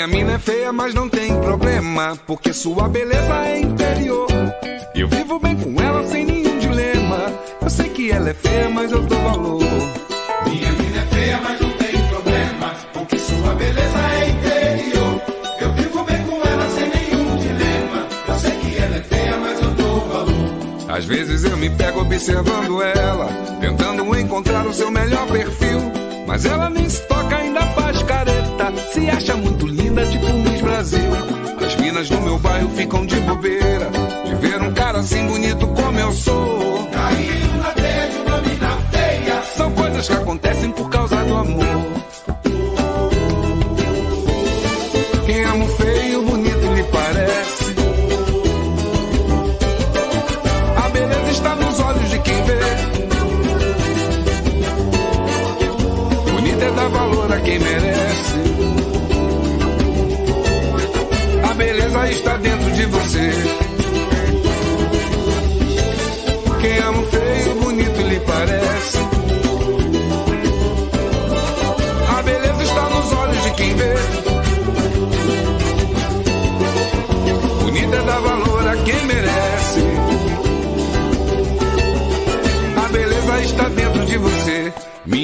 Minha mina é feia, mas não tem problema, porque sua beleza é interior. Eu vivo bem com ela sem nenhum dilema. Eu sei que ela é feia, mas eu dou valor. Minha mina é feia, mas não tem problema, porque sua beleza é interior. Eu vivo bem com ela sem nenhum dilema. Eu sei que ela é feia, mas eu dou valor. Às vezes eu me pego observando ela, tentando encontrar o seu melhor perfil. Mas ela nem se toca, ainda faz careta. Se acha muito linda, tipo Miss Brasil. As minas do meu bairro ficam de bobeira. De ver um cara assim bonito como eu sou. Caindo na uma mina feia. São coisas que acontecem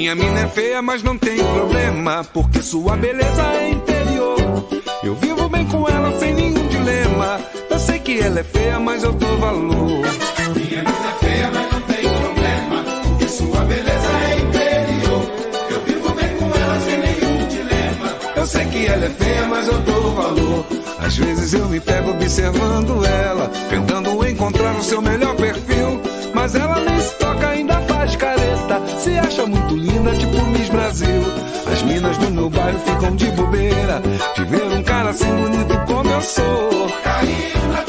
Minha mina é feia, mas não tem problema, porque sua beleza é interior. Eu vivo bem com ela sem nenhum dilema. Eu sei que ela é feia, mas eu dou valor. Minha mina é feia, mas não tem problema, porque sua beleza é interior. Eu vivo bem com ela sem nenhum dilema. Eu sei que ela é feia, mas eu dou valor. Às vezes eu me pego observando ela, tentando encontrar o seu melhor perfil. Se acha muito linda, tipo Miss Brasil. As minas do meu bairro ficam de bobeira. De ver um cara assim bonito como eu sou. Caindo na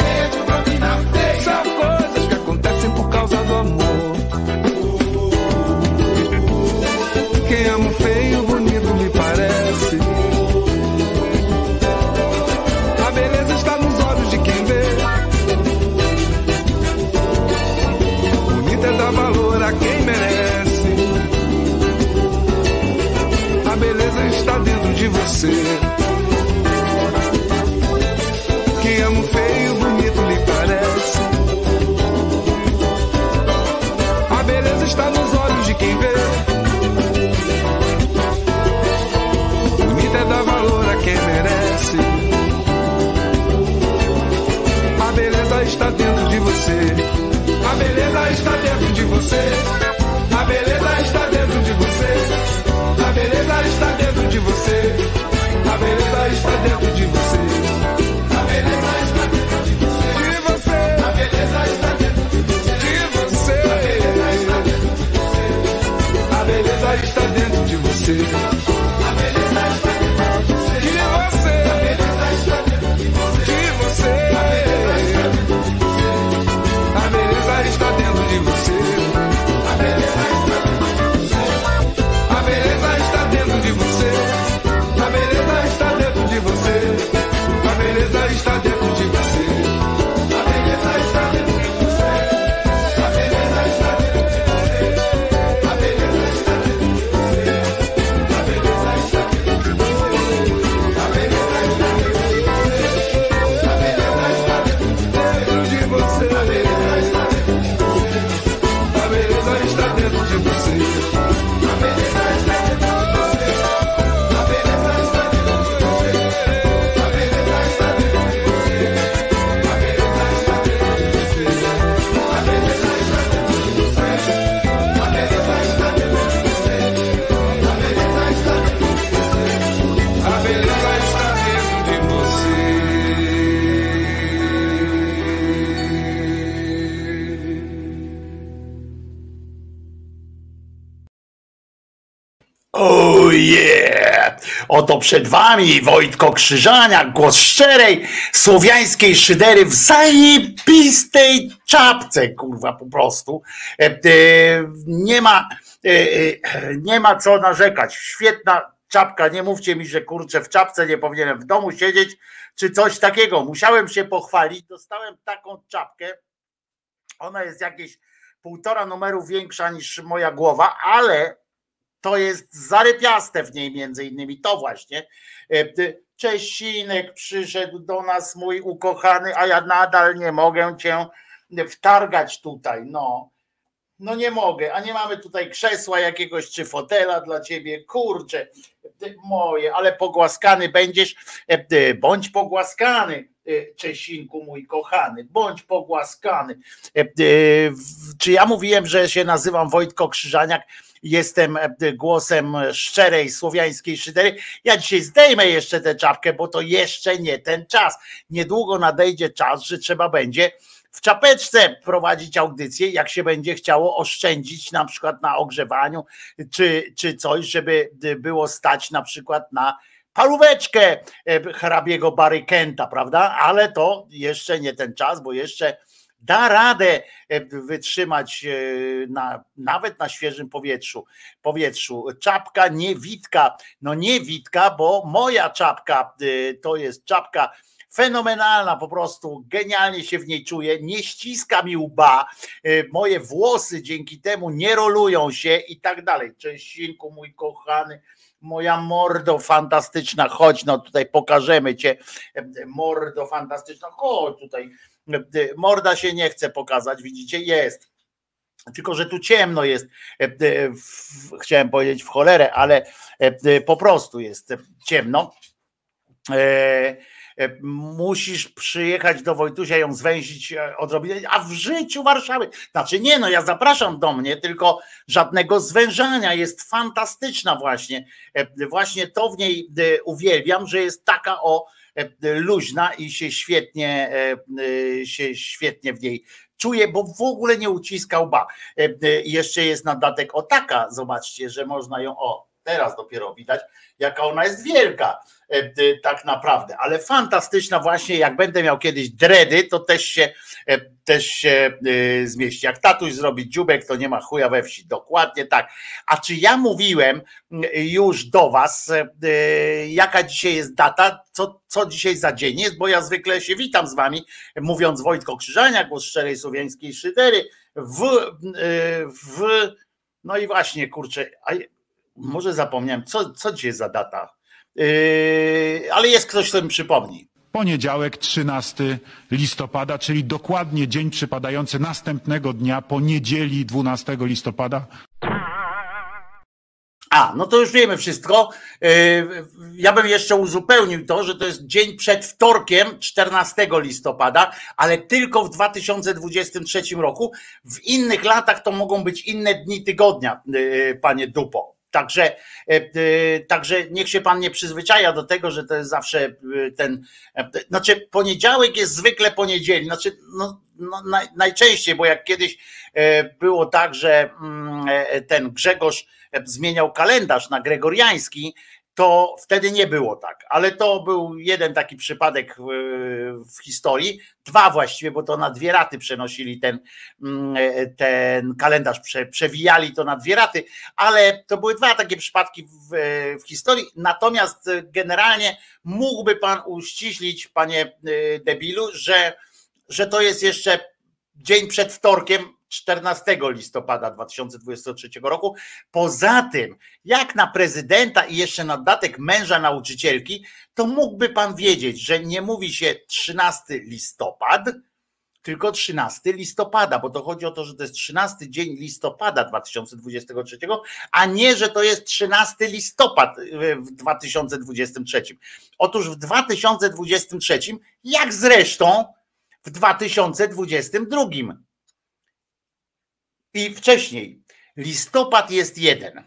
você. Oto przed wami Wojtko Krzyżaniak, głos szczerej, słowiańskiej szydery w zajebistej czapce, kurwa, po prostu. E, e, Nie ma, e, nie ma co narzekać. Świetna czapka, nie mówcie mi, że kurczę, w czapce nie powinienem w domu siedzieć, czy coś takiego. Musiałem się pochwalić, dostałem taką czapkę, ona jest jakieś półtora numeru większa niż moja głowa, ale to jest zarypiaste w niej między innymi to właśnie. E, Czesinek przyszedł do nas, mój ukochany, a ja nadal nie mogę cię wtargać tutaj. No, no nie mogę, a nie mamy tutaj krzesła jakiegoś czy fotela dla ciebie. Kurczę, ty moje, ale pogłaskany będziesz, e, e, bądź pogłaskany. E, Czesinku, mój kochany, bądź pogłaskany. E, e, Czy ja mówiłem, że się nazywam Wojtko Krzyżaniak? Jestem głosem szczerej słowiańskiej szydery. Ja dzisiaj zdejmę jeszcze tę czapkę, bo to jeszcze nie ten czas. Niedługo nadejdzie czas, że trzeba będzie w czapeczce prowadzić audycję, jak się będzie chciało oszczędzić na przykład na ogrzewaniu, czy, czy coś, żeby było stać na przykład na paróweczkę e, hrabiego Barykenta, prawda? Ale to jeszcze nie ten czas, bo jeszcze da radę e, wytrzymać e, na, nawet na świeżym powietrzu. powietrzu. Czapka niewitka, no niewitka, bo moja czapka to jest czapka fenomenalna, po prostu genialnie się w niej czuję, nie ściska mi łba, moje włosy dzięki temu nie rolują się i tak dalej. Czesinku, mój kochany, moja mordo fantastyczna, chodź, no tutaj pokażemy cię, mordo fantastyczna, chodź tutaj, morda się nie chce pokazać, widzicie, jest. Tylko, że tu ciemno jest, chciałem powiedzieć w cholerę, ale po prostu jest ciemno. E, Musisz przyjechać do Wojtusia, ją zwęzić e, odrobinę, a w życiu Warszawy. Znaczy nie, no ja zapraszam do mnie, tylko żadnego zwężania. Jest fantastyczna właśnie. E, Właśnie to w niej uwielbiam, że jest taka o luźna i się świetnie, się świetnie w niej czuję, bo w ogóle nie uciska łba. E, i Jeszcze jest na dodatek o taka, zobaczcie, że można ją, o teraz dopiero widać, jaka ona jest wielka tak naprawdę, ale fantastyczna właśnie, jak będę miał kiedyś dredy, to też się e, też się e, zmieści. Jak tatuś zrobi dziubek, to nie ma chuja we wsi. Dokładnie tak. A czy ja mówiłem m, już do was, e, e, jaka dzisiaj jest data, co, co dzisiaj za dzień jest, bo ja zwykle się witam z wami, mówiąc Wojtko Krzyżania, głos szczerej słowiańskiej szydery, w, e, w no i właśnie, kurczę, a może zapomniałem, co, co dzisiaj za data, ale jest ktoś, kto mi przypomni. Poniedziałek 13 listopada, czyli dokładnie dzień przypadający następnego dnia po niedzieli 12 listopada. A, no to już wiemy wszystko. Yy, Ja bym jeszcze uzupełnił to, że to jest dzień przed wtorkiem 14 listopada, ale tylko w 2023 roku. W innych latach to mogą być inne dni tygodnia, yy, panie Dupo. Także, yy, yy, także niech się pan nie przyzwyczaja do tego, że to jest zawsze yy, ten. Znaczy, poniedziałek jest zwykle poniedzieli. Znaczy, no, no, naj, najczęściej, bo jak kiedyś było tak, że mm, ten Grzegorz zmieniał kalendarz na gregoriański, to wtedy nie było tak, ale to był jeden taki przypadek w, w historii, dwa właściwie, bo to na dwie raty przenosili ten, mm, ten kalendarz, prze, przewijali to na dwie raty, ale to były dwa takie przypadki w, w historii, natomiast generalnie mógłby pan uściślić, panie y, debilu, że, że to jest jeszcze dzień przed wtorkiem 14 listopada 2023 roku. Poza tym, jak na prezydenta i jeszcze na dodatek męża nauczycielki, to mógłby pan wiedzieć, że nie mówi się 13 listopad, tylko 13 listopada, bo to chodzi o to, że to jest 13 dzień listopada 2023, a nie, że to jest 13 listopad w 2023. Otóż w 2023, jak zresztą w 2022 i wcześniej. Listopad jest jeden,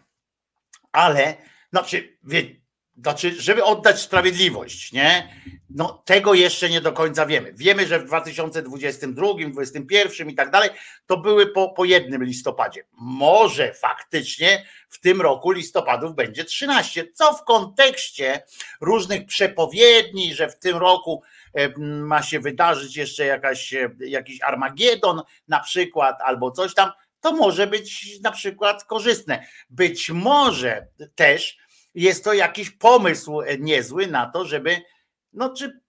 ale znaczy, wie, znaczy, żeby oddać sprawiedliwość, nie? No tego jeszcze nie do końca wiemy. Wiemy, że w 2022, 2021 i tak dalej, to były po, po jednym listopadzie. Może faktycznie w tym roku listopadów będzie 13, co w kontekście różnych przepowiedni, że w tym roku e, ma się wydarzyć jeszcze jakaś, e, jakiś Armagedon na przykład, albo coś tam, to może być na przykład korzystne. Być może też jest to jakiś pomysł niezły na to, żeby, no czy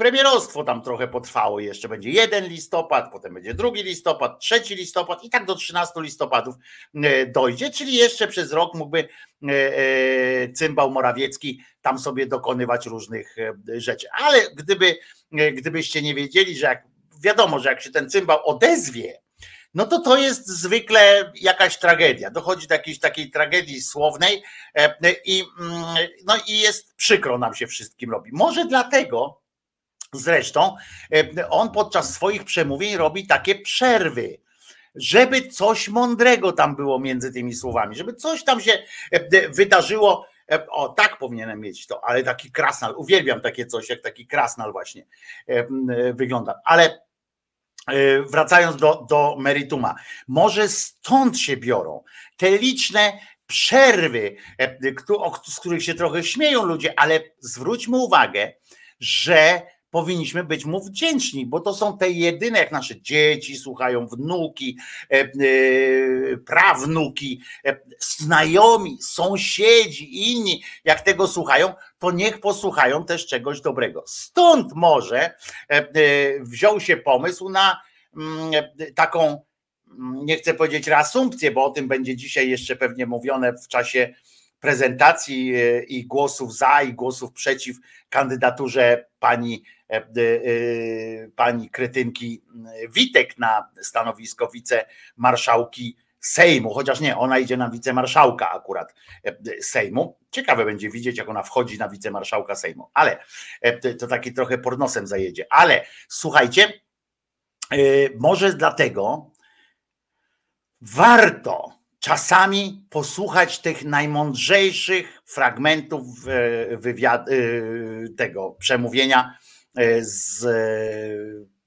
premierostwo tam trochę potrwało jeszcze. Będzie jeden listopad, potem będzie drugi listopad, trzeci listopad i tak do 13 listopadów e, dojdzie, czyli jeszcze przez rok mógłby e, e, cymbał Morawiecki tam sobie dokonywać różnych rzeczy. Ale gdyby, gdybyście nie wiedzieli, że jak wiadomo, że jak się ten cymbał odezwie, no to to jest zwykle jakaś tragedia. Dochodzi do jakiejś takiej tragedii słownej e, i, mm, no i jest przykro nam się wszystkim robi. Może dlatego zresztą e, on podczas swoich przemówień robi takie przerwy. Żeby coś mądrego tam było między tymi słowami, żeby coś tam się e, wydarzyło. O, tak powinienem mieć to, ale taki krasnal, uwielbiam takie coś, jak taki krasnal właśnie wygląda. Ale wracając do, do merituma, może stąd się biorą te liczne przerwy, e, z których się trochę śmieją ludzie, ale zwróćmy uwagę, że powinniśmy być mu wdzięczni, bo to są te jedyne, jak nasze dzieci słuchają, wnuki, e, e, prawnuki, e, znajomi, sąsiedzi inni, jak tego słuchają, to niech posłuchają też czegoś dobrego. Stąd może e, e, wziął się pomysł na mm, e, taką, mm, nie chcę powiedzieć reasumpcję, bo o tym będzie dzisiaj jeszcze pewnie mówione w czasie prezentacji i głosów za i głosów przeciw kandydaturze pani pani Kretynki Witek na stanowisko wicemarszałki Sejmu, chociaż nie, ona idzie na wicemarszałka akurat e, Sejmu. Ciekawe będzie widzieć, jak ona wchodzi na wicemarszałka Sejmu, ale e, to taki trochę pornosem zajedzie. Ale słuchajcie, e, może dlatego warto czasami posłuchać tych najmądrzejszych fragmentów e, wywiad, e, tego przemówienia e, z e,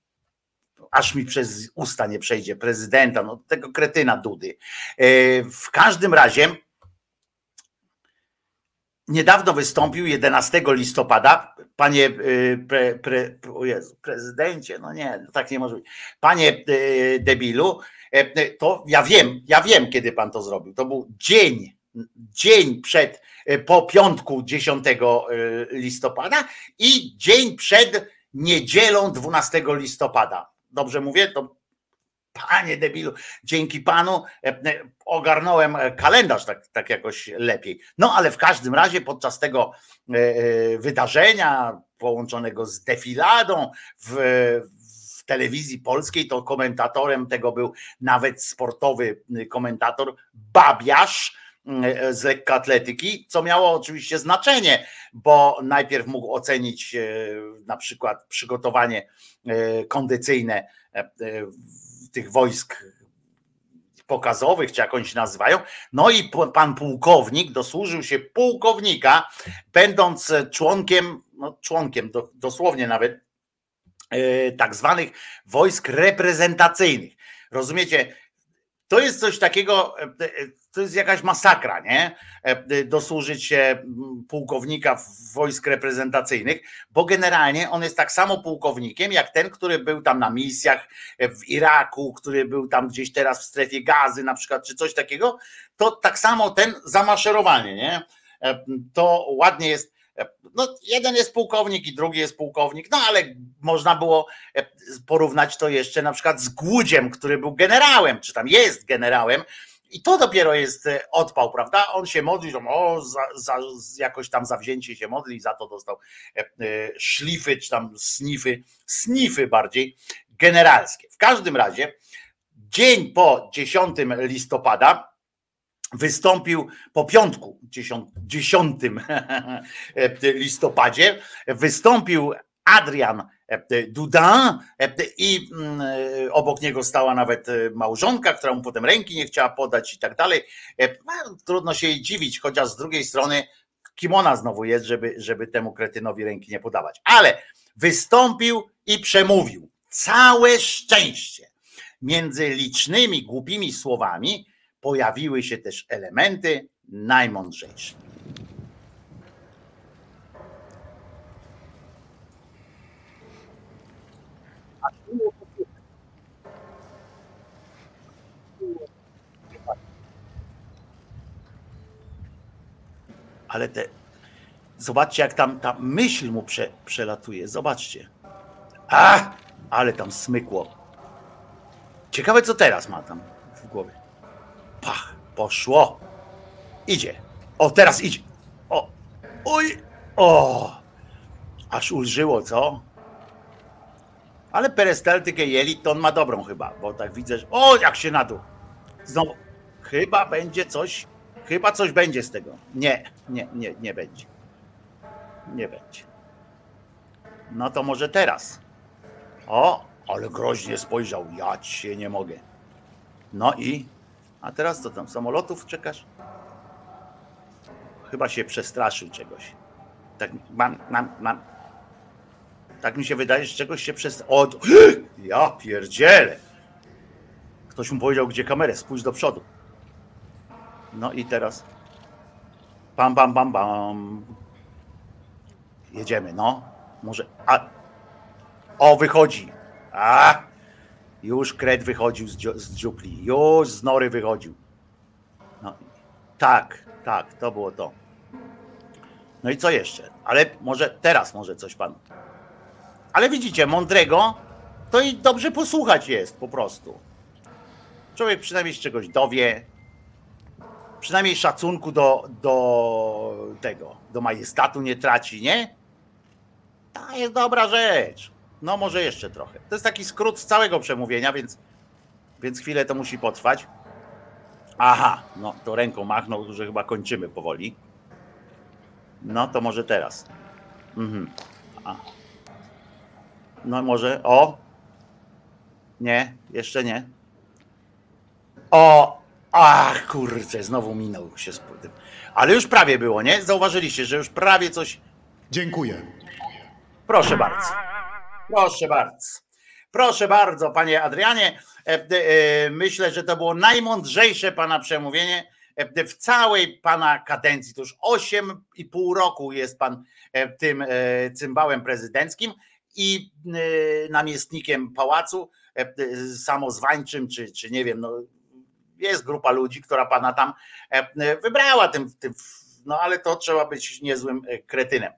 aż mi przez usta nie przejdzie prezydenta, no tego kretyna Dudy. E, W każdym razie niedawno wystąpił 11 listopada, panie y, pre, pre, Jezu, prezydencie, no nie, no tak nie może być. Panie y, debilu, e, to ja wiem, ja wiem, kiedy pan to zrobił. To był dzień, dzień przed, e, po piątku 10 y, listopada i dzień przed niedzielą 12 listopada. Dobrze mówię? To Panie debilu, dzięki panu e, e, ogarnąłem e, kalendarz tak, tak jakoś lepiej. No ale w każdym razie podczas tego wydarzenia połączonego z defiladą w, w telewizji polskiej, to komentatorem tego był nawet sportowy komentator Babiarz z lekkoatletyki, co miało oczywiście znaczenie, bo najpierw mógł ocenić e, na przykład przygotowanie e, kondycyjne e, e, tych wojsk pokazowych, czy jak oni się nazywają. No i pan pułkownik dosłużył się pułkownika, będąc członkiem, no członkiem do, dosłownie nawet, e, tak zwanych wojsk reprezentacyjnych. Rozumiecie? To jest coś takiego, e, e, to jest jakaś masakra, nie? E, Dosłużyć się m, pułkownika w wojsk reprezentacyjnych, bo generalnie on jest tak samo pułkownikiem, jak ten, który był tam na misjach e, w Iraku, który był tam gdzieś teraz w strefie gazy, na przykład, czy coś takiego, to tak samo ten zamaszerowanie, nie? E, To ładnie jest. e, No, jeden jest pułkownik i drugi jest pułkownik, no ale można było e, porównać to jeszcze na przykład z Głudziem, który był generałem, czy tam jest generałem, i to dopiero jest e, odpał, prawda? On się modli, że o, za, za, jakoś tam zawzięcie się modli, za to dostał e, e, szlify, czy tam snify, snify bardziej generalskie. W każdym razie, dzień po 10 listopada wystąpił po piątku 10, 10 listopadzie, wystąpił Adrian Dudin i mm, obok niego stała nawet małżonka, która mu potem ręki nie chciała podać i tak dalej. No, Trudno się jej dziwić, chociaż z drugiej strony kim ona znowu jest, żeby, żeby temu kretynowi ręki nie podawać. Ale wystąpił i przemówił. Całe szczęście. Między licznymi głupimi słowami pojawiły się też elementy najmądrzejsze. Ale te, zobaczcie, jak tam ta myśl mu prze, przelatuje. Zobaczcie. A, ale tam smykło. Ciekawe, co teraz ma tam w głowie. Pach, poszło. Idzie. O, teraz idzie. O, oj, o. Aż ulżyło, co? Ale perystaltykę jeli, to on ma dobrą chyba, bo tak widzę, że... O, jak się na. Znowu. Chyba będzie coś, chyba coś będzie z tego. Nie, nie, nie, nie będzie. Nie będzie. No to może teraz. O, ale groźnie spojrzał. Ja się nie mogę. No i? A teraz co tam? Samolotów czekasz? Chyba się przestraszył czegoś. Tak, mam, mam, mam. Tak mi się wydaje, że czegoś się przestraszył. O, ja pierdzielę. Ktoś mu powiedział, gdzie kamerę, spójrz do przodu. No i teraz. Bam, bam, bam, bam. Jedziemy, no. Może. A. O, wychodzi. A! Już kret wychodził z, dzio- z dziupli. Już z nory wychodził. No. Tak, tak, to było to. No i co jeszcze? Ale może teraz może coś pan. Ale widzicie, mądrego to i dobrze posłuchać jest po prostu. Człowiek przynajmniej się czegoś dowie, przynajmniej szacunku do, do tego, do majestatu nie traci, nie? To jest dobra rzecz. No może jeszcze trochę. To jest taki skrót z całego przemówienia, więc, więc chwilę to musi potrwać. Aha, no to ręką machnął, że chyba kończymy powoli. No to może teraz. Mhm. A. No może, o. Nie, jeszcze nie. O, ach kurczę, znowu minął się z tym. Ale już prawie było, nie? Zauważyliście, że już prawie coś. Dziękuję. Proszę bardzo. Proszę bardzo. Proszę bardzo, panie Adrianie. E, e, Myślę, że to było najmądrzejsze pana przemówienie e, w całej pana kadencji. To już 8,5 roku jest pan e, tym e, cymbałem prezydenckim i e, namiestnikiem pałacu e, samozwańczym, czy, czy nie wiem, no, jest grupa ludzi, która pana tam e, wybrała tym, tym, no ale to trzeba być niezłym e, kretynem.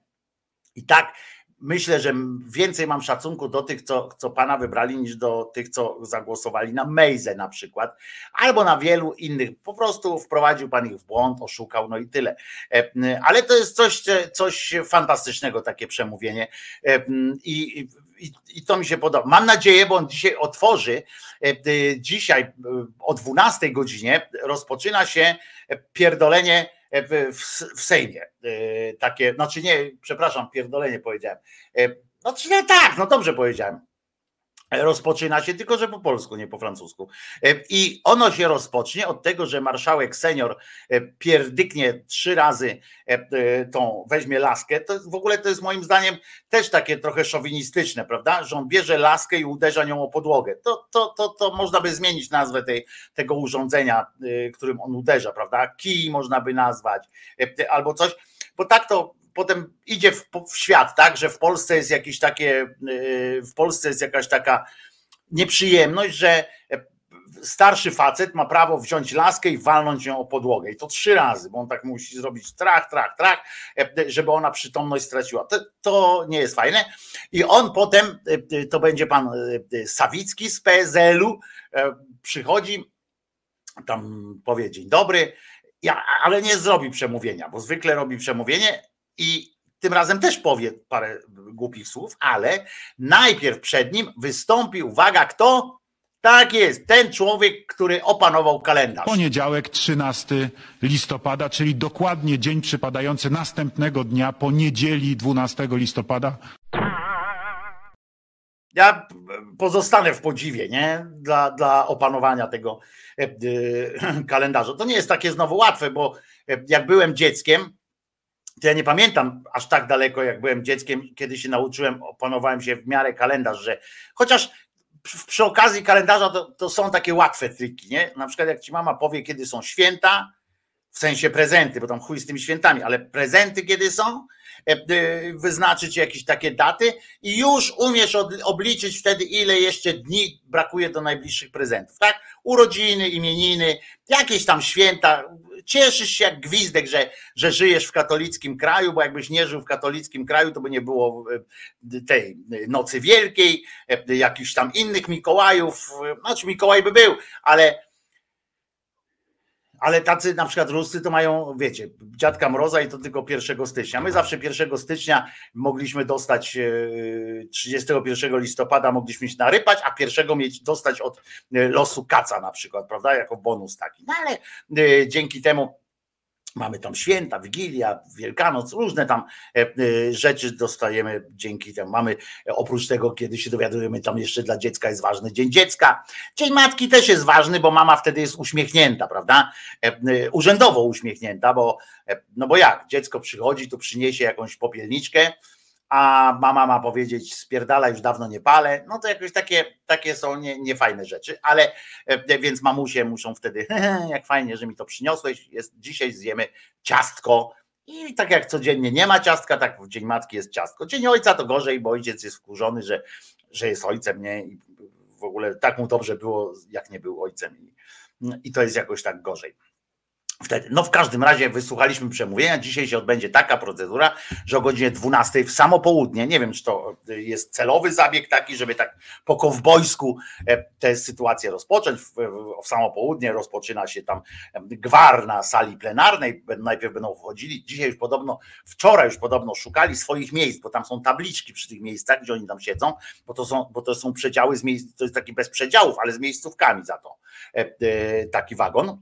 I tak myślę, że więcej mam szacunku do tych, co, co pana wybrali, niż do tych, co zagłosowali na Mejzę na przykład, albo na wielu innych. Po prostu wprowadził pan ich w błąd, oszukał, no i tyle. E, Ale to jest coś, coś fantastycznego, takie przemówienie. E, I, i, I to mi się podoba. Mam nadzieję, bo on dzisiaj otworzy. e, Dzisiaj e, o 12 godzinie rozpoczyna się pierdolenie w, w, Sejmie. E, Takie, znaczy nie, przepraszam, pierdolenie powiedziałem. E, Znaczy no tak, no dobrze powiedziałem. Rozpoczyna się, tylko że po polsku, nie po francusku. E, I ono się rozpocznie od tego, że marszałek senior e, pierdyknie trzy razy e, tą, weźmie laskę. To w ogóle to jest moim zdaniem też takie trochę szowinistyczne, prawda? Że on bierze laskę i uderza nią o podłogę. To, to, to, to można by zmienić nazwę tej, tego urządzenia, którym on uderza, prawda? Kij można by nazwać, albo coś, bo tak to potem idzie w, w świat, tak, że w Polsce jest jakieś takie, y, w Polsce jest jakaś taka nieprzyjemność, że starszy facet ma prawo wziąć laskę i walnąć ją o podłogę. I to trzy razy, bo on tak musi zrobić trach, trach, trach, żeby ona przytomność straciła. To, to nie jest fajne. I on potem, to będzie pan y, Sawicki z PSL-u, y, przychodzi, tam powie dzień dobry, ja, ale nie zrobi przemówienia, bo zwykle robi przemówienie i tym razem też powie parę głupich słów, ale najpierw przed nim wystąpi, uwaga, kto? Tak jest, ten człowiek, który opanował kalendarz. Poniedziałek 13 listopada, czyli dokładnie dzień przypadający następnego dnia po niedzieli 12 listopada. Ja pozostanę w podziwie, nie? Dla, dla opanowania tego e, e, kalendarza. To nie jest takie znowu łatwe, bo e, jak byłem dzieckiem, to ja nie pamiętam aż tak daleko, jak byłem dzieckiem, kiedy się nauczyłem, opanowałem się w miarę kalendarz, że chociaż przy, okazji kalendarza to, to są takie łatwe triki, nie? Na przykład jak ci mama powie, kiedy są święta, w sensie prezenty, bo tam chuj z tymi świętami, ale prezenty kiedy są, e, e, wyznaczyć jakieś takie daty i już umiesz obliczyć wtedy, ile jeszcze dni brakuje do najbliższych prezentów, tak? Urodziny, imieniny, jakieś tam święta. Cieszysz się jak gwizdek, że, że żyjesz w katolickim kraju, bo jakbyś nie żył w katolickim kraju, to by nie było e, tej Nocy Wielkiej, e, jakichś tam innych Mikołajów. e, Znaczy Mikołaj by był, ale ale tacy na przykład Ruscy to mają, wiecie, dziadka Mroza i to tylko 1 stycznia. My zawsze 1 stycznia mogliśmy dostać e, 31 listopada mogliśmy się narypać, a pierwszego mieć dostać od e, losu kaca na przykład, prawda? Jako bonus taki. No ale e, dzięki temu mamy tam święta, Wigilia, Wielkanoc, różne tam e, e, rzeczy dostajemy dzięki temu. Mamy e, oprócz tego, kiedy się dowiadujemy, tam jeszcze dla dziecka jest ważny Dzień Dziecka. Dzień Matki też jest ważny, bo mama wtedy jest uśmiechnięta, prawda? Urzędowo uśmiechnięta, bo no bo jak, dziecko przychodzi, to przyniesie jakąś popielniczkę, a mama ma powiedzieć spierdala już dawno nie palę, no to jakoś takie, takie są nie- niefajne rzeczy, ale e, więc mamusie muszą wtedy, jak fajnie, że mi to przyniosłeś, jest, dzisiaj zjemy ciastko i tak jak codziennie nie ma ciastka, tak w Dzień Matki jest ciastko. Dzień Ojca to gorzej, bo ojciec jest wkurzony, że, że jest ojcem, nie? I w ogóle tak mu dobrze było, jak nie był ojcem i, i to jest jakoś tak gorzej. Wtedy. No w każdym razie wysłuchaliśmy przemówienia. Dzisiaj się odbędzie taka procedura, że o godzinie 12 w samo południe, nie wiem czy to jest celowy zabieg taki, żeby tak po kowbojsku e, tę sytuację rozpocząć. W, w, samo południe rozpoczyna się tam gwar na sali plenarnej. Najpierw będą wchodzili. Dzisiaj już podobno, wczoraj już podobno szukali swoich miejsc, bo tam są tabliczki przy tych miejscach, gdzie oni tam siedzą, bo to są, bo to są przedziały z miejsc, to jest taki bez przedziałów, ale z miejscówkami za to. E, e, Taki wagon.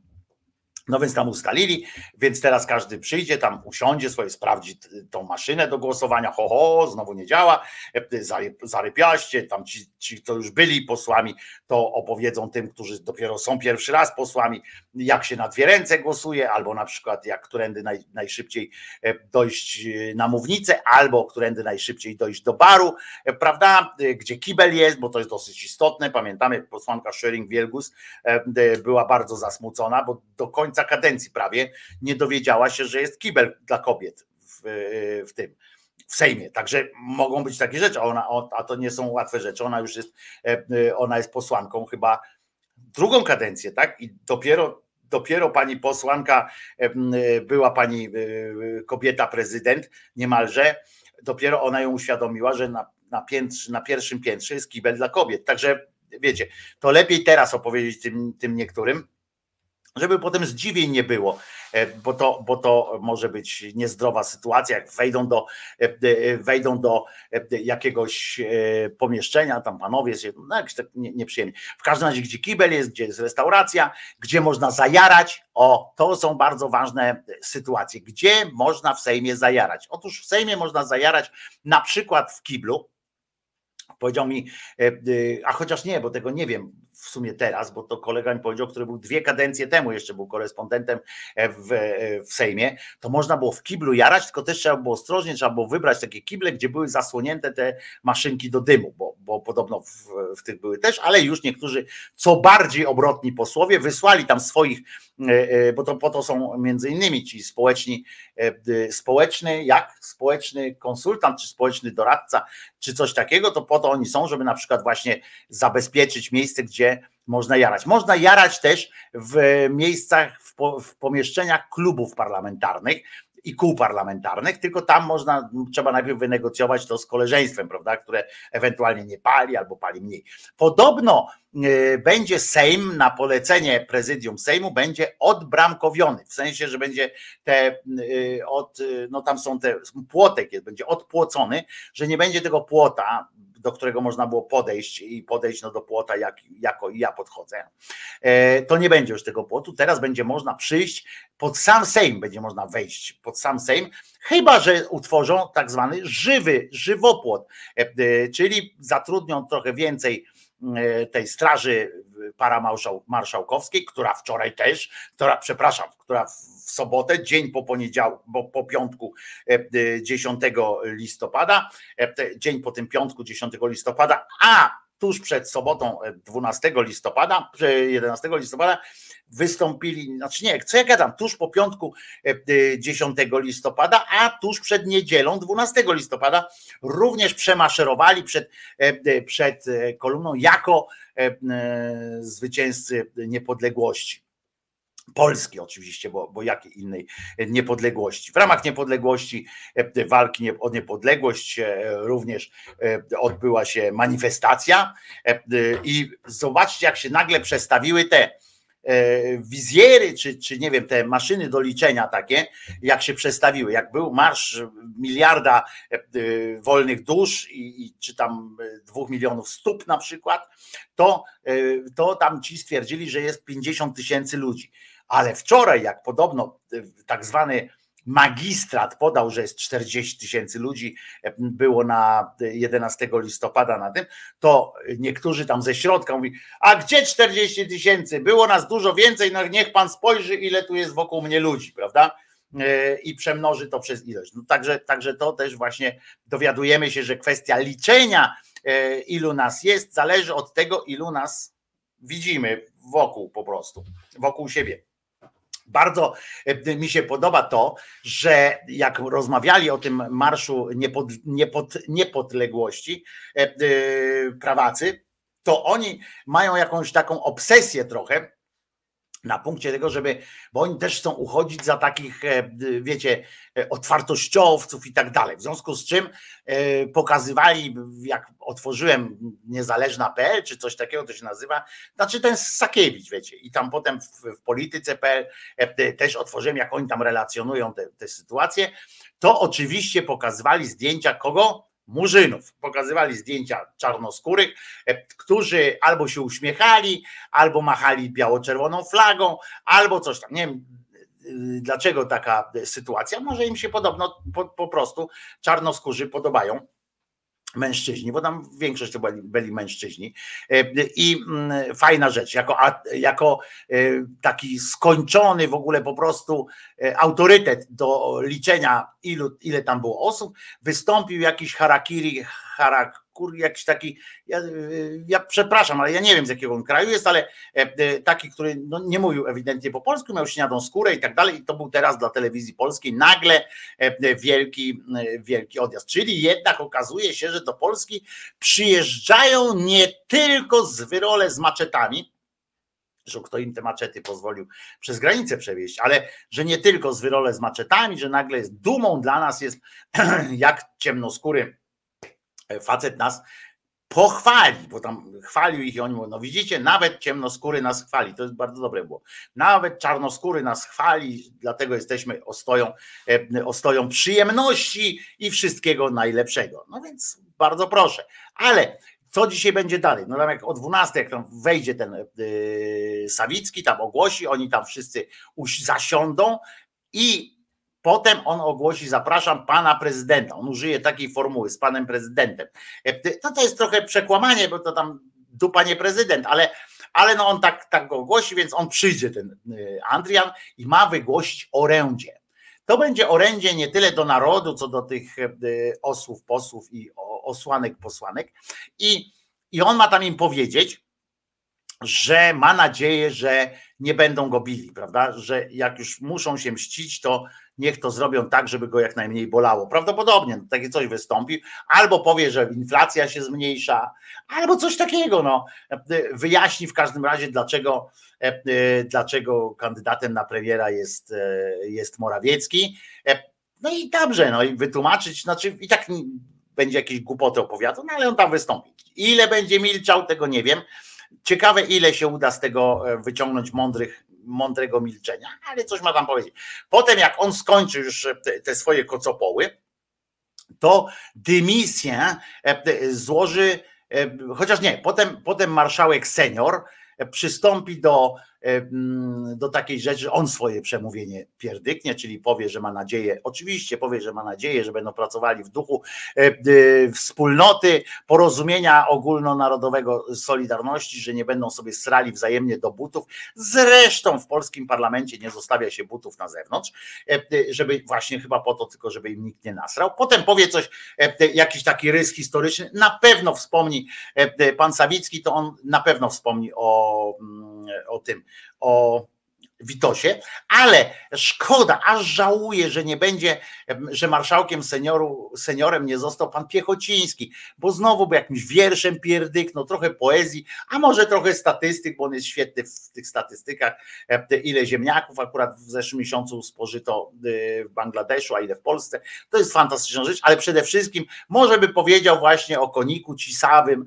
No więc tam ustalili, więc teraz każdy przyjdzie, tam usiądzie swoje, sprawdzi tą maszynę do głosowania, ho, ho, znowu nie działa, e, zary- zarypiaście, tam ci, ci, co już byli posłami, to opowiedzą tym, którzy dopiero są pierwszy raz posłami, jak się na dwie ręce głosuje, albo na przykład jak którędy naj, najszybciej e, dojść e, na mównicę, albo którędy najszybciej dojść do baru, prawda, gdzie kibel jest, bo to jest dosyć istotne, pamiętamy, posłanka Schering-Wielgus była bardzo zasmucona, bo do końca kadencji prawie nie dowiedziała się, że jest kibel dla kobiet w, w tym. W Sejmie. Także mogą być takie rzeczy, a, ona, a to nie są łatwe rzeczy. Ona już jest, e, e, ona jest posłanką chyba drugą kadencję, tak? I dopiero, dopiero pani posłanka e, była pani kobieta prezydent niemalże, dopiero ona ją uświadomiła, że na, na, piętrze, na pierwszym piętrze jest kibel dla kobiet. Także wiecie, to lepiej teraz opowiedzieć tym, tym niektórym, żeby potem zdziwień nie było, e, bo to, bo to może być niezdrowa sytuacja, jak wejdą do, e, e, wejdą do jakiegoś pomieszczenia, tam panowie się, no jakoś tak nie- nieprzyjemnie. W każdym razie, gdzie kibel jest, gdzie jest restauracja, gdzie można zajarać, o, to są bardzo ważne sytuacje. Gdzie można w Sejmie zajarać? Otóż w Sejmie można zajarać na przykład w kiblu, Powiedział mi, a chociaż nie, bo tego nie wiem w sumie teraz, bo to kolega mi powiedział, który był dwie kadencje temu, jeszcze był korespondentem e, w, e, w Sejmie, to można było w kiblu jarać, tylko też trzeba było ostrożnie, trzeba było wybrać takie kible, gdzie były zasłonięte te maszynki do dymu, bo, bo podobno w, w tych były też, ale już niektórzy, co bardziej obrotni posłowie, wysłali tam swoich, e, bo to po to są między innymi ci społeczni, społeczny, jak? Społeczny konsultant, czy społeczny doradca, czy coś takiego, to po to oni są, żeby na przykład właśnie zabezpieczyć miejsce, gdzie można jarać. Można jarać też w miejscach, w, po, w pomieszczeniach klubów parlamentarnych i kół parlamentarnych, tylko tam można, trzeba najpierw wynegocjować to z koleżeństwem, prawda, które ewentualnie nie pali albo pali mniej. Podobno e, będzie Sejm na polecenie prezydium Sejmu będzie odbramkowiony, w sensie, że będzie te e, od, e, no tam są te, płotek jest, będzie odpłocony, że nie będzie tego płota, do którego można było podejść i podejść no do płota, jak, jako ja podchodzę. E, To nie będzie już tego płotu. Teraz będzie można przyjść pod sam Sejm, będzie można wejść pod sam Sejm, chyba że utworzą tak zwany żywy, żywopłot, E, e, czyli zatrudnią trochę więcej tej straży paramarszałkowskiej, która wczoraj też, która, przepraszam, która w sobotę, dzień po poniedziałku, bo po piątku e, e, 10 listopada, e, dzień po tym piątku 10 listopada, a tuż przed sobotą e, 12 listopada, e, 11 listopada wystąpili, znaczy nie, co ja gadam, tuż po piątku e, e, 10 listopada, a tuż przed niedzielą 12 listopada również przemaszerowali przed, e, e, przed e, kolumną jako e, e, zwycięzcy niepodległości. Polski oczywiście, bo, bo jakiej innej niepodległości. W ramach niepodległości, e, walki o niepodległość e, również e, odbyła się manifestacja i zobaczcie jak się nagle przestawiły te wizjery, czy, czy nie wiem, te maszyny do liczenia takie, jak się przestawiły, jak był marsz miliarda wolnych dusz i, i czy tam dwóch milionów stóp na przykład, to, to tam ci stwierdzili, że jest 50 tysięcy ludzi. Ale wczoraj, jak podobno e, tak zwany magistrat podał, że jest 40 tysięcy ludzi, e, było na 11 listopada na tym, to niektórzy tam ze środka mówi, a gdzie 40 tysięcy? Było nas dużo więcej, no niech pan spojrzy, ile tu jest wokół mnie ludzi, prawda? E, I przemnoży to przez ilość. No także, także to też właśnie dowiadujemy się, że kwestia liczenia, e, ilu nas jest, zależy od tego, ilu nas widzimy wokół po prostu, wokół siebie. Bardzo e, mi się podoba to, że jak rozmawiali o tym marszu niepod, niepod, niepodległości e, e, prawacy, to oni mają jakąś taką obsesję trochę na punkcie tego, żeby, bo oni też chcą uchodzić za takich, e, wiecie, e, otwartościowców i tak dalej. W związku z czym e, pokazywali, jak otworzyłem niezależna.pl, czy coś takiego to się nazywa, znaczy ten Sakiewicz, wiecie, i tam potem w, polityce.pl też otworzyłem, jak oni tam relacjonują te, te sytuacje, to oczywiście pokazywali zdjęcia kogo? Murzynów. Pokazywali zdjęcia czarnoskórych, e, którzy albo się uśmiechali, albo machali biało-czerwoną flagą, albo coś tam. Nie wiem, y, dlaczego taka sytuacja. Może im się podobno po, po prostu czarnoskórzy podobają. Mężczyźni, bo tam większość to byli, byli mężczyźni. E, I mm, fajna rzecz, jako, jako e, taki skończony w ogóle po prostu e, autorytet do liczenia, ilu, ile tam było osób, wystąpił jakiś harakiri, harakur, jakiś taki, ja, y, ja przepraszam, ale ja nie wiem z jakiego on kraju jest, ale e, e, taki, który no, nie mówił ewidentnie po polsku, miał śniadą skórę i tak dalej i to był teraz dla telewizji polskiej nagle e, wielki, e, wielki odjazd. Czyli jednak okazuje się, że do Polski przyjeżdżają nie tylko z wyrole z maczetami, że kto im te maczety pozwolił przez granicę przewieźć, ale że nie tylko z wyrole z maczetami, że nagle jest dumą dla nas jest, jak ciemnoskóry facet nas pochwali, bo tam chwalił ich i oni mówią, no widzicie, nawet ciemnoskóry nas chwali, to jest bardzo dobre było. Nawet czarnoskóry nas chwali, dlatego jesteśmy ostoją, e, ostoją przyjemności i wszystkiego najlepszego. No więc bardzo proszę. Ale co dzisiaj będzie dalej? No tam jak o 12, jak tam wejdzie ten yy, Sawicki, tam ogłosi, oni tam wszyscy zasiądą i potem on ogłosi, zapraszam pana prezydenta. On użyje takiej formuły z panem prezydentem. E, No to jest trochę przekłamanie, bo to tam dupa nie prezydent, ale, ale no on tak, tak go ogłosi, więc on przyjdzie, ten y, Andrian, i ma wygłosić orędzie. To będzie orędzie nie tyle do narodu, co do tych y, osłów, posłów i osłanek, posłanek. I, I on ma tam im powiedzieć, że ma nadzieję, że nie będą go bili, prawda? Że jak już muszą się mścić, to niech to zrobią tak, żeby go jak najmniej bolało. Prawdopodobnie takie coś wystąpi, albo powie, że inflacja się zmniejsza, albo coś takiego. No. Wyjaśni w każdym razie, dlaczego, e, e, dlaczego kandydatem na premiera jest, e, jest Morawiecki. No i dobrze, no i wytłumaczyć, znaczy i tak będzie jakieś głupoty opowiadał, no ale on tam wystąpi. Ile będzie milczał, tego nie wiem. Ciekawe, ile się uda z tego wyciągnąć mądrych, mądrego milczenia, ale coś ma tam powiedzieć. Potem, jak on skończy już e, te, te swoje kocopoły, to dymisję e, złoży, e, chociaż nie, potem, potem marszałek senior przystąpi do, do takiej rzeczy, że on swoje przemówienie pierdyknie, czyli powie, że ma nadzieję, oczywiście powie, że ma nadzieję, że będą pracowali w duchu e, e, wspólnoty, porozumienia ogólnonarodowego Solidarności, że nie będą sobie srali wzajemnie do butów. Zresztą w polskim parlamencie nie zostawia się butów na zewnątrz, e, żeby właśnie chyba po to tylko, żeby im nikt nie nasrał. Potem powie coś, jakiś taki rys historyczny, na pewno wspomni pan Sawicki, to on na pewno wspomni o, mm, o tym, o Witosie, ale szkoda, aż żałuję, że nie będzie, że marszałkiem senioru, seniorem nie został pan Piechociński, bo znowu by jakimś wierszem pierdyknął, trochę poezji, a może trochę statystyk, bo on jest świetny w tych statystykach, ile ziemniaków akurat w zeszłym miesiącu spożyto y, w Bangladeszu, a ile w Polsce. To jest fantastyczna rzecz, ale przede wszystkim może by powiedział właśnie o koniku cisawym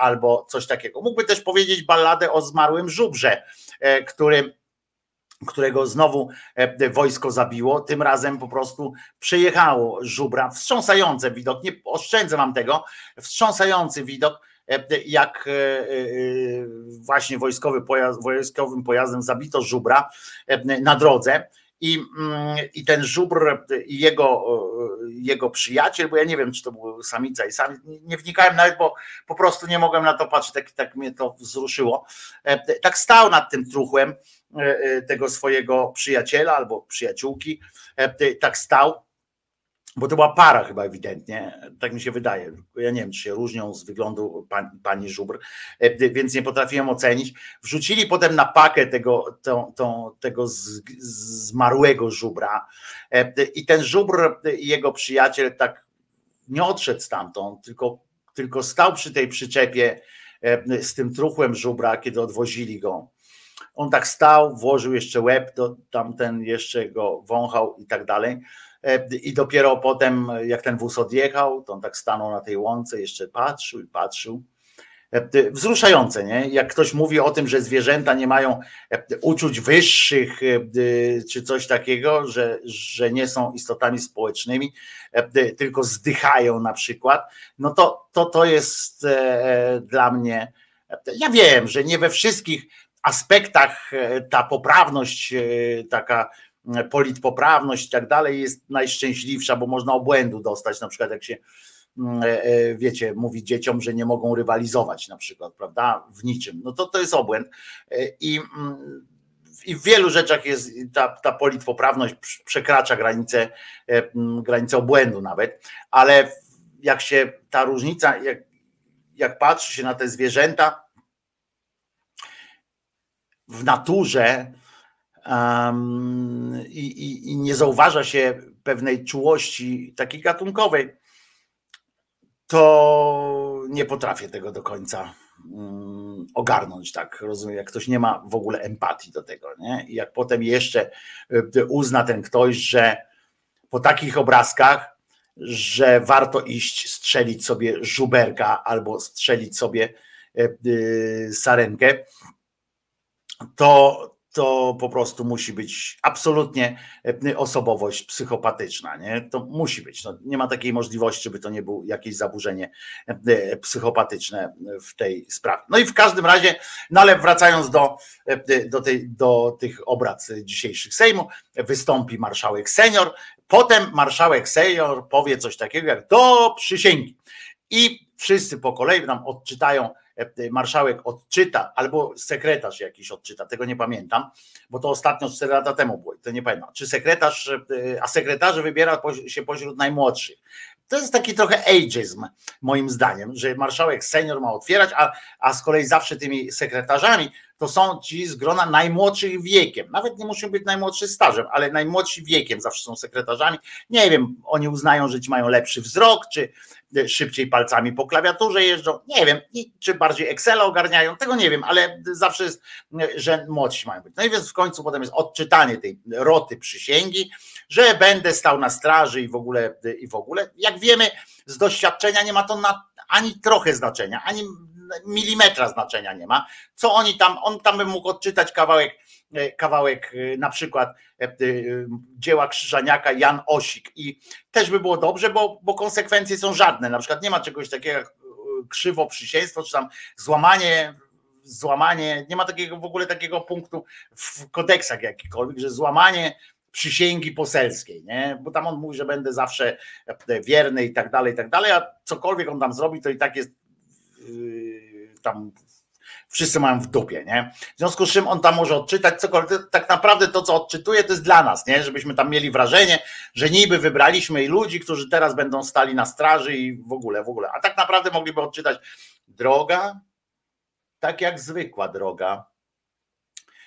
albo coś takiego. Mógłby też powiedzieć balladę o zmarłym żubrze, e, który którego znowu e, wojsko zabiło, tym razem po prostu przejechało żubra. Wstrząsający widok, nie oszczędzę wam tego, wstrząsający widok, e, jak e, właśnie wojskowy pojazd, wojskowym pojazdem zabito żubra na drodze. I, mm, I ten żubr i jego, jego przyjaciel, bo ja nie wiem, czy to był samica i samiec, nie wnikałem nawet, bo po prostu nie mogłem na to patrzeć, tak, tak mnie to wzruszyło. Tak stał nad tym truchłem, E, e, tego swojego przyjaciela albo przyjaciółki, e, tak stał, bo to była para chyba ewidentnie, tak mi się wydaje. Ja nie wiem, czy się różnią z wyglądu pani, pani żubr, więc nie potrafiłem ocenić. Wrzucili potem na pakę tego, tą, tego zmarłego żubra i ten żubr jego przyjaciel tak nie odszedł stamtąd, tylko, tylko stał przy tej przyczepie z tym truchłem żubra, kiedy odwozili go on tak stał, włożył jeszcze łeb, do, tamten jeszcze go wąchał i tak dalej. E, I dopiero potem, jak ten wóz odjechał, to on tak stanął na tej łące, jeszcze patrzył i patrzył. E, wzruszające, nie? Jak ktoś mówi o tym, że zwierzęta nie mają e, uczuć wyższych czy coś takiego, że, że nie są istotami społecznymi, tylko zdychają na przykład, no to to, to jest dla mnie. Ja wiem, że nie we wszystkich aspektach ta poprawność, taka politpoprawność i tak dalej jest najszczęśliwsza, bo można obłędu dostać, na przykład jak się mm, wiecie, mówi dzieciom, że nie mogą rywalizować na przykład, prawda, w niczym. No to to jest obłęd i, mm, i w wielu rzeczach jest ta, ta politpoprawność przekracza granicę, mm, granicę obłędu nawet, ale jak się ta różnica, jak, jak patrzy się na te zwierzęta, w naturze um, i, i, i nie zauważa się pewnej czułości takiej gatunkowej, to nie potrafię tego do końca um, ogarnąć, tak rozumiem, jak ktoś nie ma w ogóle empatii do tego, nie? I jak potem jeszcze e, uzna ten ktoś, że po takich obrazkach, że warto iść strzelić sobie żuberka albo strzelić sobie e, sarenkę, to, to po prostu musi być absolutnie e, osobowość psychopatyczna. Nie? To musi być. No, nie ma takiej możliwości, żeby to nie było jakieś zaburzenie e, psychopatyczne w tej sprawie. No i w każdym razie, no ale wracając do, e, do, tej, do tych obrad dzisiejszych Sejmu, wystąpi marszałek senior, potem marszałek senior powie coś takiego jak do przysięgi. I wszyscy po kolei nam odczytają E, marszałek odczyta, albo sekretarz jakiś odczyta, tego nie pamiętam, bo to ostatnio 4 lata temu było, to nie pamiętam. Czy sekretarz, e, a sekretarze wybiera się pośród najmłodszych. To jest taki trochę ageism, moim zdaniem, że marszałek senior ma otwierać, a, a z kolei zawsze tymi sekretarzami to są ci z grona najmłodszych wiekiem. Nawet nie muszą być najmłodszy stażem, ale najmłodsi wiekiem zawsze są sekretarzami. Nie wiem, oni uznają, że ci mają lepszy wzrok, czy szybciej palcami po klawiaturze jeżdżą. Nie wiem, czy bardziej Excela ogarniają, tego nie wiem, ale zawsze jest, że młodsi mają być. No i więc w końcu potem jest odczytanie tej roty przysięgi, że będę stał na straży i w ogóle, i w ogóle. Jak wiemy z doświadczenia nie ma to na, ani trochę znaczenia, ani milimetra znaczenia nie ma. Co oni tam, on tam by mógł odczytać kawałek, e, kawałek e, na przykład e, dzieła Krzyżaniaka Jan Osik i też by było dobrze, bo, bo konsekwencje są żadne. Na przykład nie ma czegoś takiego jak krzywo przysięstwo, czy tam złamanie złamanie, nie ma takiego w ogóle takiego punktu w kodeksach jakikolwiek, że złamanie przysięgi poselskiej, nie? Bo tam on mówi, że będę zawsze wierny i tak dalej, i tak dalej, a cokolwiek on tam zrobi, to i tak jest tam wszyscy mają w dupie, nie? W związku z czym on tam może odczytać cokolwiek, tak naprawdę to, co odczytuje, to jest dla nas, nie? Żebyśmy tam mieli wrażenie, że niby wybraliśmy i ludzi, którzy teraz będą stali na straży i w ogóle, w ogóle. A tak naprawdę mogliby odczytać droga, tak jak zwykła droga,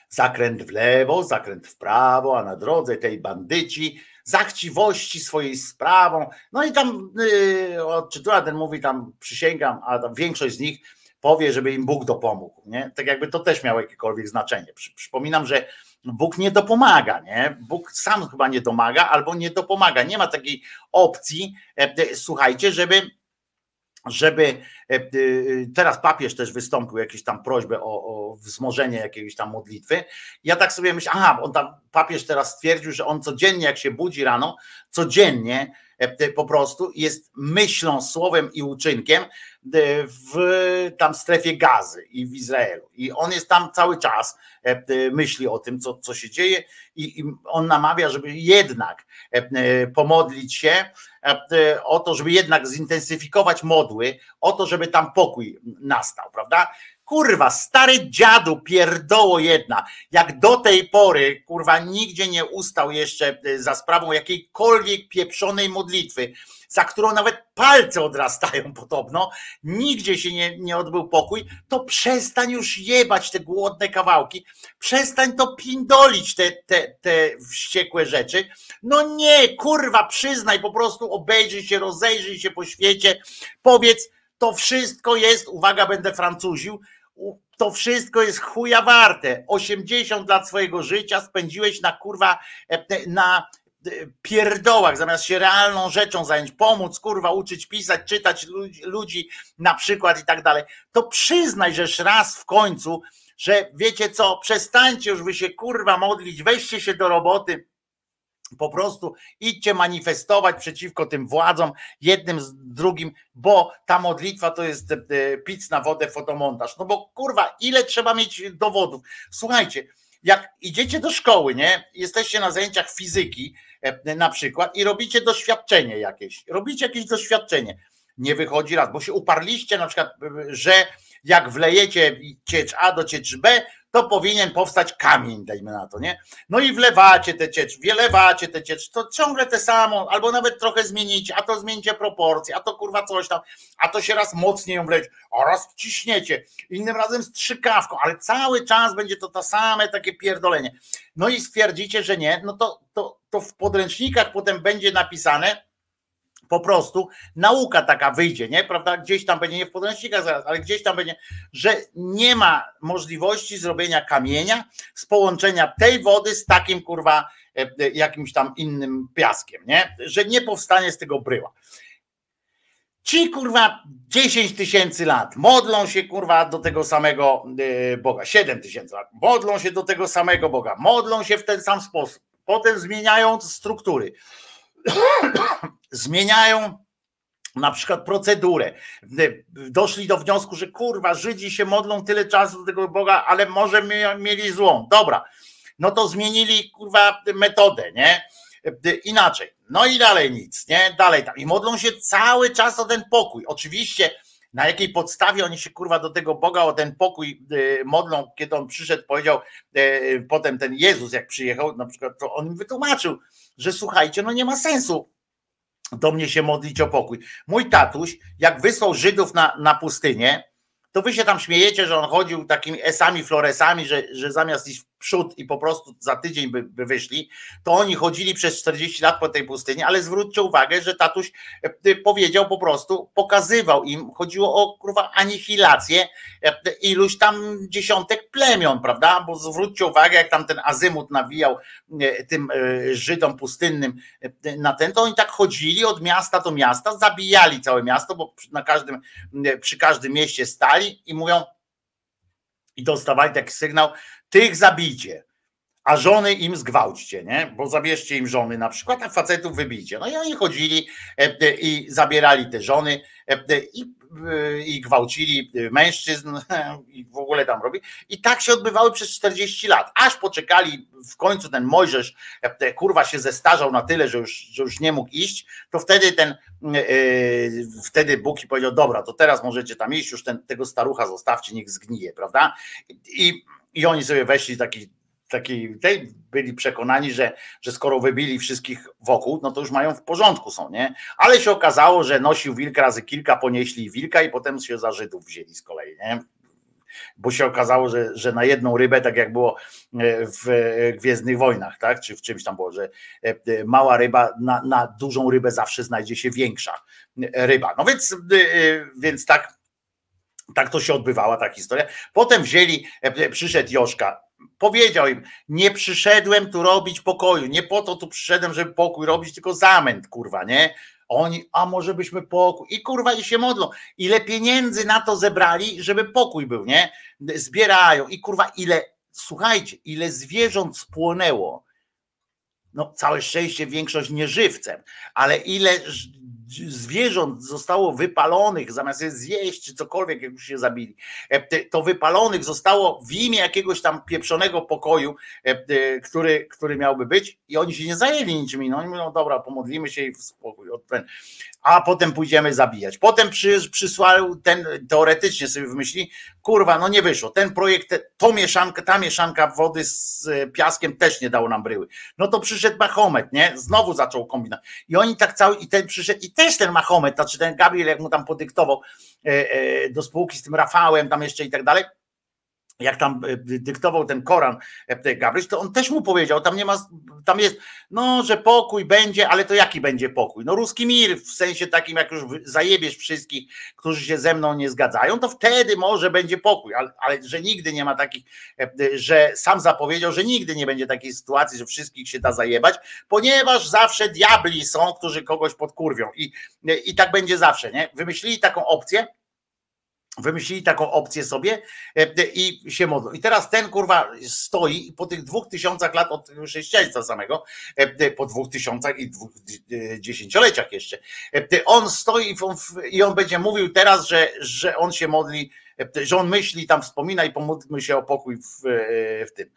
zakręt w lewo, zakręt w prawo, a na drodze tej bandyci, za chciwości swojej sprawą. No i tam yy, odczytuje, ten mówi tam przysięgam, a tam większość z nich powie, żeby im Bóg dopomógł. Nie? Tak jakby to też miało jakiekolwiek znaczenie. Przy, przypominam, że Bóg nie dopomaga, nie? Bóg sam chyba nie domaga albo nie dopomaga. Nie ma takiej opcji, e, e, słuchajcie, żeby żeby e, teraz papież też wystąpił jakieś tam prośbę o, o wzmożenie jakiejś tam modlitwy. Ja tak sobie myślę, aha, on tam papież teraz stwierdził, że on codziennie jak się budzi rano, codziennie po prostu jest myślą, słowem i uczynkiem w tam strefie gazy i w Izraelu. I on jest tam cały czas, myśli o tym, co, co się dzieje i, i on namawia, żeby jednak pomodlić się o to, żeby jednak zintensyfikować modły, o to, żeby tam pokój nastał, prawda? Kurwa, stary dziadu, pierdoło jedna, jak do tej pory, kurwa, nigdzie nie ustał jeszcze za sprawą jakiejkolwiek pieprzonej modlitwy, za którą nawet palce odrastają podobno, nigdzie się nie, nie odbył pokój, to przestań już jebać te głodne kawałki, przestań to pindolić te, te, te wściekłe rzeczy. No nie, kurwa, przyznaj, po prostu obejrzyj się, rozejrzyj się po świecie, powiedz, to wszystko jest, uwaga, będę Francuził, to wszystko jest chuja warte. 80 lat swojego życia spędziłeś na kurwa, e, na pierdołach, zamiast się realną rzeczą zająć, pomóc, kurwa, uczyć pisać, czytać ludzi, na przykład i tak dalej, to przyznaj, żeż raz w końcu, że wiecie co, przestańcie już wy się kurwa modlić, weźcie się do roboty, po prostu idźcie manifestować przeciwko tym władzom, jednym z drugim, bo ta modlitwa to jest e, pic na wodę, fotomontaż. No bo kurwa, ile trzeba mieć dowodów? Słuchajcie, jak idziecie do szkoły, nie? Jesteście na zajęciach fizyki na przykład i robicie doświadczenie jakieś, robicie jakieś doświadczenie. Nie wychodzi raz, bo się uparliście na przykład, że jak wlejecie ciecz A do ciecz B, to powinien powstać kamień, dajmy na to, nie? No i wlewacie te ciecz, wielewacie te ciecz, to ciągle te samo, albo nawet trochę zmienicie, a to zmieńcie proporcje, a to kurwa coś tam, a to się raz mocniej ją wleć, a raz ciśniecie, innym razem strzykawką, ale cały czas będzie to to same takie pierdolenie. No i stwierdzicie, że nie, no to, to, to w podręcznikach potem będzie napisane, po prostu nauka taka wyjdzie, nie? Prawda? Gdzieś tam będzie, nie w podręcznikach zaraz, ale gdzieś tam będzie, że nie ma możliwości zrobienia kamienia z połączenia tej wody z takim kurwa e, e, jakimś tam innym piaskiem, nie? Że nie powstanie z tego bryła. Ci kurwa 10 tysięcy lat modlą się kurwa do tego samego e, Boga, 7 tysięcy lat, modlą się do tego samego Boga, modlą się w ten sam sposób, potem zmieniają struktury zmieniają na przykład procedurę. Doszli do wniosku, że kurwa, Żydzi się modlą tyle czasu do tego Boga, ale może mieli złą. Dobra, no to zmienili kurwa metodę, nie? Inaczej. No i dalej nic, nie? Dalej tam. I modlą się cały czas o ten pokój. Oczywiście na jakiej podstawie oni się kurwa do tego Boga o ten pokój y, modlą, kiedy on przyszedł, powiedział, y, potem ten Jezus jak przyjechał, na przykład, to on im wytłumaczył, że słuchajcie, no nie ma sensu do mnie się modlić o pokój. Mój tatuś, jak wysłał Żydów na, na pustynię, to wy się tam śmiejecie, że on chodził takimi esami, floresami, że, że zamiast iść przód i po prostu za tydzień by, by wyszli, to oni chodzili przez 40 lat po tej pustyni, ale zwróćcie uwagę, że tatuś e, powiedział po prostu, pokazywał im, chodziło o kurwa anihilację e, iluś tam dziesiątek plemion, prawda? Bo zwróćcie uwagę, jak tam ten azymut nawijał e, tym Żydom pustynnym na ten, to oni tak chodzili od miasta do miasta, zabijali całe miasto, bo na każdym, przy każdym mieście stali i mówią, i dostawali taki sygnał, tych zabijcie, a żony im zgwałćcie, nie? Bo zabierzcie im żony na przykład, a facetów wybijcie. No i oni chodzili e, e, i zabierali te żony e, i i gwałcili mężczyzn i w ogóle tam robi. I tak się odbywały przez 40 lat, aż poczekali w końcu ten Mojżesz, kurwa się zestarzał na tyle, że już, że już nie mógł iść, to wtedy ten, wtedy Bóg i powiedział, dobra, to teraz możecie tam iść, już ten, tego starucha zostawcie, niech zgnije, prawda? I, i oni sobie weszli taki takiej tej byli przekonani, że, że skoro wybili wszystkich wokół, no to już mają w porządku są, nie? Ale się okazało, że nosił wilk razy kilka, ponieśli wilka i potem się za Żydów wzięli z kolei, nie? Bo się okazało, że, że na jedną rybę, tak jak było e, w Gwiezdnych Wojnach, tak? Czy w czymś tam było, że e, e, mała ryba, na, na dużą rybę zawsze znajdzie się większa ryba. No więc, więc tak, tak to się odbywała ta historia. Potem wzięli, przyszedł Joszka, powiedział im, nie przyszedłem tu robić pokoju, nie po to tu przyszedłem, żeby pokój robić, tylko zamęt, kurwa, nie? Oni, a może byśmy pokój. I kurwa, i się modlą. Ile pieniędzy na to zebrali, żeby pokój był, nie? Zbierają. I kurwa, ile, słuchajcie, ile zwierząt spłonęło. No, całe szczęście większość nie żywcem, ale ile zwierząt zostało wypalonych, zamiast je zjeść czy cokolwiek, jak już się zabili, e, to wypalonych zostało w imię jakiegoś tam pieprzonego pokoju, e, który, który miałby być i oni się nie zajęli niczym innym. Oni mówią, dobra, pomodlimy się i w spokój. A potem pójdziemy zabijać. Potem przy, przysłał ten, teoretycznie sobie wymyśli, kurwa, no nie wyszło. Ten projekt, to mieszanka, ta mieszanka wody z piaskiem też nie dało nam bryły. No to przyszedł Mahomet, nie? Znowu zaczął kombinować. I oni tak cały, i ten przyszedł, i też ten Mahomet, znaczy ten Gabriel, jak mu tam podyktował e, e, do spółki z tym Rafałem, tam jeszcze i tak dalej, jak tam e, dyktował ten Koran Gabryś, to on też mu powiedział, tam nie ma, tam jest, no, że pokój będzie, ale to jaki będzie pokój? No ruski mir, w sensie takim, jak już zajebiesz wszystkich, którzy się ze mną nie zgadzają, to wtedy może będzie pokój, ale, ale że nigdy nie ma takich, że sam zapowiedział, że nigdy nie będzie takiej sytuacji, że wszystkich się da zajebać, ponieważ zawsze diabli są, którzy kogoś podkurwią i, i tak będzie zawsze, nie? Wymyślili taką opcję, Wymyślili taką opcję sobie e, i się modlą. I teraz ten kurwa stoi i po tych dwóch tysiącach lat od chrześcijaństwa samego, e, po dwóch tysiącach i dwóch e, dziesięcioleciach jeszcze, on stoi i on będzie mówił teraz, że, że on się modli, że on myśli, tam wspomina i pomódlmy się o pokój w, w tym,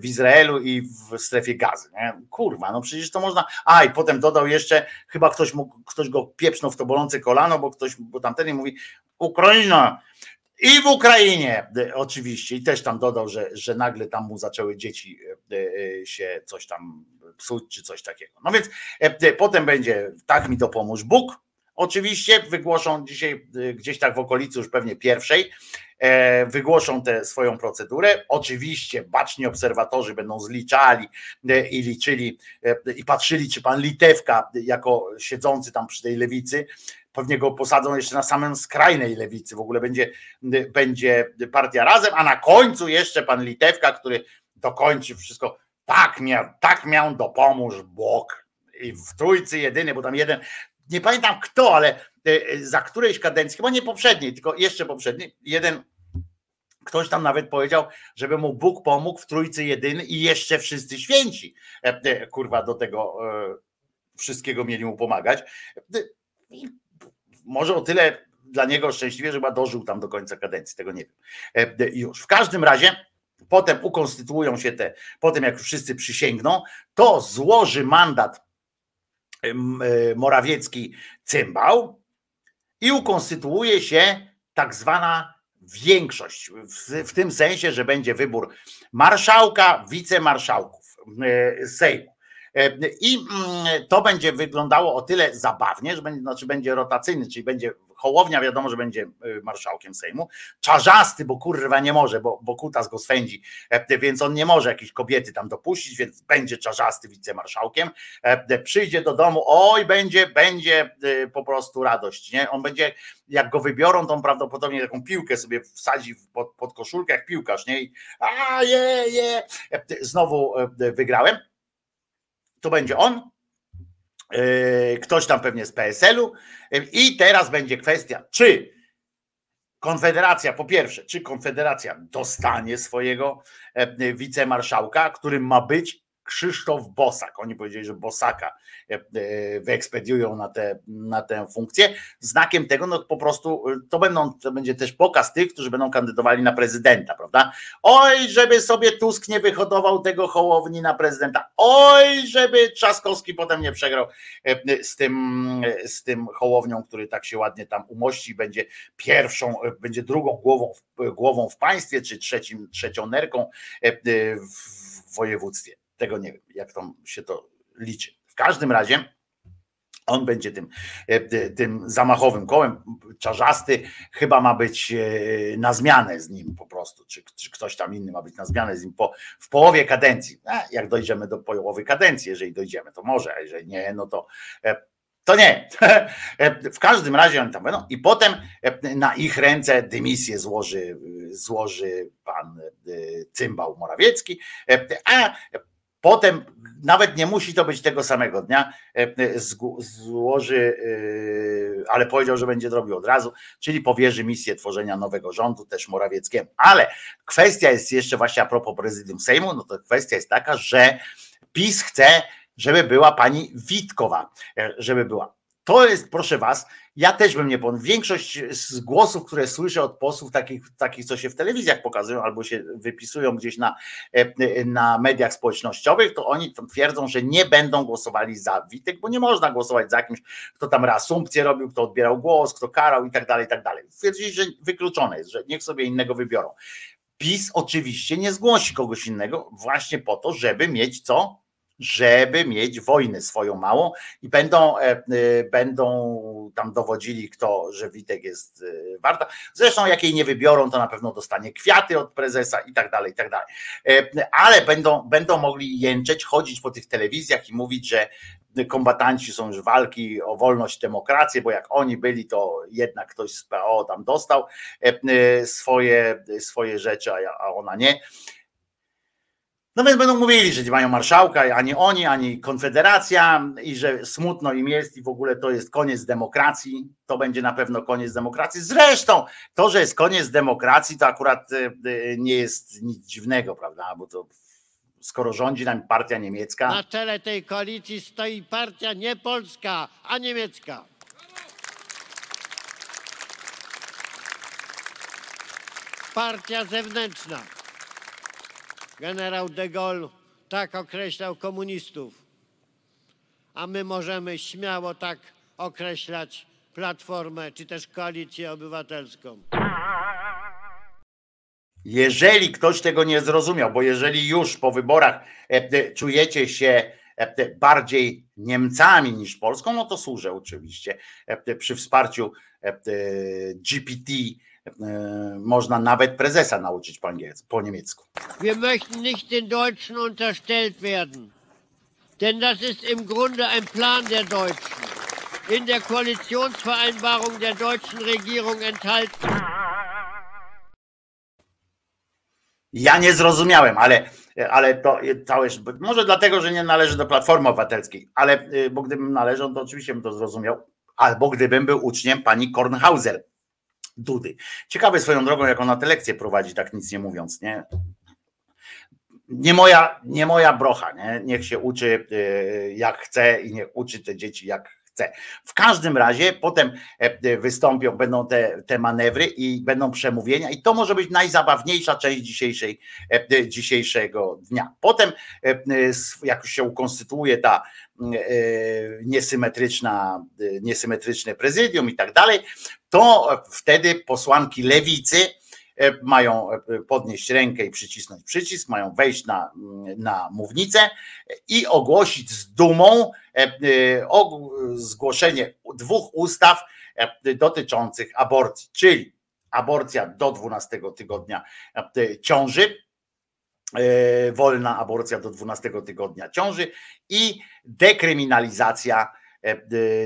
w Izraelu i w strefie gazy. Nie? Kurwa, no przecież to można. A i potem dodał jeszcze, chyba ktoś mógł, ktoś go pieprznął w to bolące kolano, bo ktoś, bo tamten mówi, Ukraina. I w Ukrainie oczywiście, i też tam dodał, że, że nagle tam mu zaczęły dzieci e, e, się coś tam psuć, czy coś takiego. No więc e, potem będzie tak mi dopomóż Bóg. Oczywiście wygłoszą dzisiaj gdzieś tak w okolicy już pewnie pierwszej, wygłoszą tę swoją procedurę. Oczywiście baczni obserwatorzy będą zliczali i liczyli i patrzyli, czy pan Litewka, jako siedzący tam przy tej lewicy, pewnie go posadzą jeszcze na samym skrajnej lewicy, w ogóle będzie, będzie partia razem, a na końcu jeszcze pan Litewka, który dokończy wszystko, tak miał, tak miał dopomóż Bóg. I w trójcy jedyny, bo tam jeden, nie pamiętam kto, ale e, e, za którejś kadencji, chyba nie poprzedniej, tylko jeszcze poprzedniej, jeden Ktoś tam nawet powiedział, żeby mu Bóg pomógł w trójcy jedyny i jeszcze wszyscy święci. E, kurwa, do tego wszystkiego mieli mu pomagać może o tyle dla niego szczęśliwie, że chyba dożył tam do końca kadencji, tego nie wiem. Już. W każdym razie potem ukonstytuują się te, potem jak już wszyscy przysięgną, to złoży mandat Morawiecki cymbał i ukonstytuuje się tak zwana większość, w, tym sensie, że będzie wybór marszałka, wicemarszałków e, Sejmu. E, I to będzie wyglądało o tyle zabawnie, że będzie, znaczy będzie rotacyjny, czyli będzie Hołownia wiadomo, że będzie e, marszałkiem Sejmu. Czarzasty, bo kurwa nie może, bo, bo Kutas go swędzi, e, więc on nie może jakiejś kobiety tam dopuścić, więc będzie Czarzasty wicemarszałkiem. Przyjdzie do domu, oj, będzie, będzie po prostu radość, nie? On będzie, jak go wybiorą, to on prawdopodobnie taką piłkę sobie wsadzi pod, pod koszulkę, jak piłkarz, nie? I a je, je, znowu wygrałem to będzie on, e, ktoś tam pewnie z PSL-u i teraz będzie kwestia, czy Konfederacja, po pierwsze, czy Konfederacja dostanie swojego e, wicemarszałka, którym ma być Krzysztof Bosak. Oni powiedzieli, że Bosaka e, e, wyekspediują na, te, na tę funkcję. Znakiem tego, no po prostu e, to, będą, to będzie też pokaz tych, którzy będą kandydowali na prezydenta, prawda? Oj, żeby sobie Tusk nie wyhodował tego Hołowni na prezydenta. Oj, żeby Trzaskowski potem nie przegrał z tym, z tym Hołownią, który tak się ładnie tam umości, będzie pierwszą, będzie drugą głową, głową w państwie, czy trzecim, trzecią nerką w województwie. Tego nie wiem, jak tam się to liczy. W każdym razie on będzie tym, e, tym zamachowym kołem. Czarzasty chyba ma być e, na zmianę z nim po prostu, czy, czy ktoś tam inny ma być na zmianę z nim po, w połowie kadencji. A jak dojdziemy do połowy kadencji, jeżeli dojdziemy, to może, a jeżeli nie, no to e, to nie. W każdym razie oni tam będą i potem na ich ręce dymisję złoży, złoży pan Cymbał Morawiecki, a Potem nawet nie musi to być tego samego dnia, złoży, ale powiedział, że będzie robił od razu, czyli powierzy misję tworzenia nowego rządu też Morawieckiemu. Ale kwestia jest jeszcze właśnie a propos prezydium Sejmu, no to kwestia jest taka, że PiS chce, żeby była pani Witkowa, żeby była. To jest, proszę was, ja też bym nie powiem. Większość z głosów, które słyszę od posłów, takich, takich, co się w telewizjach pokazują albo się wypisują gdzieś na, e, na mediach społecznościowych, to oni twierdzą, że nie będą głosowali za Witek, bo nie można głosować za kimś, kto tam reasumpcję robił, kto odbierał głos, kto karał i tak dalej, i tak dalej. Twierdzili, że wykluczone jest, że niech sobie innego wybiorą. PiS oczywiście nie zgłosi kogoś innego właśnie po to, żeby mieć co? Żeby mieć wojnę swoją małą i będą, e, e, będą tam dowodzili, kto, że Witek jest e, warta. Zresztą jak jej nie wybiorą, to na pewno dostanie kwiaty od prezesa i tak dalej, i tak dalej. Ale będą, będą mogli jęczeć, chodzić po tych telewizjach i mówić, że kombatanci są już walki o wolność, demokrację, bo jak oni byli, to jednak ktoś z PO tam dostał swoje, swoje rzeczy, a ona nie. No więc będą mówili, że mają marszałka, ani oni, ani Konfederacja i że smutno im jest i w ogóle to jest koniec demokracji. To będzie na pewno koniec demokracji. Zresztą to, że jest koniec demokracji, to akurat e, e, nie jest nic dziwnego, prawda? Bo to skoro rządzi nam partia niemiecka. Na czele tej koalicji stoi partia nie polska, a niemiecka. Partia zewnętrzna. Generał de Gaulle tak określał komunistów, a my możemy śmiało tak określać Platformę czy też Koalicję Obywatelską. Jeżeli ktoś tego nie zrozumiał, bo jeżeli już po wyborach e, e, czujecie się e, bardziej Niemcami niż Polską, no to służę oczywiście przy wsparciu GPT można nawet prezesa nauczyć po, angielsku, po niemiecku. Wir möchten nicht den Deutschen unterstellt werden. Denn das ist im Grunde ein Plan der Deutschen. In der Koalitionsvereinbarung der deutschen Regierung enthalten. Ja nie zrozumiałem, ale, ale to całe, może dlatego, że nie należy do Platformy Obywatelskiej, ale y, bo gdybym należał, to oczywiście bym to zrozumiał, albo gdybym był uczniem pani Kornhauser, Dudy. Ciekawe swoją drogą, jak ona te lekcje prowadzi, tak nic nie mówiąc, nie? Nie moja, nie moja brocha, nie? Niech się uczy y, jak chce i niech uczy te dzieci jak chce. W każdym razie potem e, wystąpią, będą te, te manewry i będą przemówienia i to może być najzabawniejsza część dzisiejszej, e, dzisiejszego dnia. Potem e, jak już się ukonstytuuje ta niesymetryczna, niesymetryczne prezydium i tak dalej, to wtedy posłanki lewicy mają podnieść rękę i przycisnąć przycisk, mają wejść na, na mównicę i ogłosić z dumą o zgłoszenie dwóch ustaw dotyczących aborcji, czyli aborcja do 12 tygodnia ciąży, wolna aborcja do 12 tygodnia ciąży i dekryminalizacja E,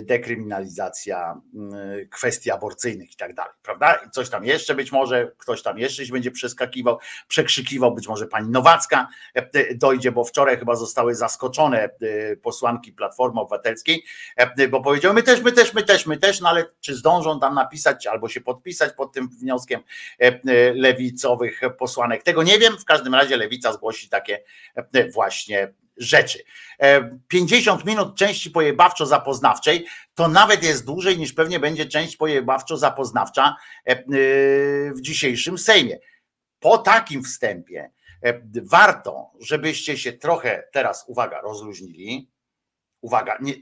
dekryminalizacja mm, kwestii aborcyjnych i tak dalej, prawda? Coś tam jeszcze być może, ktoś tam jeszcze się będzie przeskakiwał, przekrzykiwał, być może pani Nowacka e, dojdzie, bo wczoraj chyba zostały zaskoczone e, posłanki Platformy Obywatelskiej, bo powiedziały, my też, my też, my też, my też, no ale czy zdążą tam napisać albo się podpisać pod tym wnioskiem lewicowych posłanek? Tego nie wiem, w każdym razie lewica zgłosi takie właśnie rzeczy. E, 50 minut części pojebawczo-zapoznawczej to nawet jest dłużej niż pewnie będzie część pojebawczo-zapoznawcza e, e, w dzisiejszym Sejmie. Po takim wstępie e, warto, żebyście się trochę teraz, uwaga, rozluźnili. Uwaga, nie,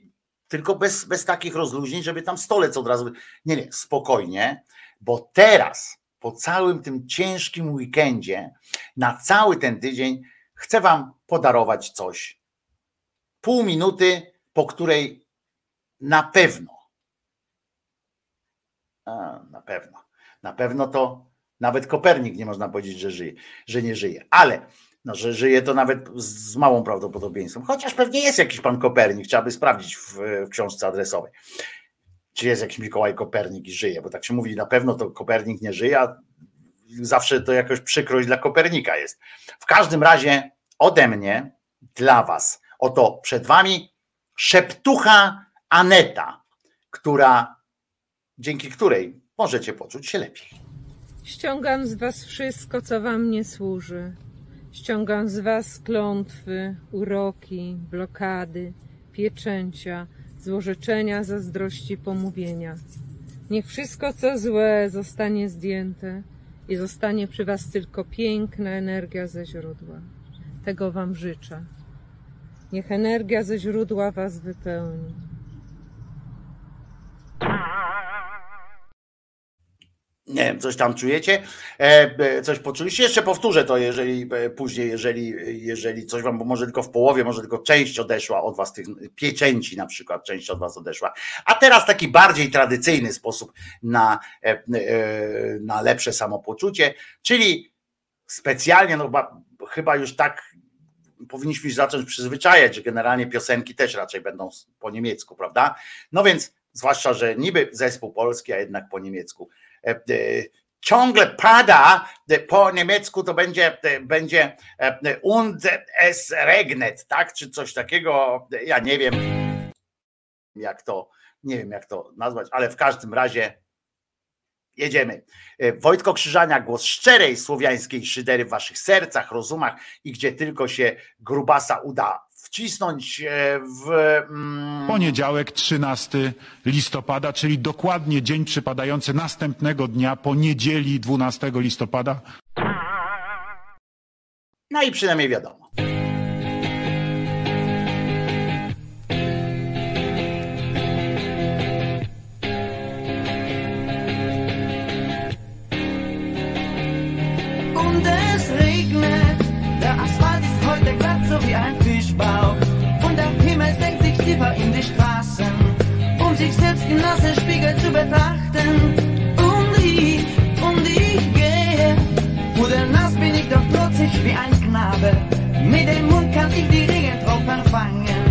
tylko bez, bez takich rozluźnień, żeby tam stolec od razu. Nie, nie, spokojnie, bo teraz, po całym tym ciężkim weekendzie, na cały ten tydzień, chcę Wam podarować coś. Pół minuty, po której na pewno, a, na pewno, na pewno to nawet Kopernik nie można powiedzieć, że żyje, że nie żyje, ale no, że żyje to nawet z małą prawdopodobieństwem. Chociaż pewnie jest jakiś pan Kopernik, trzeba by sprawdzić w, w książce adresowej. Czy jest jakiś Mikołaj Kopernik i żyje, bo tak się mówi, na pewno to Kopernik nie żyje, a zawsze to jakoś przykrość dla Kopernika jest. W każdym razie ode mnie dla was, oto przed wami szeptucha Aneta, która, dzięki której możecie poczuć się lepiej. Ściągam z was wszystko, co wam nie służy. Ściągam z was klątwy, uroki, blokady, pieczęcia, złorzeczenia, zazdrości, pomówienia. Niech wszystko, co złe, zostanie zdjęte i zostanie przy was tylko piękna energia ze źródła. Tego wam życzę. Niech energia ze źródła was wypełni. Nie wiem, coś tam czujecie, e, e, coś poczuliście. Jeszcze powtórzę to, jeżeli e, później, jeżeli, jeżeli coś wam, bo może tylko w połowie, może tylko część odeszła od was, tych pieczęci na przykład, część od was odeszła. A teraz taki bardziej tradycyjny sposób na, na lepsze samopoczucie, czyli specjalnie, no ba- chyba już tak powinniśmy się zacząć przyzwyczajać, że generalnie piosenki też raczej będą po niemiecku, prawda? No więc, zwłaszcza, że niby zespół polski, a jednak po niemiecku. E, e, Ciągle pada e, po niemiecku, to będzie, będzie und es regnet, tak? Czy coś takiego. Ja nie wiem, jak to, nie wiem, jak to nazwać, ale w każdym razie Jedziemy. E, Wojtko Krzyżania, głos szczerej słowiańskiej szydery w waszych sercach, rozumach i gdzie tylko się grubasa uda wcisnąć e, w. Mm, Poniedziałek 13 listopada, czyli dokładnie dzień przypadający następnego dnia po niedzieli 12 listopada. no i przynajmniej wiadomo. Tiefer in die Straßen, um sich selbst im nassen Spiegel zu betrachten. Und ich, und ich gehe, pudelnass bin ich doch trotzig wie ein Knabe. Mit dem Mund kann ich die Regentropfen fangen.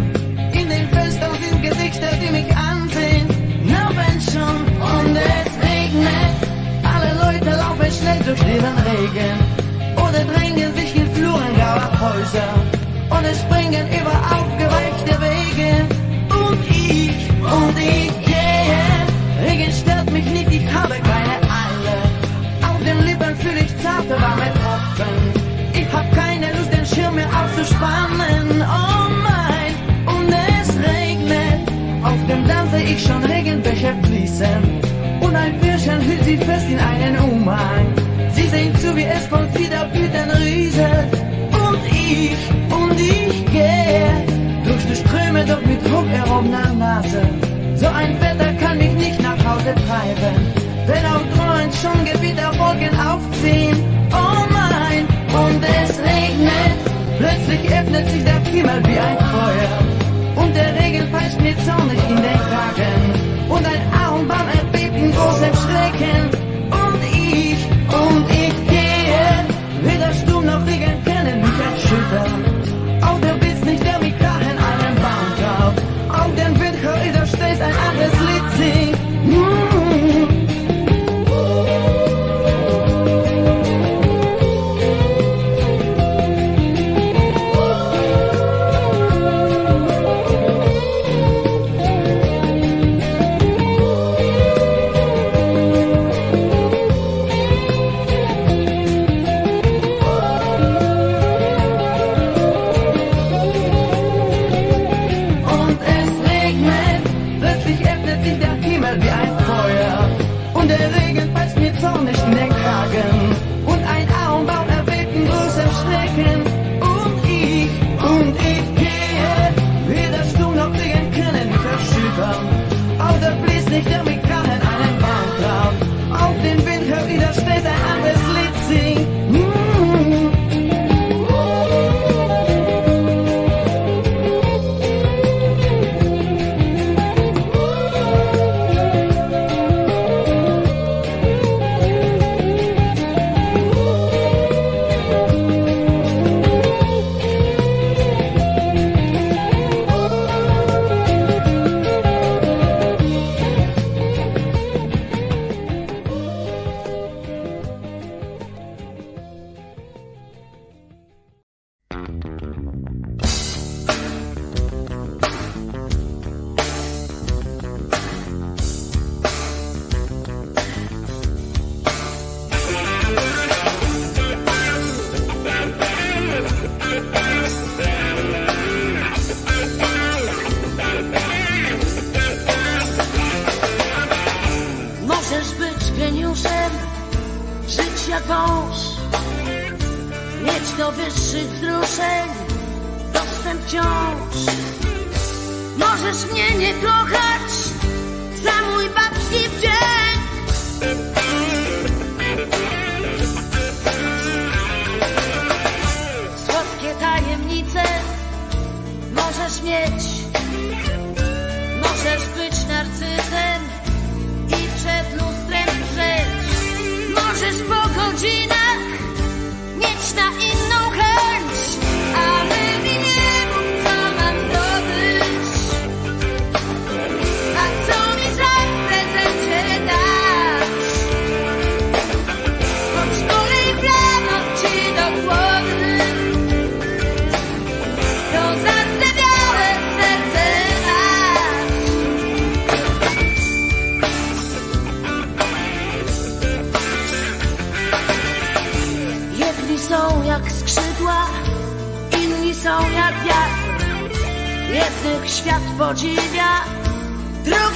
In den Fenstern sind Gesichter, die mich ansehen. Na wenn schon, und es regnet, alle Leute laufen schnell durch den Regen oder drängen sich in Fluren grauer Häuser und es springen über ich, und ich gehe, Regen stört mich nicht, ich habe keine Eile. Auf den Lippen fühle ich zarte, warme Tropfen. Ich hab keine Lust, den Schirm mehr aufzuspannen. Oh mein, und es regnet. Auf dem Damm seh ich schon Regenbecher fließen. Und ein Bürschchen hüllt sie fest in einen Umhang. Sie sehen zu, wie es von wieder Blüten rieselt. Und ich, und ich gehe Ströme, doch mit Druck erhobener Nase. So ein Wetter kann mich nicht nach Hause treiben. Wenn auch drohend schon Gewitterwolken aufziehen. Oh mein, und es regnet. Plötzlich öffnet sich der Himmel wie ein Feuer. Und der Regen peitscht mir zornig in den Kragen. Und ein Ahornbaum erbebt in großem Schrecken. Und ich, und ich gehe. Weder Sturm noch Regen können mich erschüttern.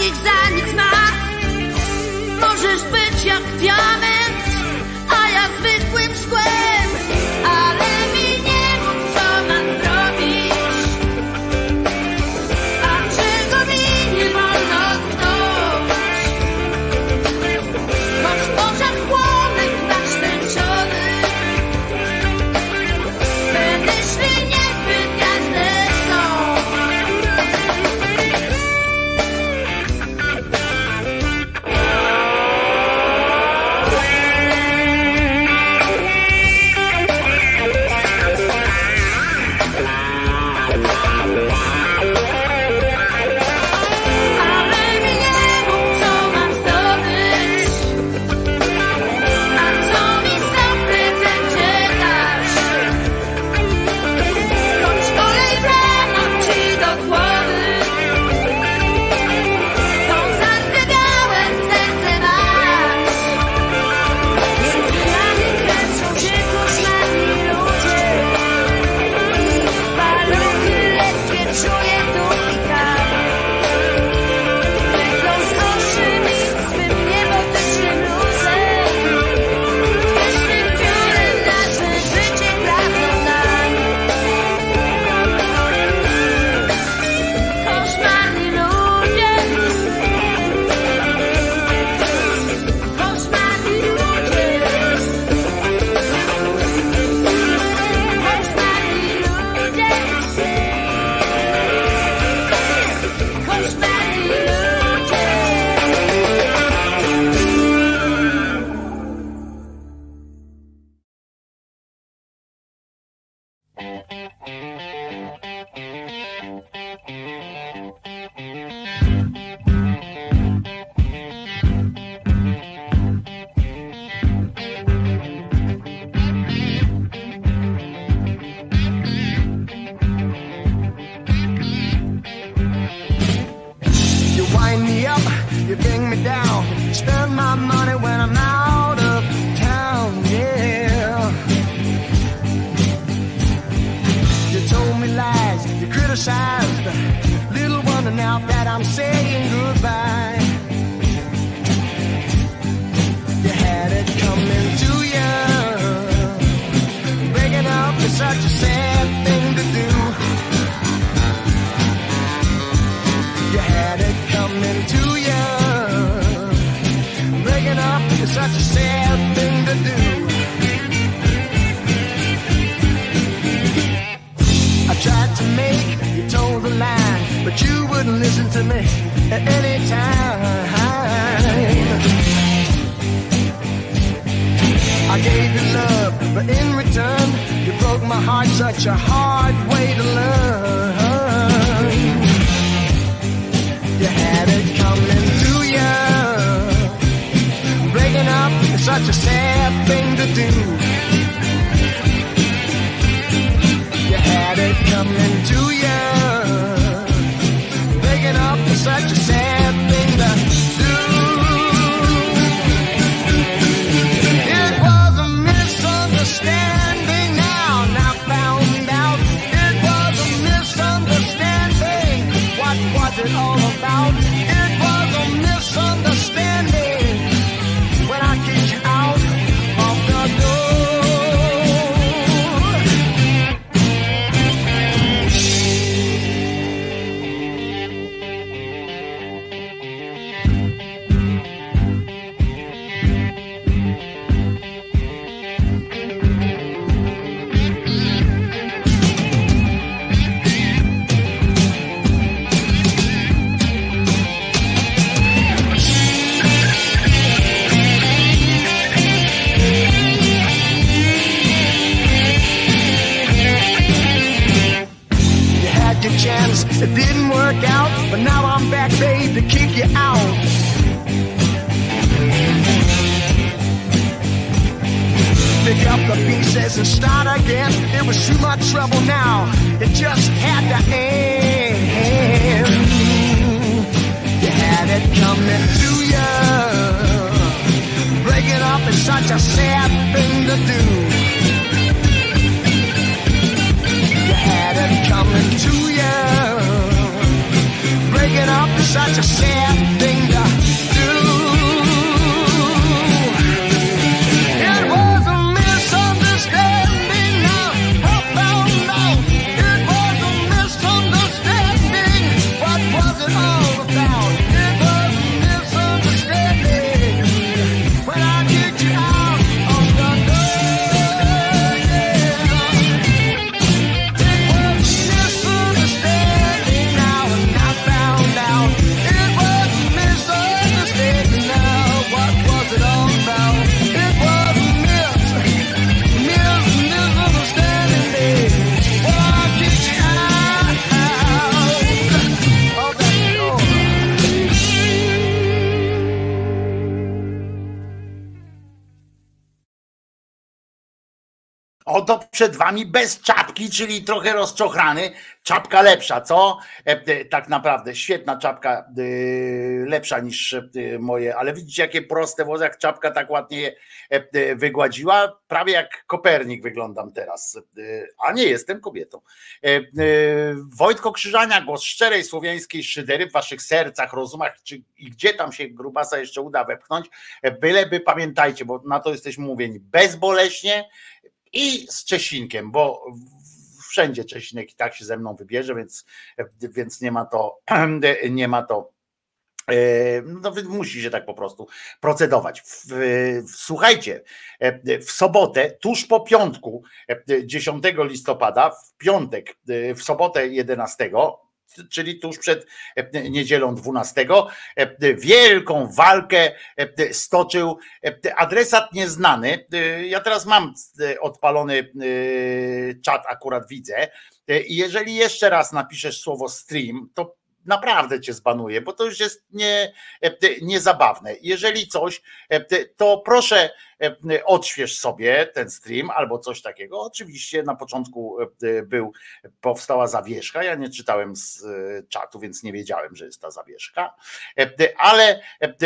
Drugich za nic ma. Oto przed wami bez czapki, czyli trochę rozczochrany. Czapka lepsza, co? E, e, Tak naprawdę, świetna czapka, e, lepsza niż moje, ale widzicie jakie proste włosy, jak czapka tak ładnie wygładziła. Prawie jak Kopernik wyglądam teraz, a nie jestem kobietą. Wojtko Krzyżania, głos szczerej słowiańskiej szydery w waszych sercach, rozumach, czy i gdzie tam się grubasa jeszcze uda wepchnąć, byleby pamiętajcie, bo na to jesteśmy mówieni, bezboleśnie, i z Czesinkiem, bo wszędzie Czesinek i tak się ze mną wybierze, więc, więc nie ma to, nie ma to. e, No, musi się tak po prostu procedować. Słuchajcie, e, w sobotę, tuż po piątku, e, 10 listopada, w piątek, e, w sobotę 11, czyli tuż przed e, niedzielą 12, e, wielką walkę e, stoczył adresat nieznany. Ja teraz mam odpalony czat, akurat widzę. I jeżeli jeszcze raz napiszesz słowo stream, to naprawdę cię zbanuję, bo to już jest nie, e, niezabawne. Jeżeli coś, e, to proszę e, odśwież sobie ten stream albo coś takiego. Oczywiście na początku był, powstała zawieszka. Ja nie czytałem z czatu, więc nie wiedziałem, że jest ta zawieszka, ale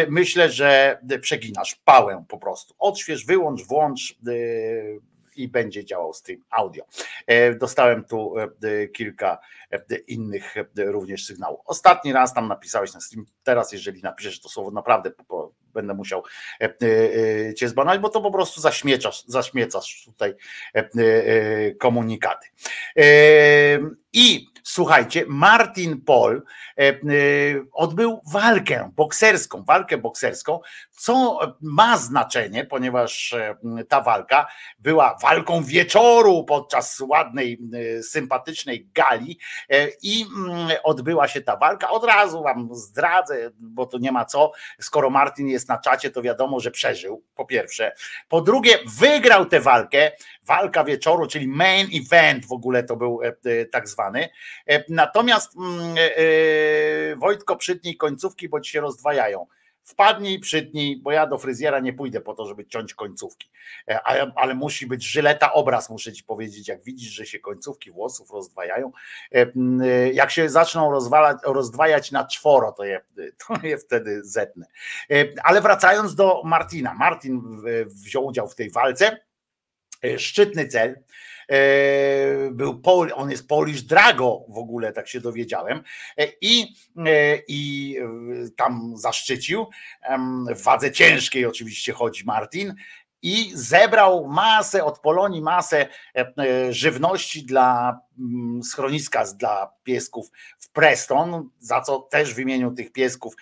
myślę, że przeginasz pałę po prostu. Odśwież, wyłącz, włącz i będzie działał stream audio. E, Dostałem tu e, e, kilka innych również sygnałów. Ostatni raz tam napisałeś na stream, teraz jeżeli napiszesz to słowo, naprawdę będę musiał cię zbanować, bo to po prostu zaśmiecasz, zaśmiecasz tutaj komunikaty. I słuchajcie, Martin e, odbył walkę bokserską, walkę bokserską, co ma znaczenie, ponieważ e, ta walka była walką wieczoru podczas ładnej, e, sympatycznej gali e, i mm, odbyła się ta walka. Od razu wam zdradzę, bo to nie ma co. Skoro Martin jest na czacie, to wiadomo, że przeżył. Po pierwsze. Po drugie, wygrał tę walkę. Walka wieczoru, czyli main event w ogóle to był tak zwany. Natomiast mm, Wojtko przytnij końcówki, bo ci się rozdwajają. Wpadnij, przytnij, bo ja do fryzjera nie pójdę po to, żeby ciąć końcówki. E, Ale, musi być żyleta obraz, muszę ci powiedzieć. Jak widzisz, że się końcówki włosów rozdwajają, e, e, jak się zaczną rozwalać, rozdwajać na czworo, to je, to je wtedy zetnę. Ale wracając do Martina. Martin wziął udział w tej walce. Szczytny cel. E, Był Pol, on jest Polish Drago w ogóle, tak się dowiedziałem. E, I, e, i tam zaszczycił. W wadze ciężkiej oczywiście chodzi Martin. I zebrał masę od Polonii, masę żywności dla mm, schroniska dla piesków w Preston, za co też w imieniu tych piesków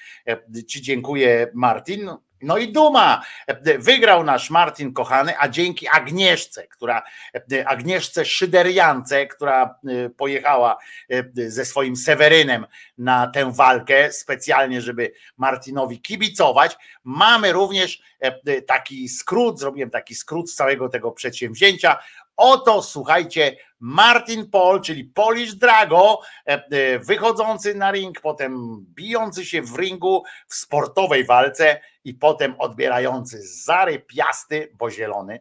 Ci dziękuję, Martin. No i duma. E, Wygrał nasz Martin kochany, a dzięki Agnieszce, która e, Agnieszce Szyderiance, która e, pojechała e, ze swoim Sewerynem na tę walkę specjalnie, żeby Martinowi kibicować. Mamy również e, taki skrót, zrobiłem taki skrót z całego tego przedsięwzięcia. Oto słuchajcie, Martin Paul, czyli Polish Drago, e, e, wychodzący na ring, potem bijący się w ringu w sportowej walce i potem odbierający zarypiasty, bo zielony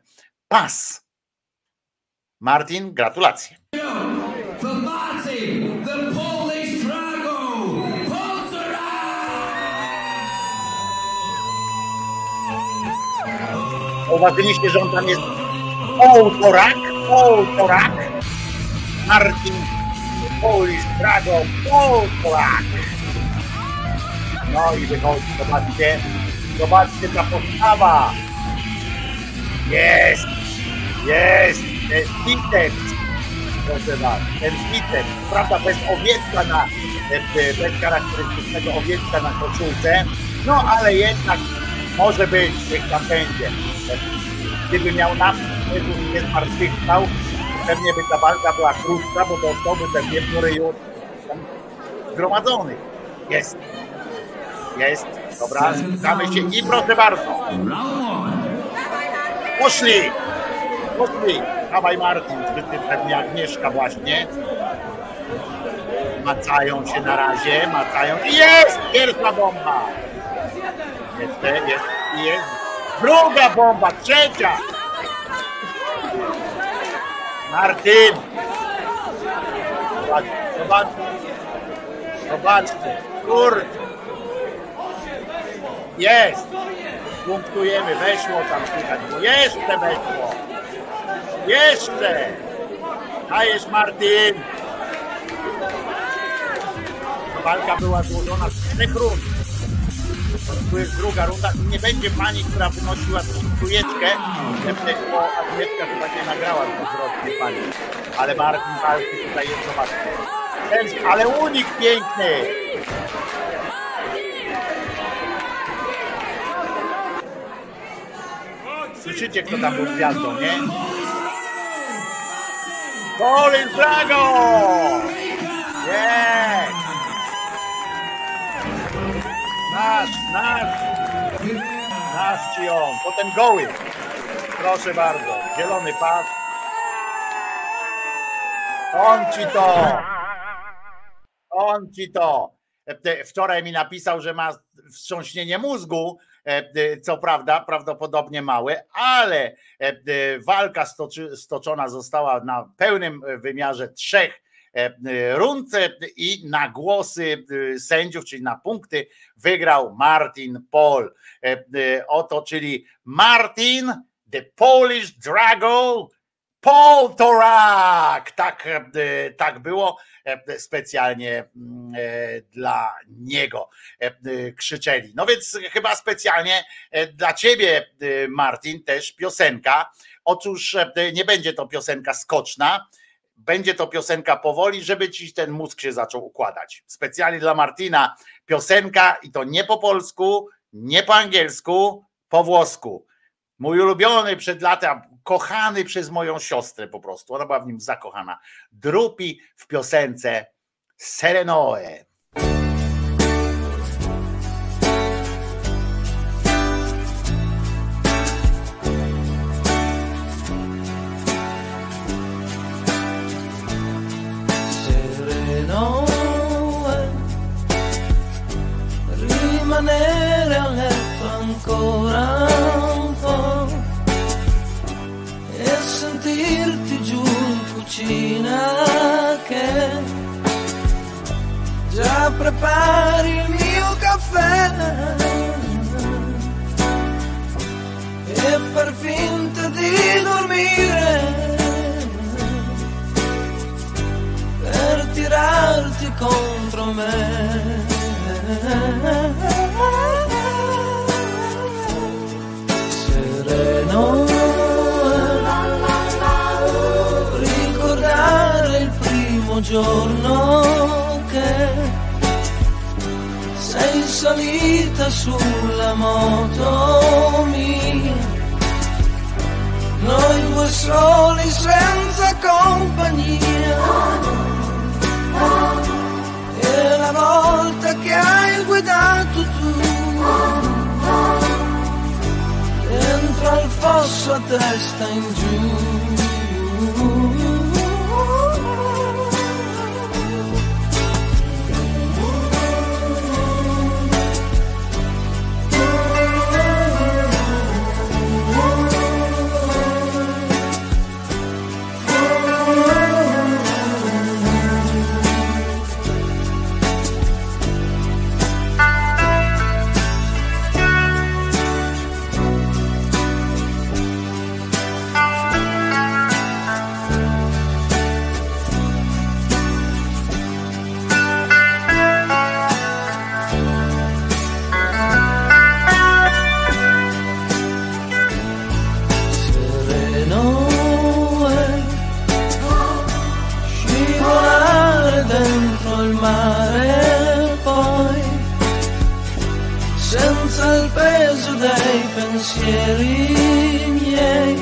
pas. Martin, gratulacje. Zauważyliście, że on tam jest półtorak, półtorak. Martin Polish Drago, półtorak. No i wychodzi, zobaczcie, zobaczcie ta postawa. Jest, jest, ten biceps, proszę was, ten biceps, prawda, bez owiecka na, bez charakterystycznego owiecka na koszulce, no ale jednak może być, niech tam będzie. Gdyby miał Jezus nie zmartwychwstał, pewnie by ta walka była krótka, bo dostałby pewnie w ryju zgromadzonych. Jest. Jest. Dobra, spotkamy się i proszę bardzo. Poszli! Poszli! Dawaj Martin, ty pewnie Agnieszka właśnie. Macają się na razie, macają. Jest! Pierwsza bomba! Jest, i jest. Druga bomba, trzecia! Martin! Zobaczcie, zobaczcie. Kurde. Jest! Punktujemy, weszło tam słychać, jeszcze weszło. Jeszcze! Dajesz Martin! Walka była złożona z trzech rund. To jest druga runda. Nie będzie pani, która wynosiła trójeczkę, bo Agnieszka chyba nie nagrała dwukrotnie pani. Ale Martin walki tutaj jest, zobaczcie. Ten- Ale unik piękny! Słyszycie, kto tam był gwiazdą, nie? Colin Drago! Nie! Nasz, nasz! Nasz ci on. Potem goły. Proszę bardzo. Zielony pas. On ci to! On ci to! E, Wczoraj mi napisał, że ma wstrząśnienie mózgu, e, e, co prawda, prawdopodobnie małe, ale walka stoczy, stoczona została na pełnym wymiarze trzech rund e, i na głosy e, sędziów, czyli na punkty wygrał Martin Paul. E, e, Oto, czyli Martin, the Polish Drago, Poltorak! Tak, e, tak było. Specjalnie mm, dla niego e, krzyczeli. No więc chyba specjalnie dla ciebie, Martin, też piosenka. Otóż nie będzie to piosenka skoczna, będzie to piosenka powoli, żeby ci ten mózg się zaczął układać. Specjalnie dla Martina piosenka i to nie po polsku, nie po angielsku, po włosku. Mój ulubiony przed latem, kochany przez moją siostrę po prostu. Ona była w nim zakochana. Drupi w piosence Serenoe. Giorno che sei salita sulla moto mia. Noi due soli senza compagnia. E la volta che hai guidato tu Dentro al fosso a testa in giù pensieri miei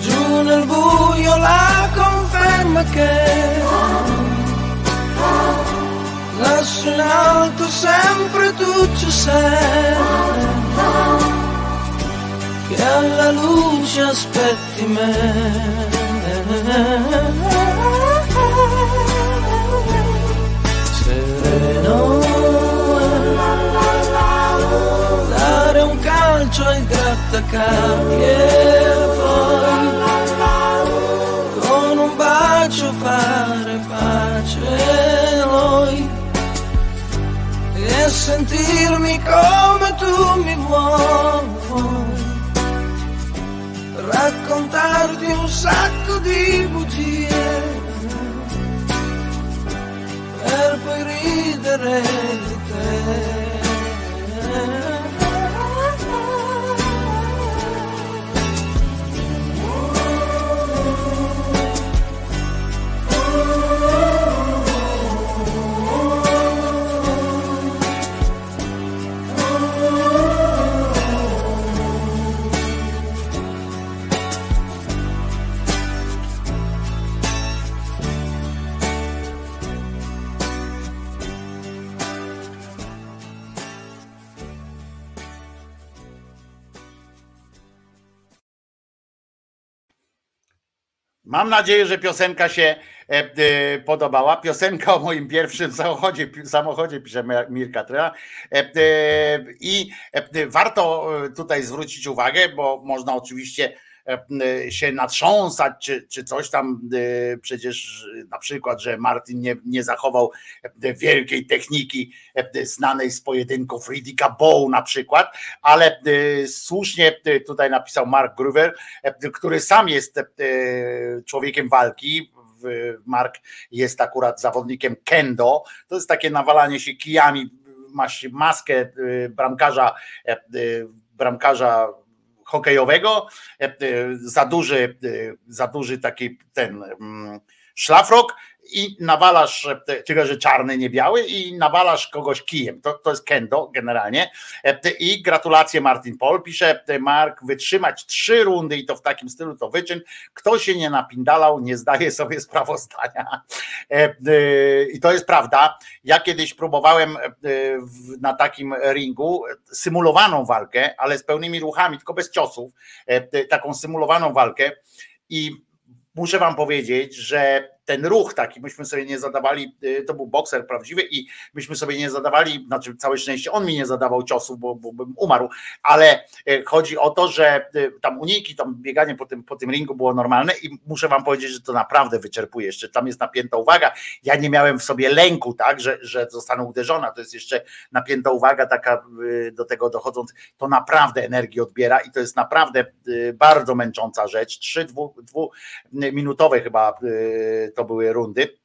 giù nel buio la conferma che lassù in alto sempre tu ci sei che alla luce aspetti me. Calcio ai grattacapi e poi con un bacio fare pace noi e sentirmi come tu mi vuoi. Raccontarti un sacco di bugie per poi ridere Mam nadzieję, że piosenka się e, e, podobała. Piosenka o moim pierwszym samochodzie, samochodzie pisze Mi- Mirka Trela. E, I warto tutaj zwrócić uwagę, bo można oczywiście się natrząsać, czy, czy coś tam. e, Przecież na przykład, że Martin nie, nie zachował e, wielkiej techniki e, znanej z pojedynków Ridicka Bow na przykład, ale e, słusznie e, tutaj napisał Mark Gruver, e, który sam jest e, człowiekiem walki. Mark jest akurat zawodnikiem kendo. To jest takie nawalanie się kijami. Masz maskę e, bramkarza, e, e, bramkarza hokejowego, e, e, za duży, e, za duży taki ten mm, szlafrok i nawalasz, e, tylko że czarny, nie biały, i nawalasz kogoś kijem. To, to jest kendo generalnie. E, I gratulacje Martin Pol, pisze e, Mark, wytrzymać trzy rundy i to w takim stylu to wyczyn. Kto się nie napindalał, nie zdaje sobie sprawozdania. E, I to jest prawda. Ja kiedyś próbowałem w- na takim ringu symulowaną walkę, ale z pełnymi ruchami, tylko bez ciosów, taką symulowaną walkę i muszę wam powiedzieć, że ten ruch taki, myśmy sobie nie zadawali, y, to był bokser prawdziwy i myśmy sobie nie zadawali, znaczy całe szczęście on mi nie zadawał ciosów, bo, bo bym umarł, ale y, chodzi o to, że y, tam uniki, tam bieganie po tym, po tym ringu było normalne i muszę wam powiedzieć, że to naprawdę wyczerpuje, jeszcze tam jest napięta uwaga, ja nie miałem w sobie lęku, tak, że, że zostanę uderzona, to jest jeszcze napięta uwaga taka do tego dochodząc, to naprawdę energię odbiera i to jest naprawdę bardzo męcząca rzecz, trzy dwu, dwuminutowe chyba to były rundy.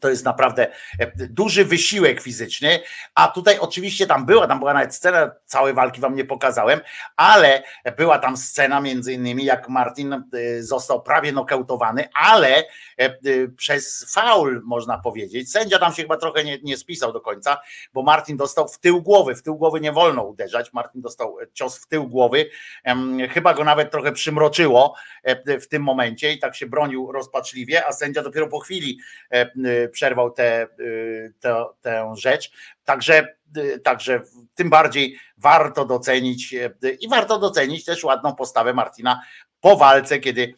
To jest naprawdę e, duży wysiłek fizyczny, a tutaj oczywiście tam była, tam była nawet scena, całej walki wam nie pokazałem, ale była tam scena między innymi jak Martin e, został prawie nokautowany, ale e, przez faul można powiedzieć. Sędzia tam się chyba trochę nie, nie spisał do końca, bo Martin dostał w tył głowy, w tył głowy nie wolno uderzać, Martin dostał cios w tył głowy, chyba go nawet trochę przymroczyło w tym momencie i tak się bronił rozpaczliwie, a sędzia dopiero po chwili przerwał tę tę tę rzecz. Także, e, także tym bardziej warto docenić e, i warto docenić też ładną postawę Martina po walce, kiedy,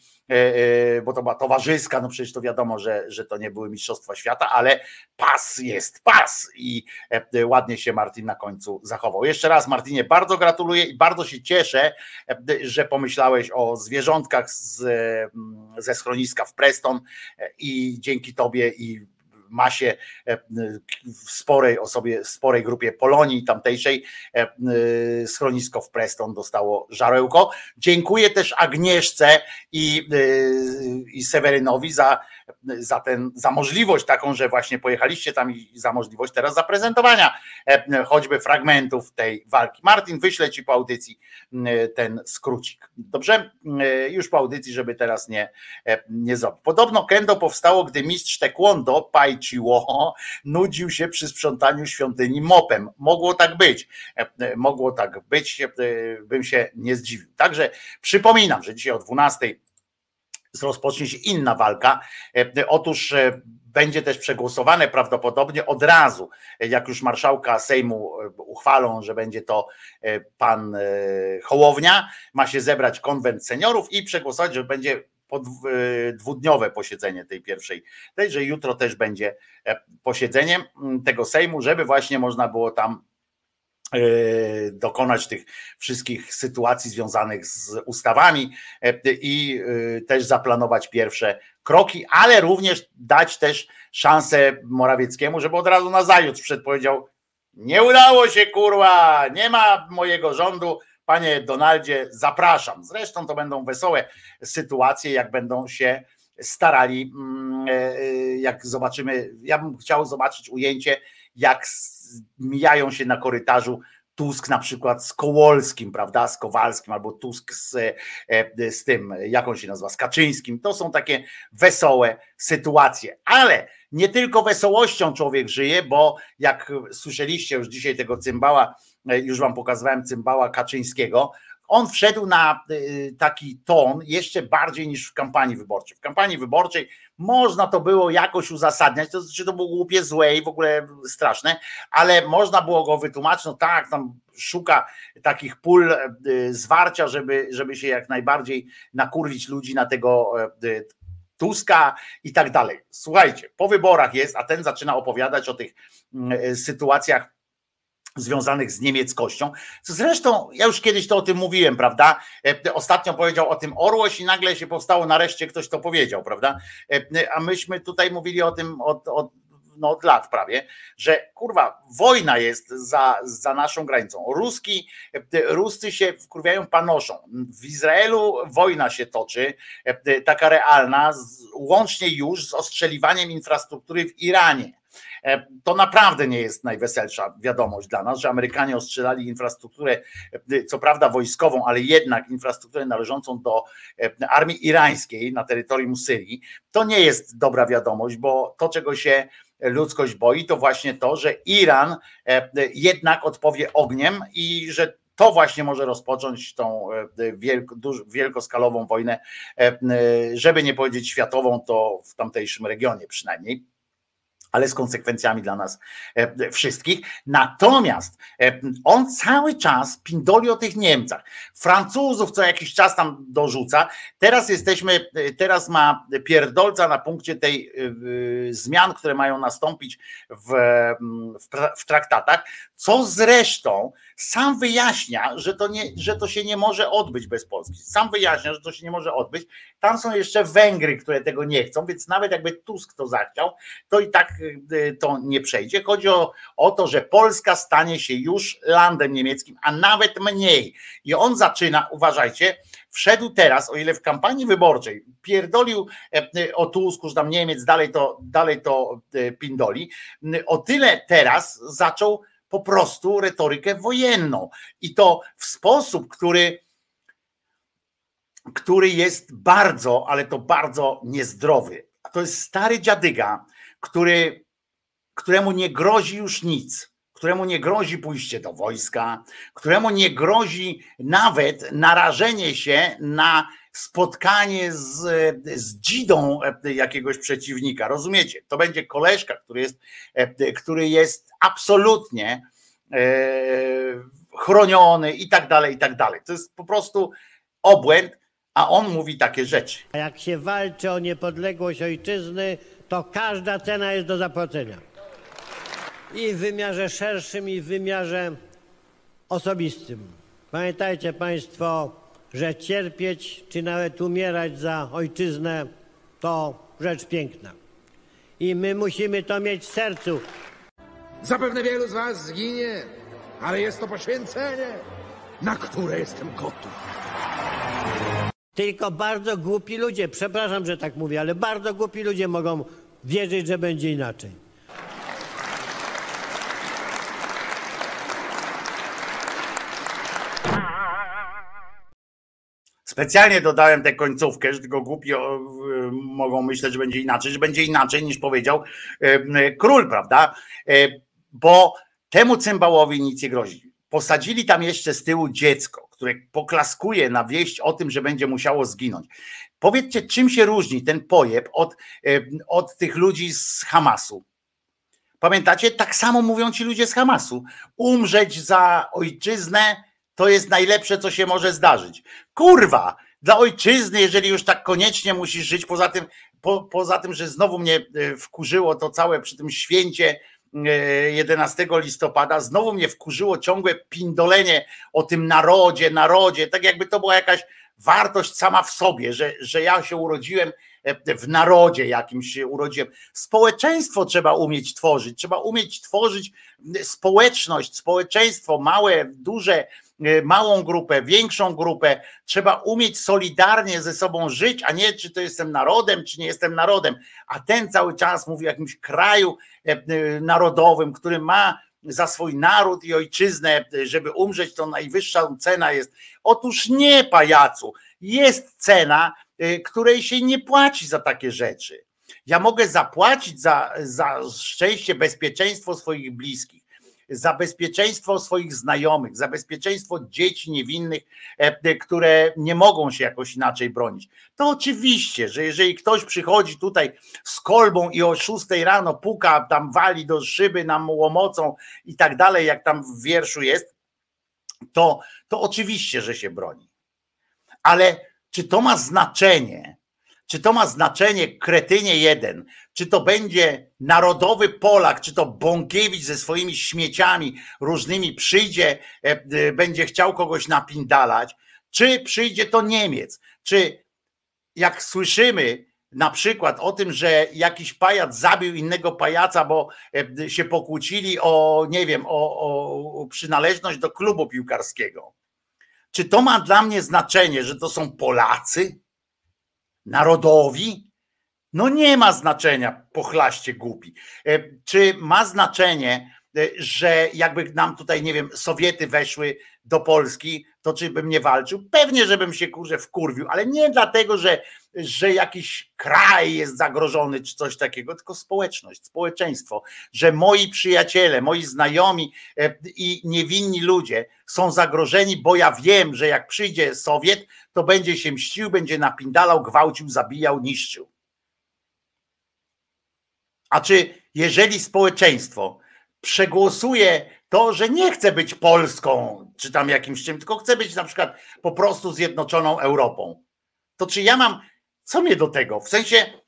bo to była towarzyska, no przecież to wiadomo, że, że to nie były Mistrzostwa Świata, ale pas jest pas i ładnie się Martin na końcu zachował. Jeszcze raz Martinie bardzo gratuluję i bardzo się cieszę, że pomyślałeś o zwierzątkach z, ze schroniska w Preston i dzięki tobie i masie w sporej osobie, w sporej grupie Polonii tamtejszej e, e, schronisko w Preston dostało żarełko. Dziękuję też Agnieszce i, e, i Sewerynowi za, za, ten, za możliwość taką, że właśnie pojechaliście tam i za możliwość teraz zaprezentowania e, choćby fragmentów tej walki. Martin, wyślę ci po audycji ten skrócik. Dobrze? Już po audycji, żeby teraz nie, e, nie zrobić. Podobno kendo powstało, gdy mistrz taekwondo Pai Chiwo nudził się przy sprzątaniu świątyni mopem. Mogło tak być. E, Mogło tak być, bym się nie zdziwił. Także przypominam, że dzisiaj o 12 rozpocznie się inna walka. E, Otóż e, będzie też przegłosowane prawdopodobnie od razu, e, jak już marszałka Sejmu uchwalą, że będzie to pan Hołownia, ma się zebrać konwent seniorów i przegłosować, że będzie dwudniowe posiedzenie tej pierwszej, tej, że jutro też będzie posiedzenie tego Sejmu, żeby właśnie można było tam dokonać tych wszystkich sytuacji związanych z ustawami e, i e, też zaplanować pierwsze kroki, ale również dać też szansę Morawieckiemu, żeby od razu na zajutrz przed powiedział nie udało się kurwa, nie ma mojego rządu, panie Donaldzie, zapraszam. Zresztą to będą wesołe sytuacje, jak będą się starali, mm, e, e, jak zobaczymy, ja bym chciał zobaczyć ujęcie, jak mijają się na korytarzu Tusk na przykład z Kołolskim, prawda, z Kowalskim, albo Tusk z, e, z tym, jak on się nazywa, z Kaczyńskim. To są takie wesołe sytuacje, ale nie tylko wesołością człowiek żyje, bo jak słyszeliście już dzisiaj tego cymbała, e, już wam pokazywałem cymbała Kaczyńskiego, on wszedł na y, taki ton jeszcze bardziej niż w kampanii wyborczej. W kampanii wyborczej można to było jakoś uzasadniać, to znaczy to było głupie, złe i w ogóle straszne, ale można było go wytłumaczyć, no tak, tam szuka takich pól y, zwarcia, żeby, żeby się jak najbardziej nakurwić ludzi na tego y, Tuska i tak dalej. Słuchajcie, po wyborach jest, a ten zaczyna opowiadać o tych mm, sytuacjach związanych z niemieckością. Co Zresztą ja już kiedyś to o tym mówiłem, prawda? E, Ostatnio powiedział o tym Orłoś i nagle się powstało, nareszcie ktoś to powiedział, prawda? E, A myśmy tutaj mówili o tym od, od, no od lat prawie, że kurwa, wojna jest za, za naszą granicą. Ruski, e, Ruscy się wkurwiają, panoszą. W Izraelu wojna się toczy, taka realna, łącznie już z ostrzeliwaniem infrastruktury w Iranie. E, To naprawdę nie jest najweselsza wiadomość dla nas, że Amerykanie ostrzelali infrastrukturę, e, co prawda wojskową, ale jednak infrastrukturę należącą do e, armii irańskiej na terytorium Syrii. To nie jest dobra wiadomość, bo to, czego się ludzkość boi, to właśnie to, że Iran jednak odpowie ogniem i że to właśnie może rozpocząć tą wielkoskalową wojnę, żeby nie powiedzieć światową, to w tamtejszym regionie przynajmniej ale z konsekwencjami dla nas e, wszystkich. Natomiast e, on cały czas pindoli o tych Niemcach. Francuzów co jakiś czas tam dorzuca. Teraz jesteśmy, e, teraz ma pierdolca na punkcie tej zmian, które mają nastąpić w, w, tra- w traktatach, co zresztą sam wyjaśnia, że to, nie, że to się nie może odbyć bez Polski. Sam wyjaśnia, że to się nie może odbyć. Tam są jeszcze Węgry, które tego nie chcą, więc nawet jakby Tusk to zachciał, to i tak to nie przejdzie. Chodzi o, o to, że Polska stanie się już landem niemieckim, a nawet mniej. I on zaczyna, uważajcie, wszedł teraz, o ile w kampanii wyborczej pierdolił e, e, o Tusku, że tam Niemiec dalej to, dalej to e, pindoli, o tyle teraz zaczął po prostu retorykę wojenną. I to w sposób, który który jest bardzo, ale to bardzo niezdrowy. To jest stary dziadyga, który, któremu nie grozi już nic, któremu nie grozi pójście do wojska, któremu nie grozi nawet narażenie się na spotkanie z, z dzidą jakiegoś przeciwnika. Rozumiecie? To będzie koleżka, który jest, który jest absolutnie e, chroniony i tak dalej, i tak dalej. To jest po prostu obłęd, a on mówi takie rzeczy. A jak się walczy o niepodległość ojczyzny, to każda cena jest do zapłacenia. I w wymiarze szerszym, i w wymiarze osobistym. Pamiętajcie Państwo, że cierpieć, czy nawet umierać za ojczyznę, to rzecz piękna. I my musimy to mieć w sercu. Zapewne wielu z was zginie, ale jest to poświęcenie, na które jestem gotów. Tylko bardzo głupi ludzie, przepraszam, że tak mówię, ale bardzo głupi ludzie mogą wierzyć, że będzie inaczej. Specjalnie dodałem tę końcówkę, że tylko głupi y, mogą myśleć, że będzie inaczej, że będzie inaczej niż powiedział y, król, prawda? Y, Bo temu cymbałowi nic nie grozi. Posadzili tam jeszcze z tyłu dziecko, które poklaskuje na wieść o tym, że będzie musiało zginąć. Powiedzcie, czym się różni ten pojeb od, y, od tych ludzi z Hamasu? Pamiętacie? Tak samo mówią ci ludzie z Hamasu. Umrzeć za ojczyznę to jest najlepsze, co się może zdarzyć. Kurwa, dla ojczyzny, jeżeli już tak koniecznie musisz żyć, poza tym, po, poza tym, że znowu mnie e, wkurzyło to całe przy tym święcie e, 11 listopada, znowu mnie wkurzyło ciągłe pindolenie o tym narodzie, narodzie, tak jakby to była jakaś wartość sama w sobie, że, że ja się urodziłem e, w narodzie jakimś się urodziłem. Społeczeństwo trzeba umieć tworzyć, trzeba umieć tworzyć społeczność, społeczeństwo, małe, duże, e, małą grupę, większą grupę. Trzeba umieć solidarnie ze sobą żyć, a nie czy to jestem narodem, czy nie jestem narodem. A ten cały czas mówi o jakimś kraju e, narodowym, który ma za swój naród i ojczyznę, żeby umrzeć, to najwyższa cena jest. Otóż nie, pajacu. Jest cena, y, której się nie płaci za takie rzeczy. Ja mogę zapłacić za, za szczęście, bezpieczeństwo swoich bliskich, za bezpieczeństwo swoich znajomych, za bezpieczeństwo dzieci niewinnych, e, e, które nie mogą się jakoś inaczej bronić. To oczywiście, że jeżeli ktoś przychodzi tutaj z kolbą i o 6 rano puka, tam wali do szyby nam łomocą i tak dalej, jak tam w wierszu jest, to, to oczywiście, że się broni. Ale czy to ma znaczenie? Czy to ma znaczenie, kretynie jeden? Czy to będzie narodowy Polak, czy to Bąkiewicz ze swoimi śmieciami różnymi przyjdzie, e, e, będzie chciał kogoś napindalać, czy przyjdzie to Niemiec? Czy jak słyszymy na przykład o tym, że jakiś pajac zabił innego pajaca, bo e, się pokłócili o, nie wiem, o, o przynależność do klubu piłkarskiego. Czy to ma dla mnie znaczenie, że to są Polacy? Narodowi? No nie ma znaczenia, pochlaście głupi. E, Czy ma znaczenie, e, że jakby nam tutaj, nie wiem, Sowiety weszły do Polski, to czy bym nie walczył? Pewnie, żebym się kurze wkurwił, ale nie dlatego, że, że jakiś kraj jest zagrożony czy coś takiego, tylko społeczność, społeczeństwo, że moi przyjaciele, moi znajomi e, i niewinni ludzie są zagrożeni, bo ja wiem, że jak przyjdzie Sowiet, to będzie się mścił, będzie napindalał, gwałcił, zabijał, niszczył. A czy jeżeli społeczeństwo przegłosuje to, że nie chce być Polską, czy tam jakimś czym, tylko chce być na przykład po prostu zjednoczoną Europą, to czy ja mam, co mnie do tego? W sensie,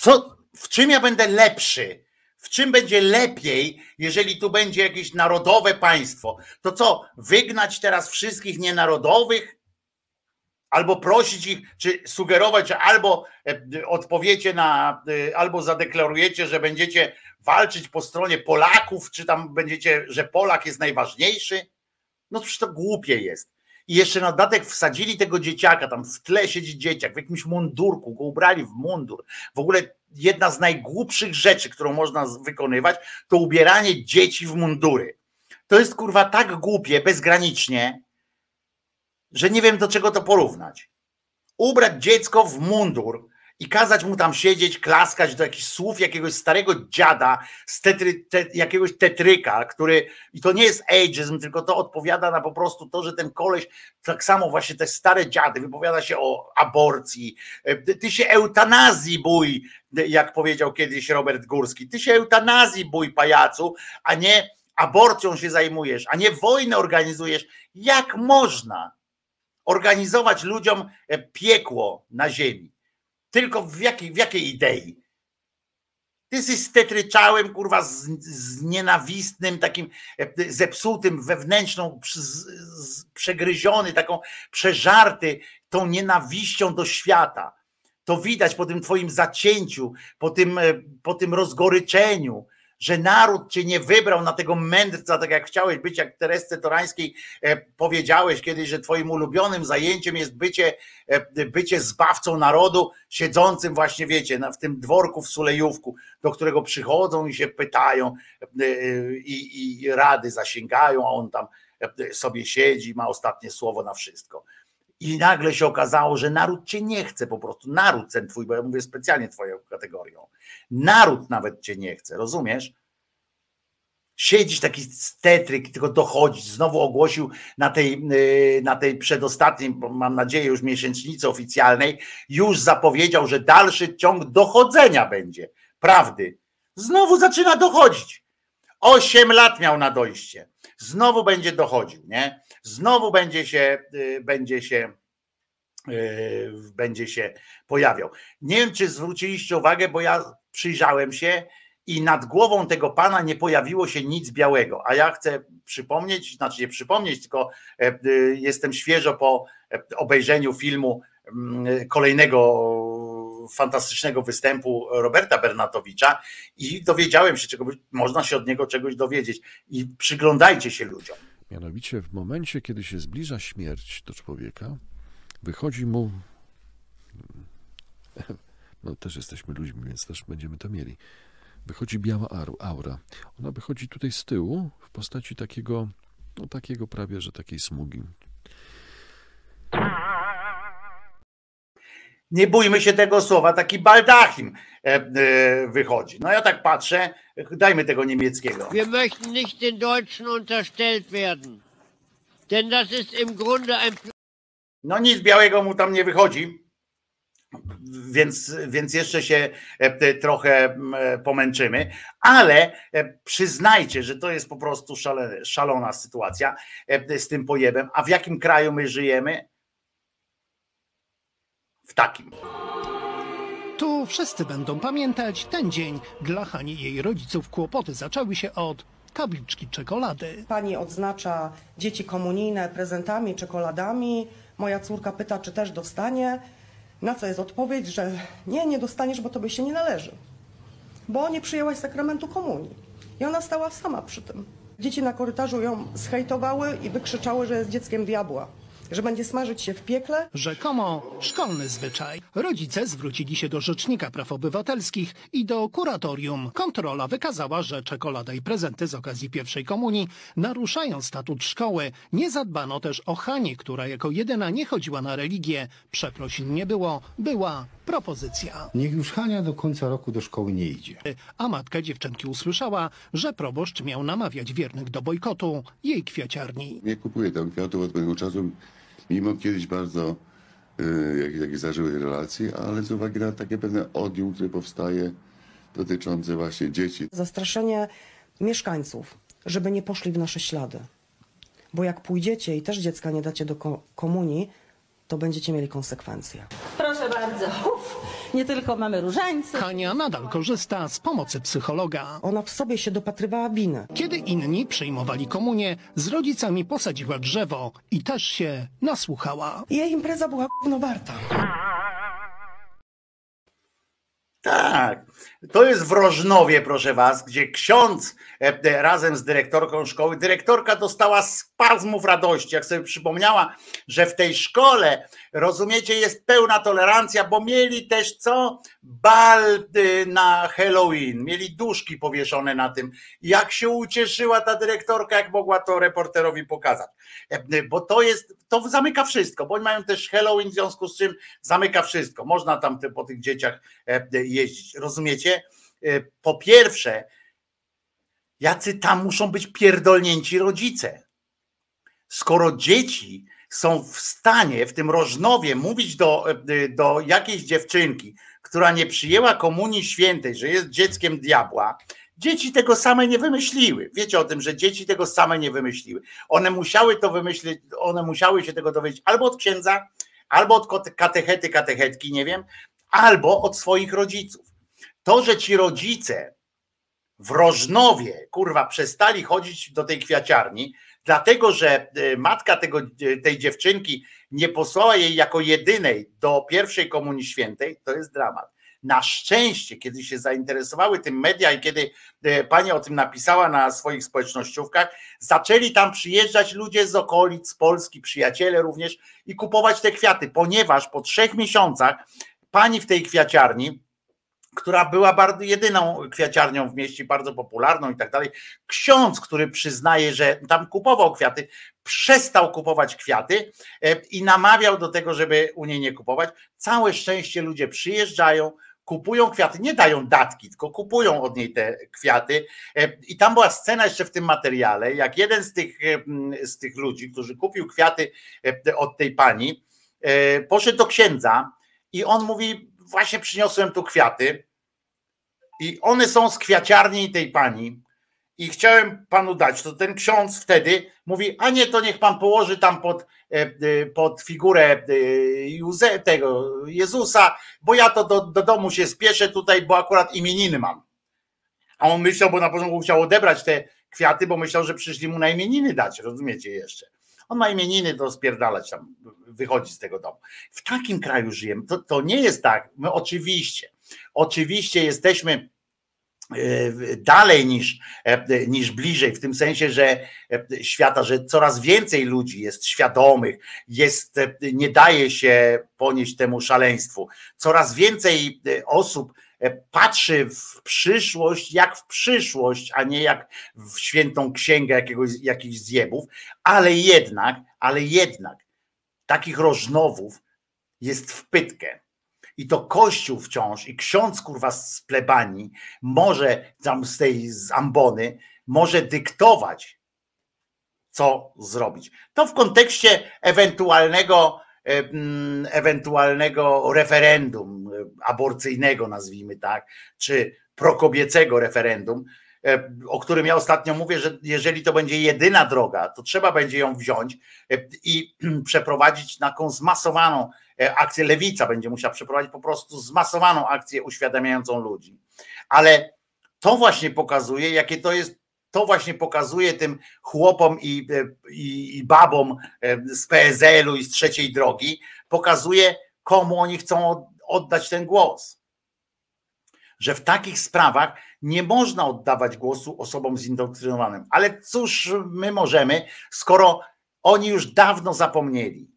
co, w czym ja będę lepszy? W czym będzie lepiej, jeżeli tu będzie jakieś narodowe państwo? To co, wygnać teraz wszystkich nienarodowych? albo prosić ich, czy sugerować, że albo e, odpowiecie na, e, albo zadeklarujecie, że będziecie walczyć po stronie Polaków, czy tam będziecie, że Polak jest najważniejszy. No przecież to głupie jest. I jeszcze na dodatek wsadzili tego dzieciaka, tam w tle siedzi dzieciak, w jakimś mundurku, go ubrali w mundur. W ogóle jedna z najgłupszych rzeczy, którą można wykonywać, to ubieranie dzieci w mundury. To jest kurwa tak głupie, bezgranicznie, że nie wiem do czego to porównać. Ubrać dziecko w mundur i kazać mu tam siedzieć, klaskać do jakichś słów jakiegoś starego dziada z tetry, te, jakiegoś tetryka, który, i to nie jest ageism, tylko to odpowiada na po prostu to, że ten koleś, tak samo właśnie te stare dziady, wypowiada się o aborcji, ty ty się eutanazji bój, jak powiedział kiedyś Robert Górski, ty się eutanazji bój pajacu, a nie aborcją się zajmujesz, a nie wojnę organizujesz. Jak można? organizować ludziom e, piekło na ziemi. Tylko w jakiej, w jakiej idei? Ty jesteś stetryczałem, kurwa, z, z nienawistnym, takim e, zepsutym, wewnętrzną, z, z, przegryziony, taką przeżarty tą nienawiścią do świata. To widać po tym twoim zacięciu, po tym, e, po tym rozgoryczeniu, że naród cię nie wybrał na tego mędrca, tak jak chciałeś być, jak Teresce Torańskiej e, powiedziałeś kiedyś, że twoim ulubionym zajęciem jest bycie, e, bycie zbawcą narodu, siedzącym właśnie, wiecie, w tym dworku w Sulejówku, do którego przychodzą i się pytają e, i, i rady zasięgają, a on tam sobie siedzi, ma ostatnie słowo na wszystko. I nagle się okazało, że naród cię nie chce po prostu. Naród ten twój, bo ja mówię specjalnie twoją kategorią. Naród nawet cię nie chce, rozumiesz? Siedzisz taki stetryk, tylko dochodzić. Znowu ogłosił na tej, yy, na tej przedostatniej, mam nadzieję, już miesięcznicy oficjalnej, już zapowiedział, że dalszy ciąg dochodzenia będzie. Prawdy. Znowu zaczyna dochodzić. Osiem lat miał na dojście. Znowu będzie dochodził, nie? Znowu będzie się, yy, będzie się, yy, będzie się pojawiał. Nie wiem, czy zwróciliście uwagę, bo ja przyjrzałem się i nad głową tego pana nie pojawiło się nic białego. A ja chcę przypomnieć, znaczy nie przypomnieć, tylko e, e, jestem świeżo po obejrzeniu filmu mm, kolejnego fantastycznego występu Roberta Bernatowicza i dowiedziałem się, czego można się od niego czegoś dowiedzieć. I przyglądajcie się ludziom. Mianowicie w momencie, kiedy się zbliża śmierć do człowieka, wychodzi mu. No też jesteśmy ludźmi, więc też będziemy to mieli. Wychodzi biała aura. Ona wychodzi tutaj z tyłu w postaci takiego, no takiego prawie, że takiej smugi. Nie bójmy się tego słowa, taki baldachim e, e, wychodzi. No ja tak patrzę, dajmy tego niemieckiego. Wir möchten nicht den Deutschen unterstellt werden. Denn das ist im Grunde ein No nic białego mu tam nie wychodzi, więc, więc jeszcze się e, trochę pomęczymy, ale przyznajcie, że to jest po prostu szalone, szalona sytuacja z tym pojebem. A w jakim kraju my żyjemy? W takim. Tu wszyscy będą pamiętać ten dzień. Dla Hani i jej rodziców kłopoty zaczęły się od tabliczki czekolady. Pani odznacza dzieci komunijne prezentami, czekoladami. Moja córka pyta, czy też dostanie. Na co jest odpowiedź, że nie, nie dostaniesz, bo tobie się nie należy. Bo nie przyjęłaś sakramentu komunii. I ona stała sama przy tym. Dzieci na korytarzu ją zhejtowały i wykrzyczały, że jest dzieckiem diabła. Że będzie smażyć się w piekle. Rzekomo szkolny zwyczaj. Rodzice zwrócili się do Rzecznika Praw Obywatelskich i do kuratorium. Kontrola wykazała, że czekolada i prezenty z okazji pierwszej komunii naruszają statut szkoły. Nie zadbano też o Hanie, która jako jedyna nie chodziła na religię. Przeprosin nie było, była propozycja. Niech już Hania do końca roku do szkoły nie idzie. A matka dziewczynki usłyszała, że proboszcz miał namawiać wiernych do bojkotu jej kwiaciarni. Nie kupuję tam kwiatów od pewnego czasu, mimo kiedyś bardzo y, jakieś, jakieś zażyłych relacji, ale z uwagi na takie pewne odium, które powstaje dotyczące właśnie dzieci. Zastraszenie mieszkańców, żeby nie poszli w nasze ślady. Bo jak pójdziecie i też dziecka nie dacie do ko- komunii, to będziecie mieli konsekwencje. Proszę bardzo. Uf, nie tylko mamy różańce. Hania nadal korzysta z pomocy psychologa. Ona w sobie się dopatrywała winy. Kiedy inni przyjmowali komunię, z rodzicami posadziła drzewo i też się nasłuchała. Jej impreza była gówno warta. Tak. To jest w Rożnowie, proszę was, gdzie ksiądz e, e, razem z dyrektorką szkoły, dyrektorka dostała spazmów radości, jak sobie przypomniała, że w tej szkole, rozumiecie, jest pełna tolerancja, bo mieli też co? Bal na Halloween, mieli duszki powieszone na tym. Jak się ucieszyła ta dyrektorka, jak mogła to reporterowi pokazać. E, Bo to jest, to zamyka wszystko, bo oni mają też Halloween, w związku z czym zamyka wszystko. Można tam po tych dzieciach e, jeździć, rozumiecie? E, Po pierwsze, jacy tam muszą być pierdolnięci rodzice. Skoro dzieci są w stanie w tym Rożnowie mówić do, e, do jakiejś dziewczynki, która nie przyjęła komunii świętej, że jest dzieckiem diabła, dzieci tego same nie wymyśliły. Wiecie o tym, że dzieci tego same nie wymyśliły. One musiały to wymyślić, one musiały się tego dowiedzieć albo od księdza, albo od katechety, katechetki, nie wiem, albo od swoich rodziców. To, że ci rodzice w Rożnowie, kurwa, przestali chodzić do tej kwiaciarni, dlatego że e, matka tego, e, tej dziewczynki nie posłała jej jako jedynej do pierwszej komunii świętej, to jest dramat. Na szczęście, kiedy się zainteresowały tym media i kiedy e, pani o tym napisała na swoich społecznościówkach, zaczęli tam przyjeżdżać ludzie z okolic, z Polski, przyjaciele również i kupować te kwiaty, ponieważ po trzech miesiącach pani w tej kwiaciarni, która była bardzo jedyną kwiaciarnią w mieście, bardzo popularną i tak dalej. Ksiądz, który przyznaje, że tam kupował kwiaty, przestał kupować kwiaty e, i namawiał do tego, żeby u niej nie kupować. Całe szczęście ludzie przyjeżdżają, kupują kwiaty, nie dają datki, tylko kupują od niej te kwiaty. E, I tam była scena jeszcze w tym materiale, jak jeden z tych, e, z tych ludzi, którzy kupił kwiaty od tej pani, poszedł do księdza i on mówi, właśnie przyniosłem tu kwiaty i one są z kwiaciarni tej pani i chciałem panu dać, to ten ksiądz wtedy mówi, a nie, to niech pan położy tam pod, e, e, pod figurę e, tego Jezusa, bo ja to do, do domu się spieszę tutaj, bo akurat imieniny mam. A on myślał, bo na początku chciał odebrać te kwiaty, bo myślał, że przyszli mu na imieniny dać, rozumiecie jeszcze. On ma imieniny, to spierdalać tam, wychodzi z tego domu. W takim kraju żyjemy. To, to nie jest tak. My oczywiście, oczywiście jesteśmy e, dalej niż, e, niż bliżej, w tym sensie, że e, świata, że coraz więcej ludzi jest świadomych, jest, nie daje się ponieść temu szaleństwu. Coraz więcej osób patrzy w przyszłość jak w przyszłość, a nie jak w świętą księgę jakiegoś, jakichś zjebów, ale jednak, ale jednak takich rożnowów jest w pytkę. I to Kościół wciąż i ksiądz kurwa z plebanii może tam z tej z ambony może dyktować, co zrobić. To w kontekście ewentualnego, e, mm, ewentualnego referendum e, aborcyjnego, nazwijmy tak, czy prokobiecego referendum, e, o którym ja ostatnio mówię, że jeżeli to będzie jedyna droga, to trzeba będzie ją wziąć i przeprowadzić taką zmasowaną akcję. Lewica będzie musiała przeprowadzić po prostu zmasowaną akcję uświadamiającą ludzi. Ale to właśnie pokazuje, jakie to jest. To właśnie pokazuje tym chłopom i, i, i babom z PSL-u i z trzeciej drogi, pokazuje, komu oni chcą oddać ten głos. Że w takich sprawach nie można oddawać głosu osobom zindoktrynowanym. Ale cóż my możemy, skoro oni już dawno zapomnieli,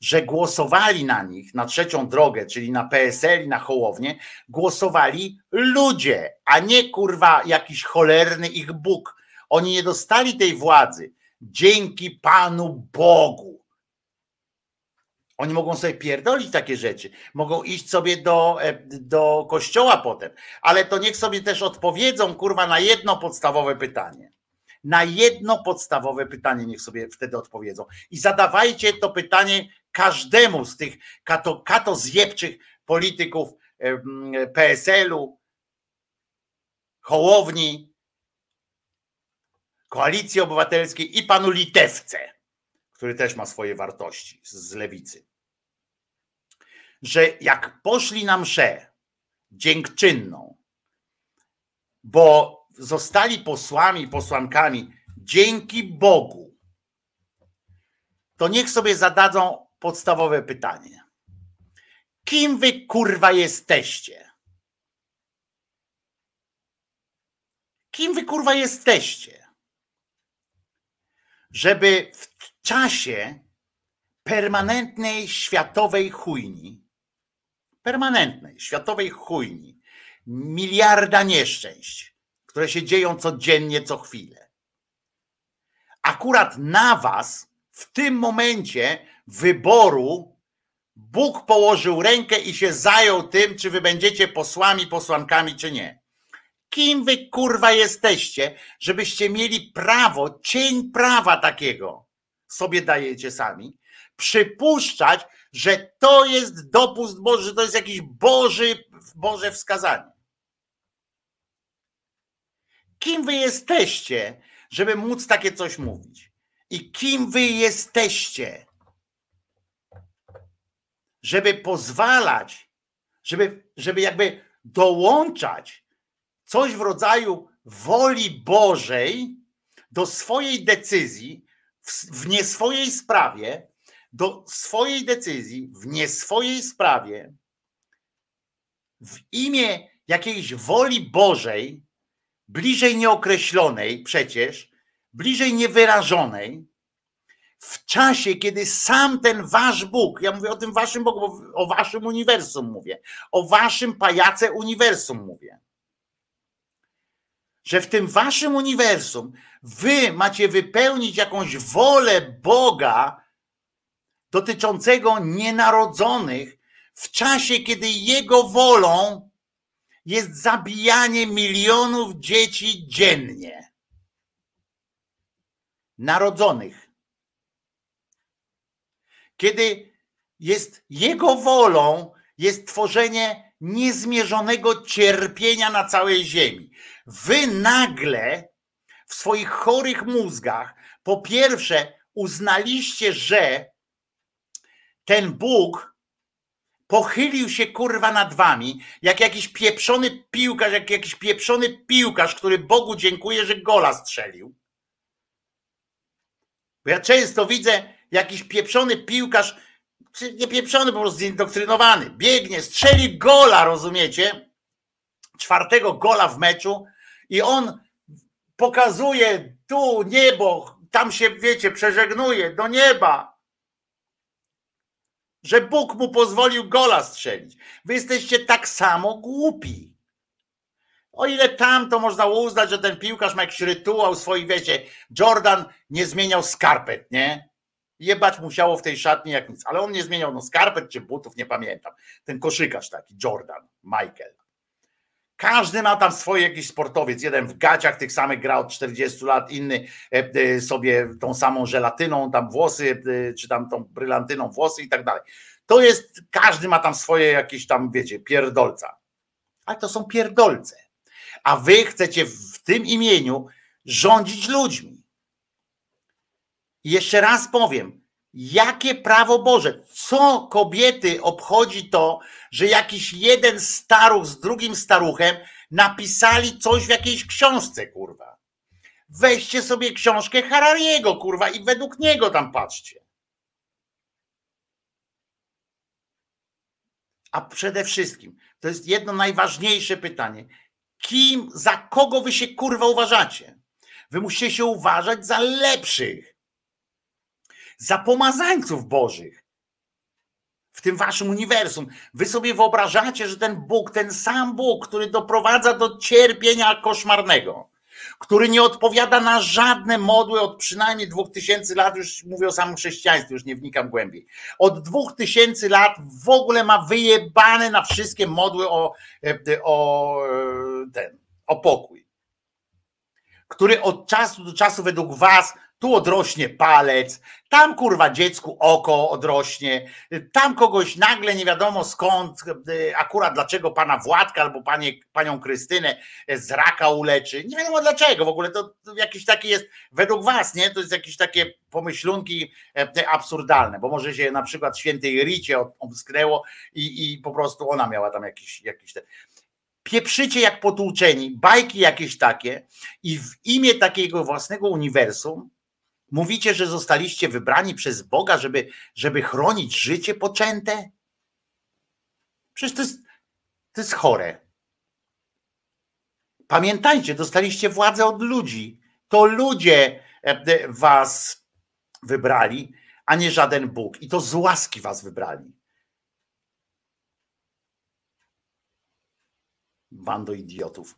że głosowali na nich, na trzecią drogę, czyli na PSL i na Hołownię, głosowali ludzie, a nie kurwa jakiś cholerny ich Bóg. Oni nie dostali tej władzy dzięki Panu Bogu. Oni mogą sobie pierdolić takie rzeczy, mogą iść sobie do, e, do kościoła potem, ale to niech sobie też odpowiedzą, kurwa, na jedno podstawowe pytanie. Na jedno podstawowe pytanie niech sobie wtedy odpowiedzą. I zadawajcie to pytanie każdemu z tych kato, kato zjebczych polityków PSL-u, Hołowni, Koalicji Obywatelskiej i panu Litewce, który też ma swoje wartości z lewicy. Że jak poszli na mszę dziękczynną, bo zostali posłami posłankami dzięki Bogu, to niech sobie zadadzą podstawowe pytanie. Kim wy kurwa jesteście? Kim wy kurwa jesteście? Żeby w czasie permanentnej światowej chujni permanentnej, światowej chujni, miliarda nieszczęść, które się dzieją codziennie, co chwilę. Akurat na was w tym momencie wyboru Bóg położył rękę i się zajął tym, czy wy będziecie posłami, posłankami, czy nie. Kim wy kurwa jesteście, żebyście mieli prawo, cień prawa takiego sobie dajecie sami, przypuszczać, że to jest dopust Boży, że to jest jakiś Boży, Boże wskazanie. Kim wy jesteście, żeby móc takie coś mówić? I kim wy jesteście, żeby pozwalać, żeby, żeby jakby dołączać coś w rodzaju woli Bożej do swojej decyzji w, w nie swojej sprawie, do swojej decyzji w nie swojej sprawie, w imię jakiejś woli Bożej, bliżej nieokreślonej przecież, bliżej niewyrażonej, w czasie, kiedy sam ten wasz Bóg, ja mówię o tym waszym Bogu, o waszym uniwersum mówię, o waszym pajace uniwersum mówię, że w tym waszym uniwersum wy macie wypełnić jakąś wolę Boga, dotyczącego nienarodzonych w czasie, kiedy jego wolą jest zabijanie milionów dzieci dziennie. Narodzonych. Kiedy jest jego wolą, jest tworzenie niezmierzonego cierpienia na całej ziemi. Wy nagle w swoich chorych mózgach, po pierwsze, uznaliście, że ten Bóg pochylił się kurwa nad wami, jak jakiś pieprzony piłkarz, jak jakiś pieprzony piłkarz, który Bogu dziękuję, że gola strzelił. Bo ja często widzę jakiś pieprzony piłkarz, nie pieprzony, po prostu zindoktrynowany, biegnie, strzeli gola, rozumiecie? Czwartego gola w meczu i on pokazuje tu niebo, tam się, wiecie, przeżegnuje do nieba że Bóg mu pozwolił gola strzelić. Wy jesteście tak samo głupi. O ile tam to można uznać, że ten piłkarz ma jakiś rytuał swój, wiecie, Jordan nie zmieniał skarpet, nie? Jebać musiało w tej szatni jak nic, ale on nie zmieniał no skarpet czy butów, nie pamiętam. Ten koszykarz taki, Jordan, Michael. Każdy ma tam swoje jakiś sportowiec. Jeden w gaciach tych samych gra od 40 lat, inny e, e, sobie tą samą żelatyną, tam włosy, e, czy tam tą brylantyną włosy i tak dalej. To jest, każdy ma tam swoje jakieś tam, wiecie, pierdolca. Ale to są pierdolce. a wy chcecie w tym imieniu rządzić ludźmi. Jeszcze raz powiem, jakie prawo Boże, co kobiety obchodzi to, że jakiś jeden staruch z drugim staruchem napisali coś w jakiejś książce, kurwa. Weźcie sobie książkę Harariego, kurwa, i według niego tam patrzcie. A przede wszystkim, to jest jedno najważniejsze pytanie. Kim, za kogo wy się kurwa uważacie? Wy musicie się uważać za lepszych, za pomazańców bożych w tym waszym uniwersum. Wy sobie wyobrażacie, że ten Bóg, ten sam Bóg, który doprowadza do cierpienia koszmarnego, który nie odpowiada na żadne modły od przynajmniej dwóch tysięcy lat, już mówię o samym chrześcijaństwie, już nie wnikam głębiej. Od dwóch tysięcy lat w ogóle ma wyjebane na wszystkie modły o, e, o e, ten, o pokój. Który od czasu do czasu według was tu odrośnie palec, tam kurwa dziecku oko odrośnie, tam kogoś nagle nie wiadomo skąd, y, akurat dlaczego pana Władka albo panie, panią Krystynę z raka uleczy. Nie wiadomo dlaczego, w ogóle to, to jakiś taki jest, według was, nie? To jest jakieś takie pomyślunki e, absurdalne, bo może się na przykład świętej Ricie omsknęło i, i po prostu ona miała tam jakiś, jakiś ten pieprzycie jak potłuczeni, bajki jakieś takie i w imię takiego własnego uniwersum mówicie, że zostaliście wybrani przez Boga, żeby, żeby chronić życie poczęte? Przecież to jest, to jest chore. Pamiętajcie, dostaliście władzę od ludzi. To ludzie e, was wybrali, a nie żaden Bóg. I to z łaski was wybrali. Bando idiotów.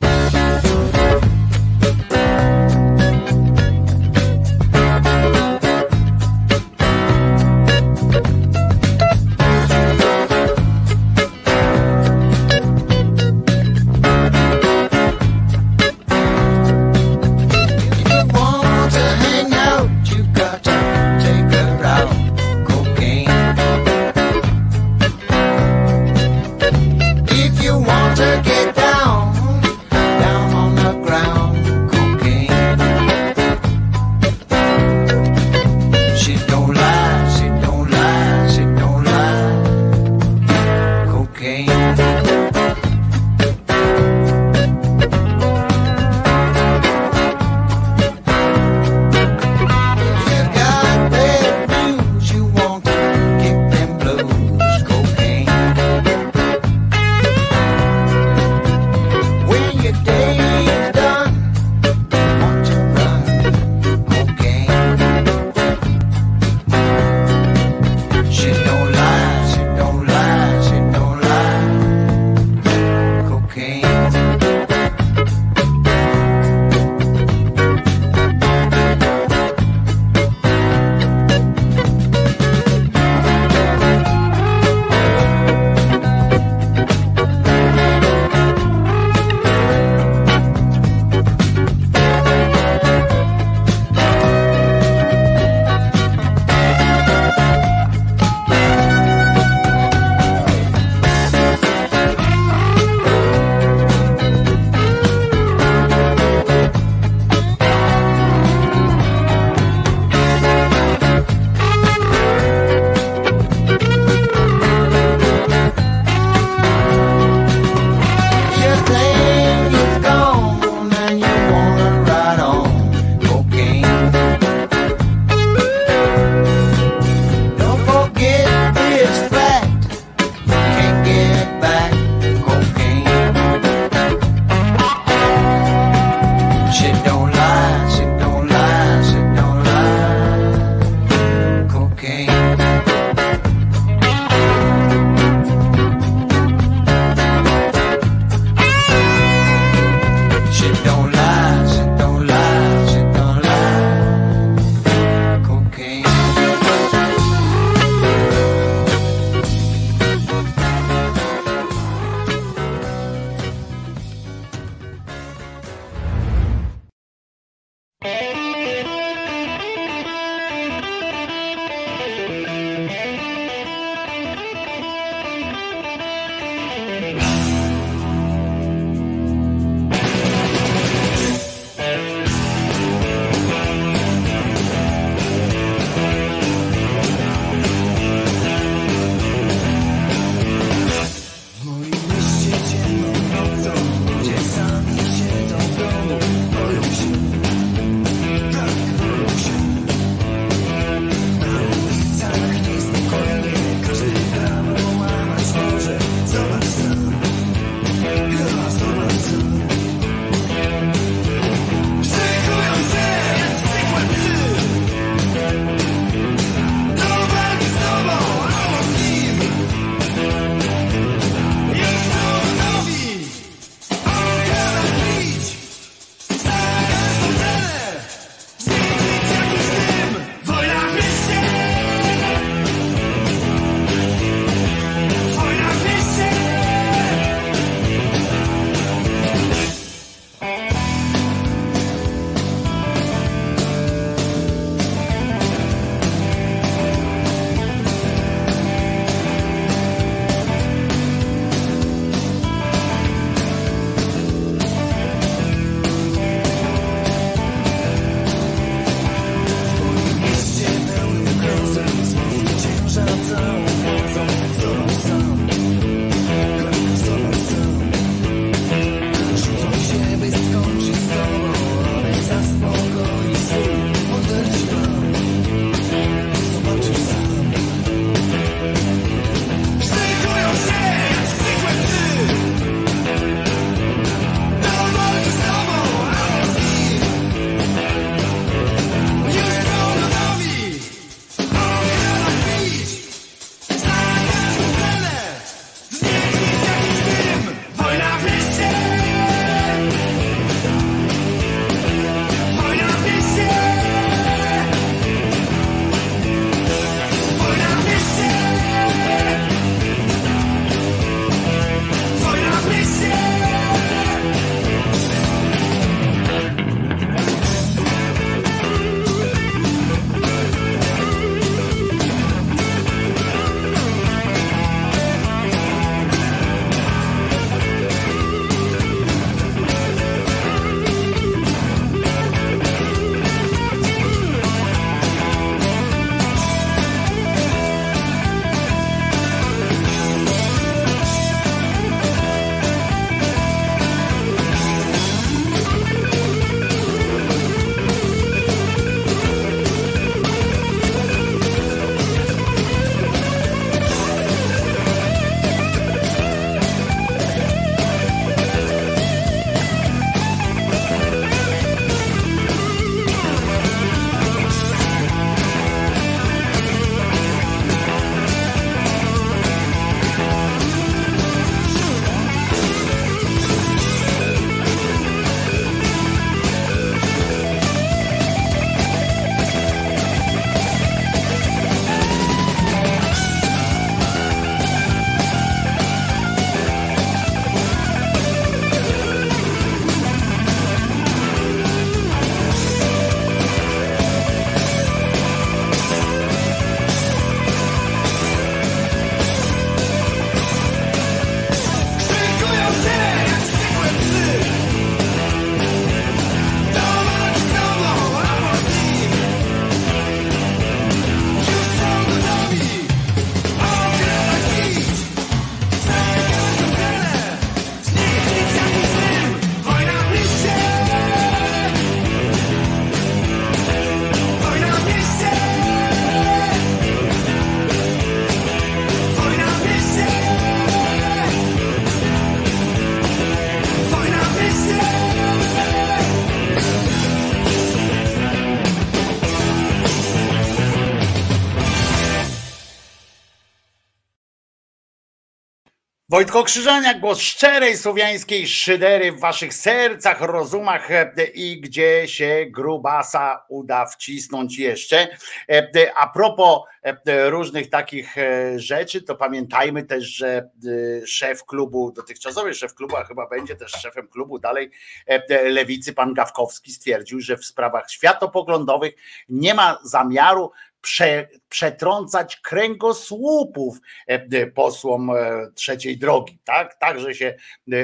Wojtko Krzyżaniak, głos szczerej słowiańskiej szydery w waszych sercach, rozumach e, i gdzie się grubasa uda wcisnąć jeszcze. E, A propos e, różnych takich e, rzeczy, to pamiętajmy też, że e, szef klubu, dotychczasowy szef klubu, a chyba będzie też szefem klubu dalej e, lewicy, pan Gawkowski stwierdził, że w sprawach światopoglądowych nie ma zamiaru prze, przetrącać kręgosłupów e, e, posłom e, trzeciej drogi, tak? Także się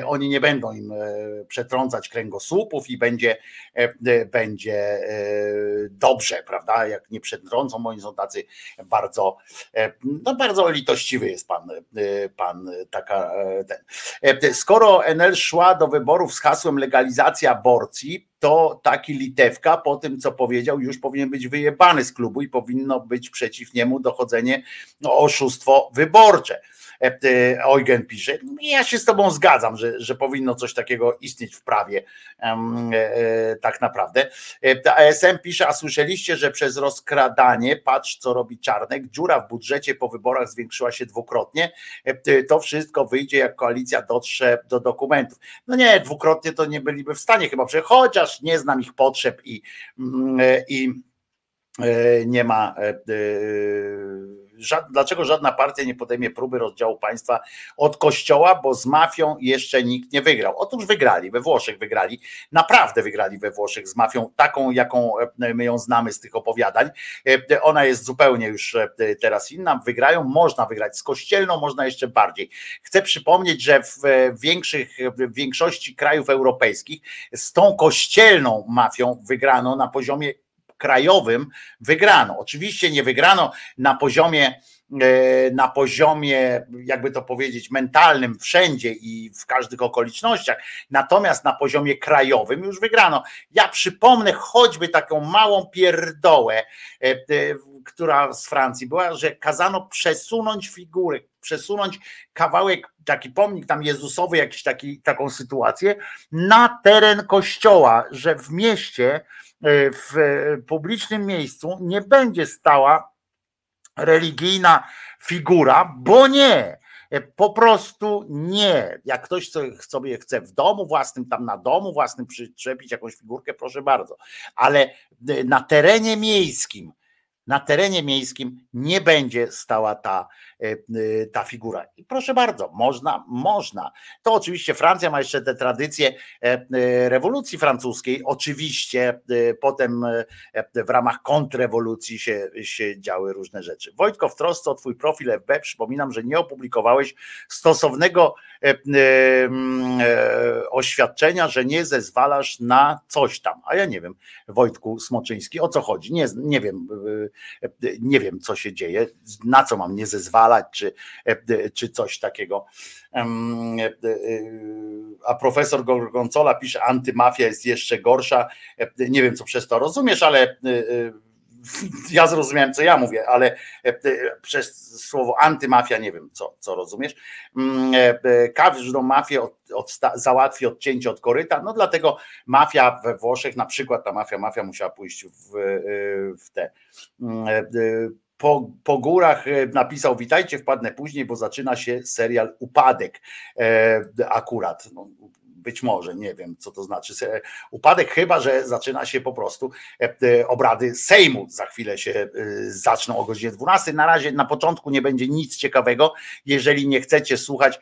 oni nie będą im przetrącać kręgosłupów i będzie, będzie dobrze, prawda? Jak nie przetrącą, oni są tacy bardzo, no bardzo litościwy jest pan, pan taka ten. Skoro NL szła do wyborów z hasłem legalizacja aborcji, to taki Litewka po tym, co powiedział, już powinien być wyjebany z klubu i powinno być przeciw niemu dochodzenie no, oszustwo wyborcze. E, Eugen pisze, ja się z tobą zgadzam, że, że powinno coś takiego istnieć w prawie e, e, tak naprawdę. ASM pisze, a słyszeliście, że przez rozkradanie, patrz co robi Czarnek, dziura w budżecie po wyborach zwiększyła się dwukrotnie, to wszystko wyjdzie jak koalicja dotrze do dokumentów. No nie, dwukrotnie to nie byliby w stanie chyba, chociaż nie znam ich potrzeb i, mm, i nie ma. e, e, Dlaczego żadna partia nie podejmie próby rozdziału państwa od kościoła, bo z mafią jeszcze nikt nie wygrał? Otóż wygrali, we Włoszech wygrali, naprawdę wygrali we Włoszech z mafią, taką jaką e, my ją znamy z tych opowiadań. E, Ona jest zupełnie już e, teraz inna. Wygrają, można wygrać z kościelną, można jeszcze bardziej. Chcę przypomnieć, że w e, większych, w większości krajów europejskich z tą kościelną mafią wygrano na poziomie krajowym wygrano. Oczywiście nie wygrano na poziomie e, na poziomie, jakby to powiedzieć, mentalnym wszędzie i w każdych okolicznościach, natomiast na poziomie krajowym już wygrano. Ja przypomnę choćby taką małą pierdołę, e, e, która z Francji była, że kazano przesunąć figurę, przesunąć kawałek, taki pomnik tam Jezusowy, jakiś taki, taką sytuację, na teren kościoła, że w mieście, w e, publicznym miejscu nie będzie stała religijna figura, bo nie. E, Po prostu nie. Jak ktoś sobie chce w domu własnym, tam na domu własnym przyczepić jakąś figurkę, proszę bardzo. Ale e, na terenie miejskim, na terenie miejskim nie będzie stała ta, e, e, ta figura. I proszę bardzo, można, można. To oczywiście Francja ma jeszcze te tradycje e, e, rewolucji francuskiej. Oczywiście e, potem e, w ramach kontrrewolucji się, się działy różne rzeczy. Wojtko, w trosce o twój profil FB przypominam, że nie opublikowałeś stosownego e, e, e, oświadczenia, że nie zezwalasz na coś tam. A ja nie wiem, Wojtku Smoczyński, o co chodzi? Nie, nie wiem, e, e, nie wiem, co się dzieje, na co mam nie zezwalać, czy, e, czy coś takiego. E, e, A profesor Gorgonzola pisze, antymafia jest jeszcze gorsza. Nie wiem, co przez to rozumiesz, ale ja zrozumiałem, co ja mówię, ale przez słowo antymafia nie wiem, co, co rozumiesz. Mm, Każdą mafię od, odsta- załatwi odcięcie od koryta, no dlatego mafia we Włoszech, na przykład ta mafia, mafia musiała pójść w, w te mm, po, po górach e, napisał witajcie, wpadnę później, bo zaczyna się serial Upadek e, akurat. No, być może, nie wiem co to znaczy upadek, chyba że zaczyna się po prostu e, e, obrady Sejmu. Za chwilę się e, zaczną o godzinie 12. Na razie na początku nie będzie nic ciekawego. Jeżeli nie chcecie słuchać,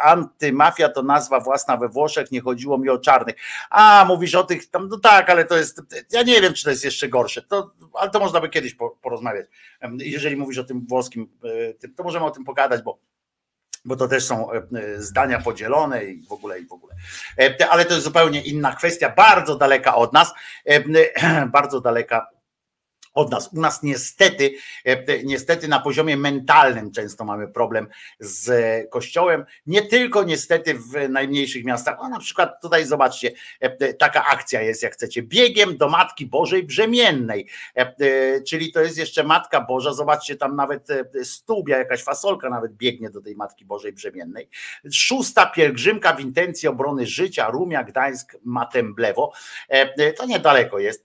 antymafia to nazwa własna we Włoszech, nie chodziło mi o czarnych. A mówisz o tych tam, no tak, ale to jest, ja nie wiem, czy to jest jeszcze gorsze. To, ale to można by kiedyś po, porozmawiać. Jeżeli mówisz o tym włoskim, to możemy o tym pogadać, bo bo to też są e, zdania podzielone i w ogóle i w ogóle. E, Ale to jest zupełnie inna kwestia, bardzo daleka od nas, e, bardzo daleka od nas. U nas niestety, e, niestety na poziomie mentalnym często mamy problem z kościołem. Nie tylko niestety w najmniejszych miastach. O, na przykład tutaj zobaczcie, e, taka akcja jest, jak chcecie, biegiem do Matki Bożej Brzemiennej. E, e, Czyli to jest jeszcze Matka Boża. Zobaczcie, tam nawet e, stubia, jakaś fasolka nawet biegnie do tej Matki Bożej Brzemiennej. Szósta pielgrzymka w intencji obrony życia, Rumia, Gdańsk, Matemblewo. E, e, To niedaleko jest.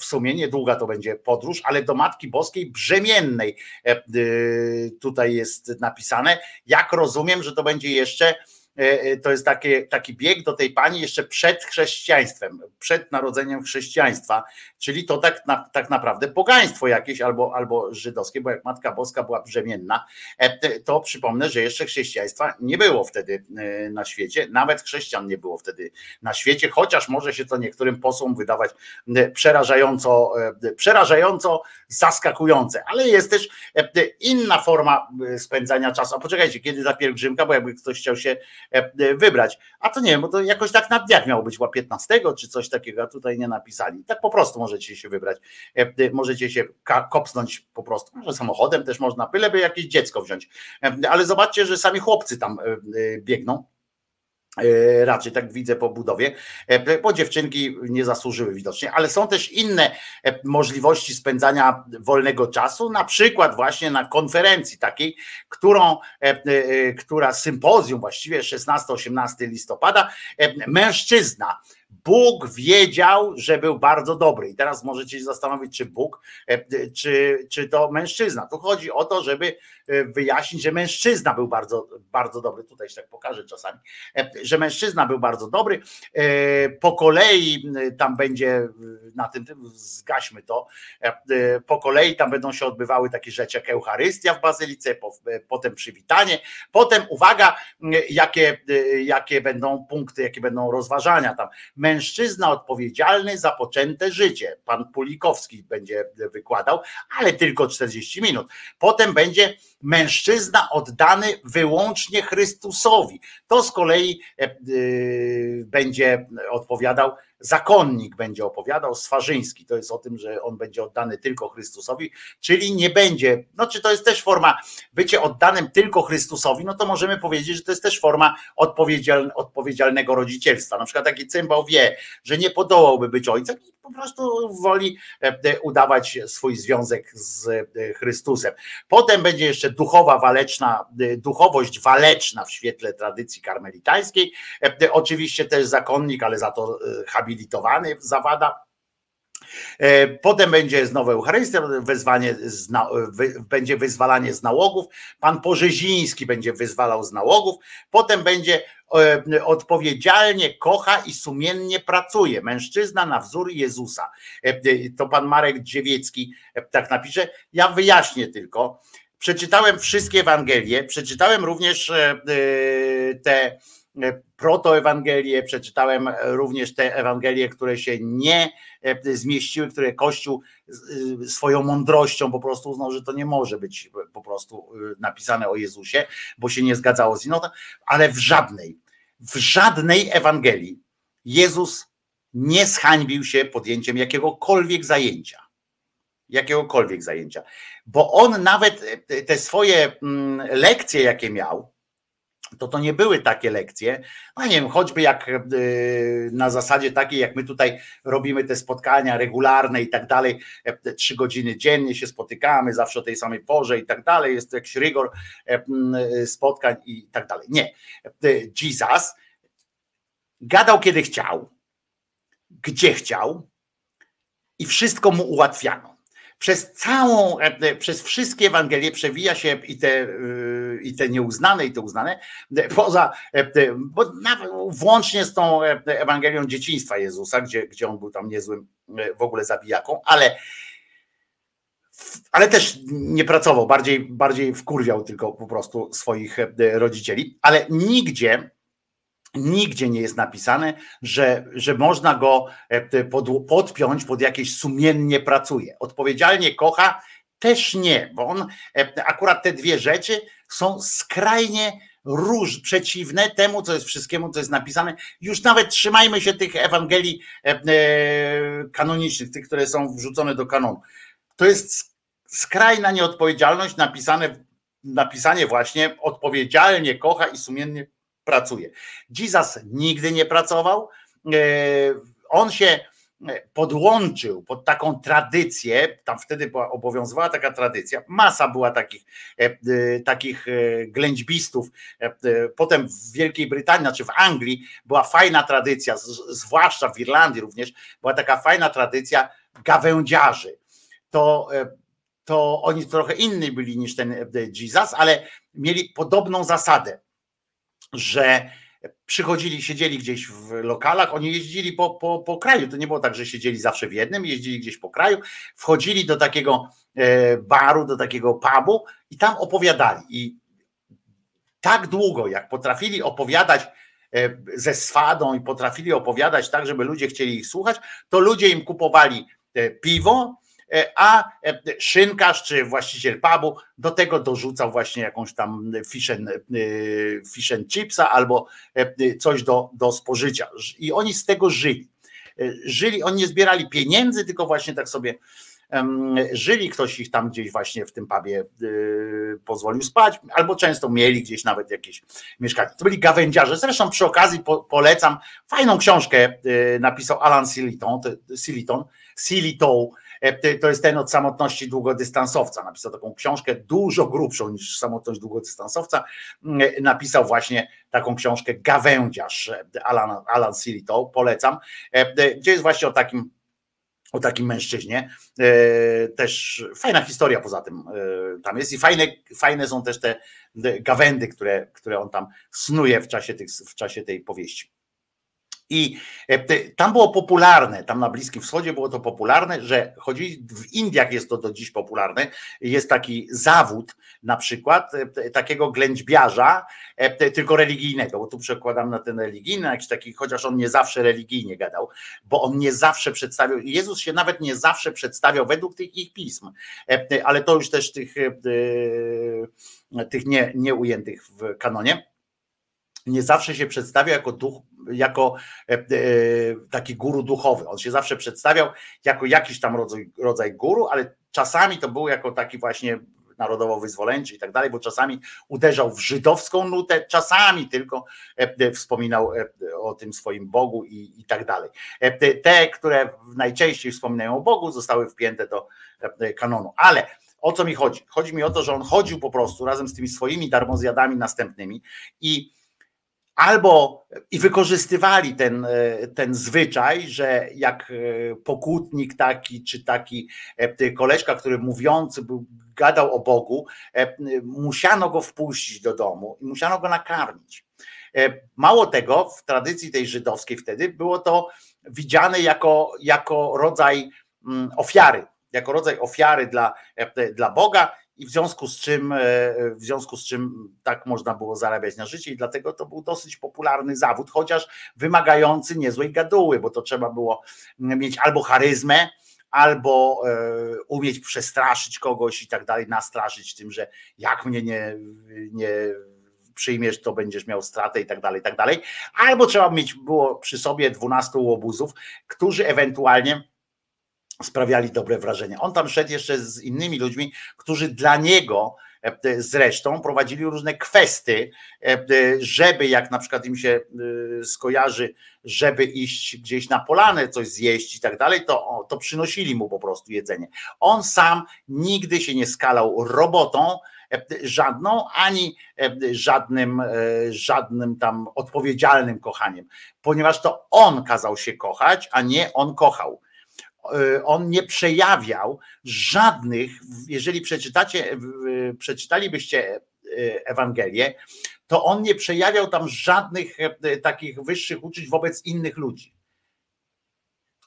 W sumie niedługa to będzie podróż, ale do Matki Boskiej brzemiennej tutaj jest napisane. Jak rozumiem, że to będzie jeszcze to jest taki, bieg do tej pani jeszcze przed chrześcijaństwem, przed narodzeniem chrześcijaństwa, czyli to tak, na, tak naprawdę pogaństwo jakieś albo, albo żydowskie, bo jak Matka Boska była brzemienna, to przypomnę, że jeszcze chrześcijaństwa nie było wtedy na świecie, nawet chrześcijan nie było wtedy na świecie, chociaż może się to niektórym posłom wydawać przerażająco, przerażająco zaskakujące, ale jest też inna forma spędzania czasu. A poczekajcie, kiedy ta pielgrzymka, bo jakby ktoś chciał się wybrać. A to nie wiem, bo to jakoś tak na dniach miało być, chyba 15 czy coś takiego, a tutaj nie napisali. Tak po prostu możecie się wybrać. Możecie się kopsnąć po prostu, może samochodem też można, byleby jakieś dziecko wziąć. Ale zobaczcie, że sami chłopcy tam biegną. Raczej tak widzę po budowie, bo dziewczynki nie zasłużyły widocznie, ale są też inne możliwości spędzania wolnego czasu, na przykład właśnie na konferencji takiej, którą, która sympozjum właściwie 16-18 listopada, mężczyzna Bóg wiedział, że był bardzo dobry. I teraz możecie się zastanowić, czy Bóg, czy, czy to mężczyzna. Tu chodzi o to, żeby wyjaśnić, że mężczyzna był bardzo, bardzo dobry. Tutaj się tak pokażę czasami, że mężczyzna był bardzo dobry. Po kolei tam będzie na tym, zgaśmy to, po kolei tam będą się odbywały takie rzeczy jak Eucharystia w Bazylice, potem przywitanie, potem uwaga, jakie, jakie będą punkty, jakie będą rozważania tam mężczyzna odpowiedzialny za poczęte życie. Pan Pulikowski będzie wykładał, ale tylko 40 minut. Potem będzie mężczyzna oddany wyłącznie Chrystusowi. To z kolei będzie odpowiadał zakonnik będzie opowiadał, Swarzyński, to jest o tym, że on będzie oddany tylko Chrystusowi, czyli nie będzie, no czy to jest też forma bycie oddanym tylko Chrystusowi, no to możemy powiedzieć, że to jest też forma odpowiedzialne, odpowiedzialnego rodzicielstwa. Na przykład taki cymbał wie, że nie podołałby być ojcem po prostu woli udawać swój związek z Chrystusem. Potem będzie jeszcze duchowa waleczna, duchowość waleczna w świetle tradycji karmelitańskiej. Oczywiście też zakonnik, ale za to habilitowany zawada. Potem będzie znowu Eucharystia, wezwanie będzie wyzwalanie z nałogów. Pan Porzeziński będzie wyzwalał z nałogów. Potem będzie odpowiedzialnie kocha i sumiennie pracuje. Mężczyzna na wzór Jezusa. To pan Marek Dziewiecki tak napisze. Ja wyjaśnię tylko. Przeczytałem wszystkie Ewangelie, przeczytałem również te protoewangelie, przeczytałem również te Ewangelie, które się nie zmieściły, które Kościół swoją mądrością po prostu uznał, że to nie może być po prostu napisane o Jezusie, bo się nie zgadzało z inną, ale w żadnej, w żadnej Ewangelii Jezus nie zhańbił się podjęciem jakiegokolwiek zajęcia. Jakiegokolwiek zajęcia. Bo on nawet te swoje lekcje, jakie miał, to to nie były takie lekcje, no nie wiem, choćby jak na zasadzie takiej, jak my tutaj robimy te spotkania regularne i tak dalej, trzy godziny dziennie się spotykamy, zawsze o tej samej porze i tak dalej, jest jakiś rygor spotkań i tak dalej. Nie. Jesus gadał kiedy chciał, gdzie chciał i wszystko mu ułatwiano przez całą, przez wszystkie Ewangelie przewija się i te, i te nieuznane, i te uznane, poza, bo nawet, włącznie z tą Ewangelią dzieciństwa Jezusa, gdzie, gdzie on był tam niezłym w ogóle zabijaką, ale ale też nie pracował, bardziej, bardziej wkurwiał tylko po prostu swoich rodzicieli, ale nigdzie Nigdzie nie jest napisane, że, że można go pod, podpiąć pod jakieś sumiennie pracuje. Odpowiedzialnie kocha też nie, bo on akurat te dwie rzeczy są skrajnie róż, przeciwne temu, co jest wszystkiemu, co jest napisane. Już nawet trzymajmy się tych Ewangelii kanonicznych, tych, które są wrzucone do kanonu. To jest skrajna nieodpowiedzialność napisane, napisanie właśnie odpowiedzialnie kocha i sumiennie pracuje. Jesus nigdy nie pracował. On się podłączył pod taką tradycję, tam wtedy obowiązywała taka tradycja, masa była takich, takich ględźbistów, potem w Wielkiej Brytanii, znaczy w Anglii była fajna tradycja, zwłaszcza w Irlandii również, była taka fajna tradycja gawędziarzy, to, e, to oni trochę inni byli niż ten e, Jesus, ale mieli podobną zasadę, że przychodzili, siedzieli gdzieś w lokalach, oni jeździli po, po, po kraju, to nie było tak, że siedzieli zawsze w jednym, jeździli gdzieś po kraju, wchodzili do takiego e, baru, do takiego pubu i tam opowiadali. I tak długo, jak potrafili opowiadać e, ze swadą i potrafili opowiadać tak, żeby ludzie chcieli ich słuchać, to ludzie im kupowali e, piwo, a e, szynkarz czy właściciel pubu do tego dorzucał właśnie jakąś tam fish and, e, fish and chipsa albo e, coś do, do spożycia. I oni z tego żyli. E, Żyli, oni nie zbierali pieniędzy, tylko właśnie tak sobie żyli, ktoś ich tam gdzieś właśnie w tym pubie pozwolił spać, albo często mieli gdzieś nawet jakieś mieszkanie. To byli gawędziarze. Zresztą przy okazji po, polecam fajną książkę napisał Alan Siliton, to- Siliton, Siliton, E, to- to jest ten od samotności długodystansowca. Napisał taką książkę dużo grubszą niż samotność długodystansowca. Mm, Napisał właśnie taką książkę Gawędziarz e, Alan, Alan Siliton, polecam, e, e, gdzie jest właśnie o takim o takim mężczyźnie. E, Też fajna historia poza tym e, tam jest i fajne, fajne są też te te gawędy, które, które on tam snuje w czasie, tych, w czasie tej powieści. I e, tam było popularne, tam na Bliskim Wschodzie było to popularne, że chodzi, w Indiach jest to do dziś popularne, jest taki zawód na przykład e, takiego ględźbiarza, e, tylko religijnego, bo tu przekładam na ten religijny, jakiś taki, chociaż on nie zawsze religijnie gadał, bo on nie zawsze przedstawiał, Jezus się nawet nie zawsze przedstawiał według tych ich pism, ale to już też tych, tych nie, nie ujętych w kanonie. Nie zawsze się przedstawiał jako duch, jako e, e, taki guru duchowy. On się zawsze przedstawiał jako jakiś tam rodzaj, rodzaj guru, ale czasami to był jako taki właśnie narodowo-wyzwoleńczy i tak dalej, bo czasami uderzał w żydowską nutę, czasami tylko e, wspominał o tym swoim Bogu i, i tak dalej. Te- które najczęściej wspominają o Bogu, zostały wpięte do kanonu. Ale o co mi chodzi? Chodzi mi o to, że on chodził po prostu razem z tymi swoimi darmozjadami następnymi i albo i wykorzystywali ten, e, ten zwyczaj, że jak e, pokutnik taki, czy taki e, koleżka, który mówiący był, gadał o Bogu, musiano go wpuścić do domu i musiano go nakarmić. Mało tego, w tradycji tej żydowskiej wtedy było to widziane jako, jako rodzaj mm, ofiary, jako rodzaj ofiary dla, dla Boga i w związku z czym e, w związku z czym tak można było zarabiać na życie i dlatego to był dosyć popularny zawód, chociaż wymagający niezłej gaduły, bo to trzeba było mieć albo charyzmę, albo e, umieć przestraszyć kogoś i tak dalej, nastraszyć tym, że jak mnie nie, nie przyjmiesz, to będziesz miał stratę i tak dalej, i tak dalej. Albo trzeba mieć było przy sobie 12 łobuzów, którzy ewentualnie sprawiali dobre wrażenie. On tam szedł jeszcze z innymi ludźmi, którzy dla niego e, zresztą prowadzili różne kwesty, e, żeby jak na przykład im się e, skojarzy, żeby iść gdzieś na polanę, coś zjeść i tak dalej, to, to przynosili mu po prostu jedzenie. On sam nigdy się nie skalał robotą, e, żadną, ani e, żadnym, e, żadnym tam odpowiedzialnym kochaniem, ponieważ to on kazał się kochać, a nie on kochał e, on nie przejawiał żadnych, jeżeli przeczytacie, e, przeczytalibyście e, Ewangelię, to on nie przejawiał tam żadnych e, takich wyższych uczuć wobec innych ludzi.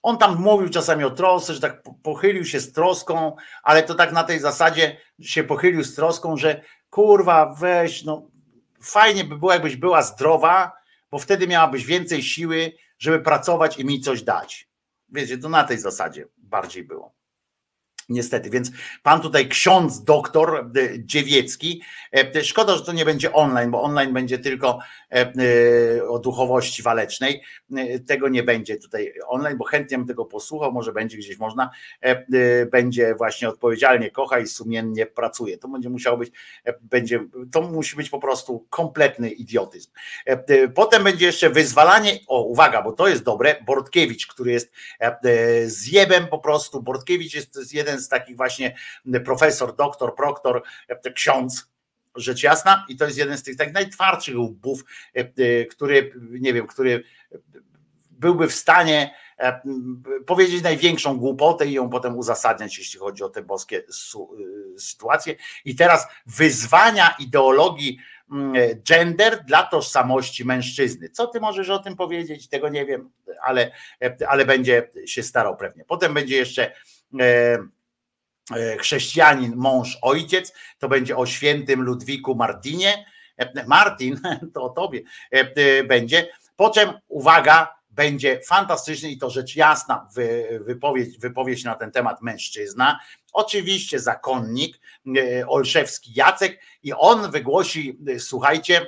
On tam mówił czasami o trosce, że tak po- pochylił się z troską, ale to tak na tej zasadzie się pochylił z troską, że kurwa weź, no fajnie by było, jakbyś była zdrowa, bo wtedy miałabyś więcej siły, żeby pracować i mi coś dać. Wiecie, to na tej zasadzie bardziej było. Niestety, więc pan tutaj ksiądz doktor e, Dziewiecki, e, szkoda, że to nie będzie online, bo online będzie tylko o duchowości walecznej. E, Tego nie będzie tutaj online, bo chętnie bym tego posłuchał, może będzie gdzieś można, e, e, będzie właśnie odpowiedzialnie kocha i sumiennie pracuje. To będzie musiało być, e, będzie, to musi być po prostu kompletny idiotyzm. E, e, Potem będzie jeszcze wyzwalanie, o uwaga, bo to jest dobre, Bortkiewicz, który jest e, e, zjebem po prostu, Bortkiewicz jest, jeden z takich właśnie profesor, doktor, proktor, e, ksiądz, rzecz jasna i to jest jeden z tych tak najtwardszych łbów, e, e, który, nie wiem, który byłby w stanie e, powiedzieć największą głupotę i ją potem uzasadniać, jeśli chodzi o te boskie sytuacje. I teraz wyzwania ideologii gender dla tożsamości mężczyzny. Co ty możesz o tym powiedzieć? Tego nie wiem, ale, ale będzie się starał pewnie. Potem będzie jeszcze e, chrześcijanin, mąż, ojciec. To będzie o świętym Ludwiku Martinie. E, Martin, to o tobie e, e, będzie. Po czym, uwaga, będzie fantastyczny i to rzecz jasna wy- wypowiedź, wypowiedź na ten temat mężczyzna. Oczywiście zakonnik e, Olszewski Jacek i on wygłosi, e, słuchajcie,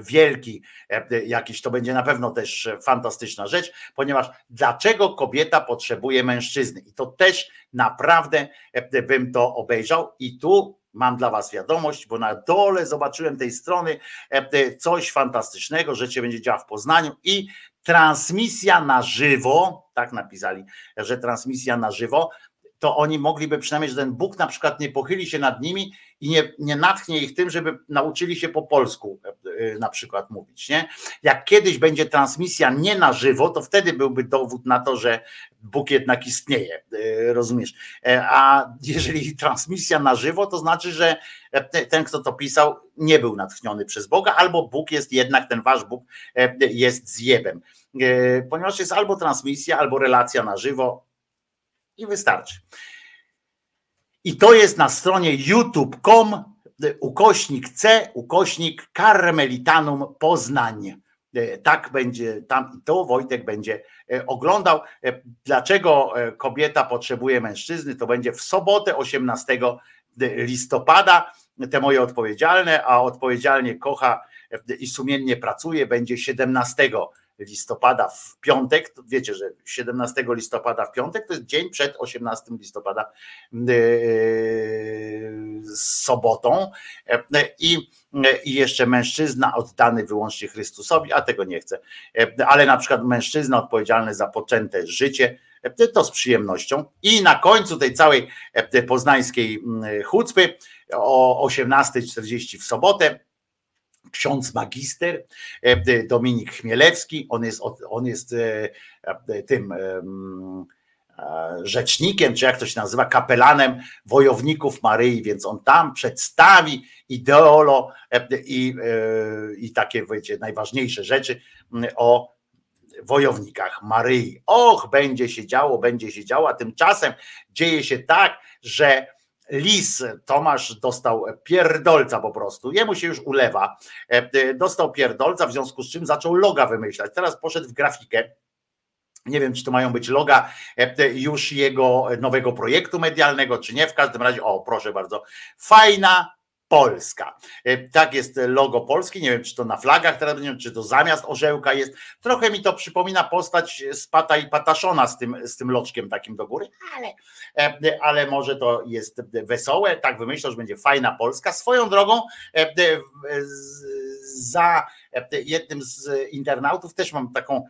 wielki e, jakiś, to będzie na pewno też fantastyczna rzecz, ponieważ dlaczego kobieta potrzebuje mężczyzny? I to też naprawdę e, bym to obejrzał i tu mam dla was wiadomość, bo na dole zobaczyłem tej strony e, coś fantastycznego, że się będzie działa w Poznaniu i transmisja na żywo, tak napisali, że transmisja na żywo, to oni mogliby przynajmniej, że ten Bóg na przykład nie pochyli się nad nimi i nie, nie natchnie ich tym, żeby nauczyli się po polsku e, na przykład mówić. Nie? Jak kiedyś będzie transmisja nie na żywo, to wtedy byłby dowód na to, że Bóg jednak istnieje, e, rozumiesz? E, A jeżeli transmisja na żywo, to znaczy, że e, ten, kto to pisał, nie był natchniony przez Boga, albo Bóg jest jednak, ten wasz Bóg e, jest zjebem. E, Ponieważ jest albo transmisja, albo relacja na żywo i wystarczy. I to jest na stronie youtube.com ukośnik C, ukośnik Karmelitanum Poznań. E, Tak będzie tam i to Wojtek będzie e, oglądał. Dlaczego kobieta potrzebuje mężczyzny? To będzie w sobotę 18 listopada. Te moje odpowiedzialne, a odpowiedzialnie kocha i sumiennie pracuje, będzie 17 listopada w piątek. To Wiecie, że 17 listopada w piątek to jest dzień przed 18 listopada yy, z sobotą. E, I, I jeszcze mężczyzna oddany wyłącznie Chrystusowi, a tego nie chcę. E, Ale na przykład mężczyzna odpowiedzialny za poczęte życie, e, to z przyjemnością. I na końcu tej całej poznańskiej mm, chucpy o 18.40 w sobotę ksiądz magister e, Dominik Chmielewski, on jest, on jest e, e, tym em, e, rzecznikiem, czy jak to się nazywa, kapelanem wojowników Maryi, więc on tam przedstawi ideolo e, i, e, i takie wiecie, najważniejsze rzeczy o wojownikach Maryi. Och, będzie się działo, będzie się działo, a tymczasem dzieje się tak, że Lis Tomasz dostał pierdolca po prostu. Jemu się już ulewa. E, e, Dostał pierdolca, w związku z czym zaczął loga wymyślać. Teraz poszedł w grafikę. Nie wiem, czy to mają być loga e, już jego nowego projektu medialnego, czy nie. W każdym razie, o proszę bardzo, fajna Polska. E, Tak jest logo Polski. Nie wiem, czy to na flagach teraz będzie, czy to zamiast orzełka jest. Trochę mi to przypomina postać z Pata i Pataszona z tym, z tym loczkiem takim do góry, ale, e, ale może to jest wesołe. Tak wymyślał, że będzie fajna Polska. Swoją drogą e, za jednym z internautów też mam taką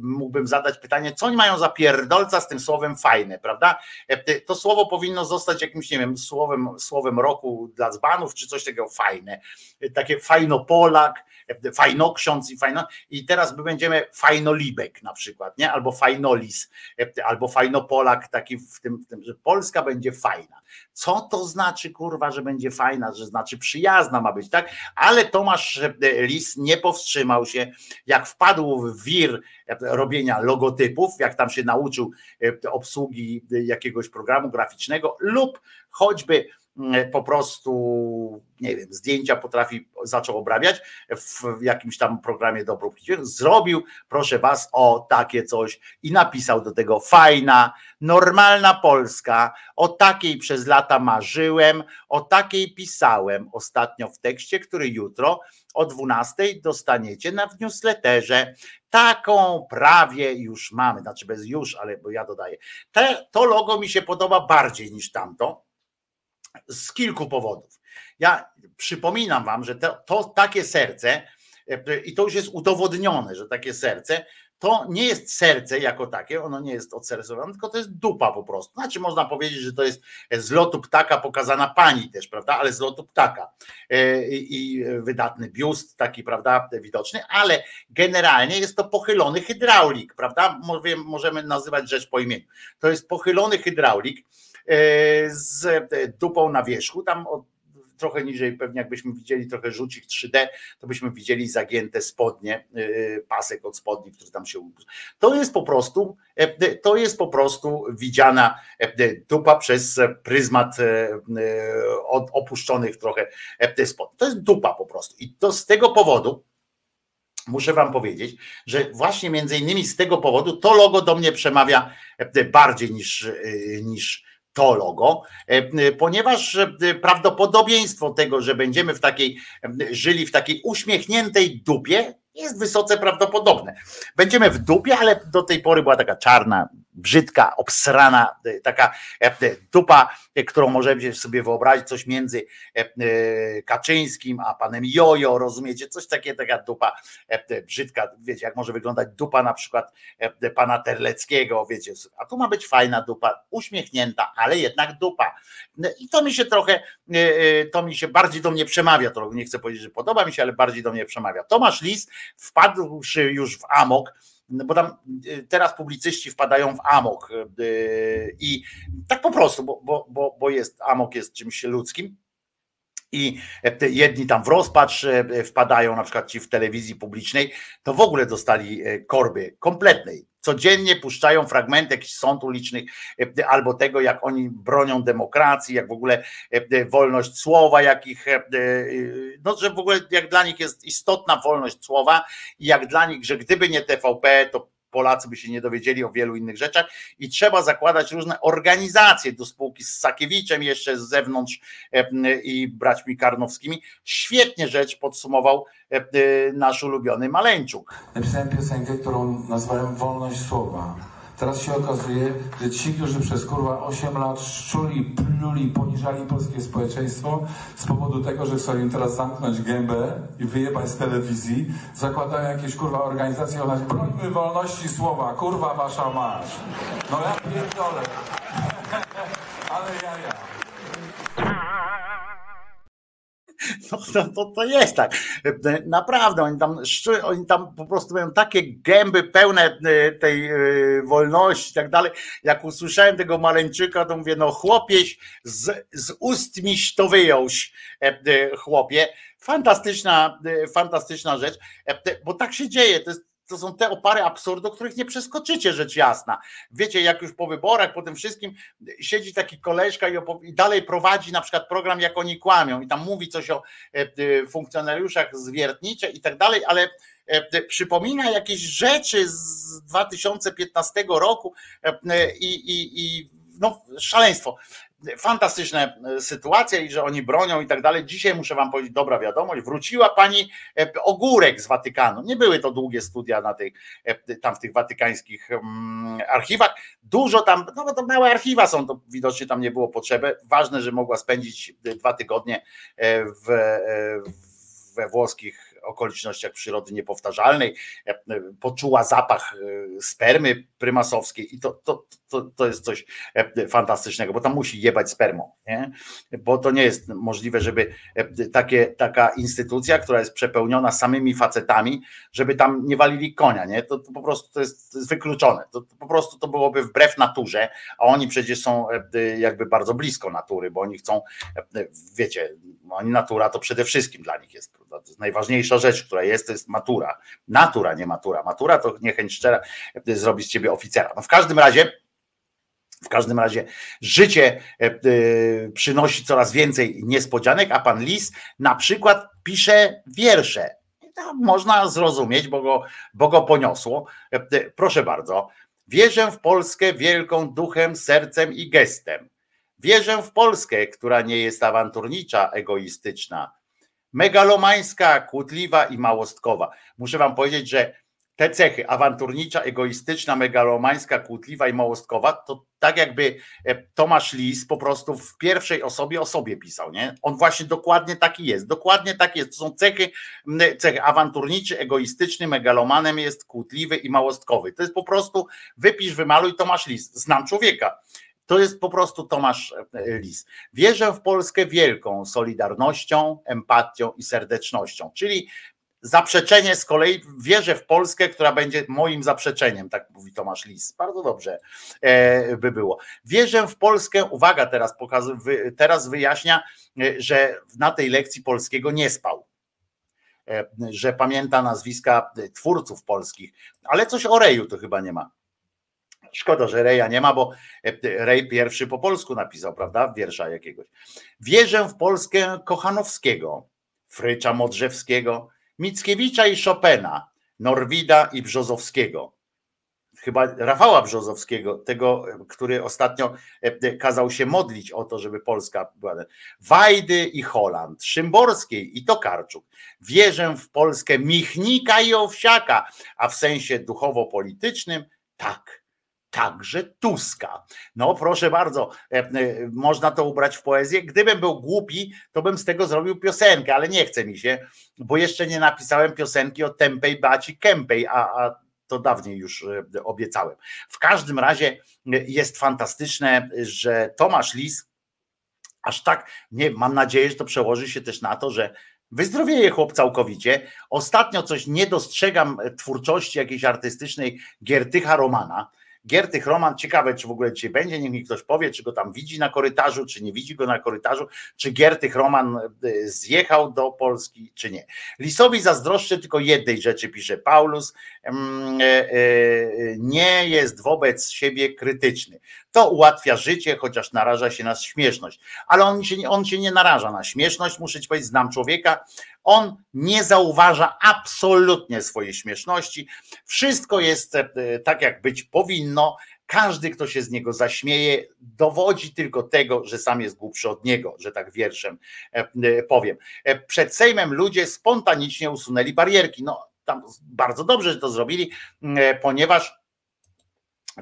mógłbym zadać pytanie, co oni mają za pierdolca z tym słowem fajne, prawda? E, To słowo powinno zostać jakimś, nie wiem, słowem, słowem roku dla dzbanów, czy coś takiego fajne. E, Takie fajnopolak, e, fajnoksiądz i fajno. I teraz my będziemy fajnolibek na przykład, nie? Albo fajnolis, albo fajnopolak, taki w tym, w tym, że Polska będzie fajna. Co to znaczy, kurwa, że będzie fajna, że znaczy przyjazna ma być, tak? Ale Tomasz e, Lis nie powstrzymał się, jak wpadł w wir e, robienia logotypów, jak tam się nauczył e, obsługi jakiegoś programu graficznego lub choćby po prostu, nie wiem, zdjęcia potrafi, zaczął obrabiać w jakimś tam programie do zrobił, proszę was, o takie coś i napisał do tego fajna, normalna Polska, o takiej przez lata marzyłem, o takiej pisałem ostatnio w tekście, który jutro o 12 dostaniecie na newsletterze. Taką prawie już mamy, znaczy bez już, ale bo ja dodaję. Te, to logo mi się podoba bardziej niż tamto z kilku powodów. Ja przypominam wam, że to, to takie serce, e, i to już jest udowodnione, że takie serce to nie jest serce jako takie, ono nie jest odsercowane, tylko to jest dupa po prostu. Znaczy można powiedzieć, że to jest z lotu ptaka pokazana pani też, prawda, ale z lotu ptaka E, i wydatny biust taki, prawda, widoczny, ale generalnie jest to pochylony hydraulik, prawda, możemy nazywać rzecz po imieniu. To jest pochylony hydraulik z dupą na wierzchu, tam od trochę niżej, pewnie jakbyśmy widzieli trochę rzucik 3D, to byśmy widzieli zagięte spodnie, yy, pasek od spodni, który tam się. To jest po prostu, e, to jest po prostu widziana e, dupa przez pryzmat e, od opuszczonych trochę spodni. To jest dupa po prostu. I to z tego powodu. Muszę Wam powiedzieć, że właśnie między innymi z tego powodu to logo do mnie przemawia bardziej niż, niż to logo, e, ponieważ e, prawdopodobieństwo tego, że będziemy w takiej, e, żyli w takiej uśmiechniętej dupie, jest wysoce prawdopodobne. Będziemy w dupie, ale do tej pory była taka czarna, brzydka, obsrana, taka dupa, którą możemy sobie wyobrazić, coś między Kaczyńskim a panem Jojo, rozumiecie? Coś takiego, taka dupa brzydka, wiecie, jak może wyglądać dupa na przykład pana Terleckiego, wiecie, a tu ma być fajna dupa, uśmiechnięta, ale jednak dupa. I to mi się trochę, to mi się bardziej do mnie przemawia, to nie chcę powiedzieć, że podoba mi się, ale bardziej do mnie przemawia. Tomasz Lis wpadłszy już w amok, no bo tam teraz publicyści wpadają w amok i tak po prostu, bo, bo, bo, bo jest amok jest czymś ludzkim i jedni tam w rozpacz wpadają, na przykład ci w telewizji publicznej, to w ogóle dostali korby kompletnej. Codziennie puszczają fragmenty jakichś sąd ulicznych albo tego, jak oni bronią demokracji, jak w ogóle wolność słowa, jakich, no że w ogóle jak dla nich jest istotna wolność słowa i jak dla nich, że gdyby nie TVP, to Polacy by się nie dowiedzieli o wielu innych rzeczach i trzeba zakładać różne organizacje do spółki z Sakiewiczem jeszcze z zewnątrz i braćmi Karnowskimi. Świetnie rzecz podsumował nasz ulubiony Maleńczuk. Napisałem piosenkę, którą nazwałem Wolność Słowa. Teraz się okazuje, że ci, którzy przez kurwa 8 lat szczuli, pluli, poniżali polskie społeczeństwo z powodu tego, że chcą im teraz zamknąć gębę i wyjebać z telewizji, zakładają jakieś kurwa organizacje o nas brońmy wolności słowa, kurwa wasza masz. No ja pierdolę. Ale ja, ja. No to, to, to jest tak. Naprawdę, oni tam, oni tam po prostu mają takie gęby pełne e, tej e, wolności i tak dalej. Jak usłyszałem tego maleńczyka, to mówię, no chłopieś, z, z ust miś to wyjąłś, e, e, chłopie. Fantastyczna, e, fantastyczna rzecz, bo tak się dzieje. To jest to są te opary absurdu, których nie przeskoczycie, rzecz jasna. Wiecie, jak już po wyborach, po tym wszystkim siedzi taki koleżka i, i dalej prowadzi na przykład program, jak oni kłamią i tam mówi coś o e, e, funkcjonariuszach z Wiertnicze i tak dalej, ale e, przypomina jakieś rzeczy z 2015 roku e, i, i, i no, szaleństwo. Fantastyczna e, sytuacja i że oni bronią i tak dalej. Dzisiaj muszę wam powiedzieć, dobra wiadomość, wróciła pani e, Ogórek z Watykanu. Nie były to długie studia na tych, e, tam w tych watykańskich mm, archiwach. Dużo tam, no bo to małe archiwa są, to widocznie tam nie było potrzeby. Ważne, że mogła spędzić dwa tygodnie w, e, we włoskich okolicznościach przyrody niepowtarzalnej, e, poczuła zapach e, spermy prymasowskiej i to, to, to, to jest coś e, fantastycznego, bo tam musi jebać spermą, nie? bo to nie jest możliwe, żeby takie, taka instytucja, która jest przepełniona samymi facetami, żeby tam nie walili konia, nie? To, to po prostu to jest, wykluczone, to, to po prostu to byłoby wbrew naturze, a oni przecież są jakby bardzo blisko natury, bo oni chcą, wiecie, oni natura to przede wszystkim dla nich jest, to jest najważniejsza rzecz, która jest, to jest matura, natura, nie matura, matura to niechęć szczera zrobi z ciebie oficera. No w każdym razie w każdym razie życie e, e, przynosi coraz więcej niespodzianek, a pan Lis na przykład pisze wiersze. Można zrozumieć, bo go, bo go poniosło. E, e, Proszę bardzo. Wierzę w Polskę wielką duchem, sercem i gestem. Wierzę w Polskę, która nie jest awanturnicza, egoistyczna, megalomańska, kłótliwa i małostkowa. Muszę wam powiedzieć, że te cechy, awanturnicza, egoistyczna, megalomańska, kłótliwa i małostkowa, to tak jakby e, Tomasz Lis po prostu w pierwszej osobie o sobie pisał, nie? On właśnie dokładnie taki jest, dokładnie tak jest. To są cechy, cechy awanturniczy, egoistyczny, megalomanem jest, kłótliwy i małostkowy. To jest po prostu wypisz, wymaluj Tomasz Lis. Znam człowieka. To jest po prostu Tomasz e, Lis. Wierzę w Polskę wielką solidarnością, empatią i serdecznością, czyli Zaprzeczenie z kolei wierzę w Polskę, która będzie moim zaprzeczeniem, tak mówi Tomasz Lis. Bardzo dobrze e, by było. Wierzę w Polskę, uwaga, teraz, pokaz, teraz wyjaśnia, e, że na tej lekcji polskiego nie spał. Że pamięta nazwiska twórców polskich, ale coś o Reju to chyba nie ma. Szkoda, że Reja nie ma, bo e, Rej pierwszy po polsku napisał, prawda? Wiersza jakiegoś. Wierzę w Polskę Kochanowskiego, Frycza Modrzewskiego, Mickiewicza i Chopina, Norwida i Brzozowskiego. Chyba Rafała Brzozowskiego, tego, który ostatnio e, kazał się modlić o to, żeby Polska była. Wajdy i Holand, Szymborskiej i Tokarczuk. Wierzę w Polskę Michnika i Owsiaka, a w sensie duchowo-politycznym tak także Tuska. No proszę bardzo, e, e, można to ubrać w poezję. Gdybym był głupi, to bym z tego zrobił piosenkę, ale nie chce mi się, bo jeszcze nie napisałem piosenki o Tempej Baci Kępej, a, a to dawniej już e, obiecałem. W każdym razie jest fantastyczne, że Tomasz Lis aż tak, nie, mam nadzieję, że to przełoży się też na to, że Wyzdrowieje chłop całkowicie. Ostatnio coś nie dostrzegam twórczości jakiejś artystycznej Giertycha Romana. Giertych Roman, ciekawe, czy w ogóle dzisiaj będzie, niech mi ktoś powie, czy go tam widzi na korytarzu, czy nie widzi go na korytarzu, czy Giertych Roman e, zjechał do Polski, czy nie. Lisowi zazdroszczę tylko jednej rzeczy, pisze Paulus, mm, e, e, nie jest wobec siebie krytyczny. To ułatwia życie, chociaż naraża się na śmieszność. Ale on się, on się nie naraża na śmieszność, muszę ci powiedzieć, znam człowieka, on nie zauważa absolutnie swojej śmieszności. Wszystko jest e, tak, jak być powinno. Każdy, kto się z niego zaśmieje, dowodzi tylko tego, że sam jest głupszy od niego, że tak wierszem e, e, powiem. Przed Sejmem ludzie spontanicznie usunęli barierki. No, tam bardzo dobrze, że to zrobili, ponieważ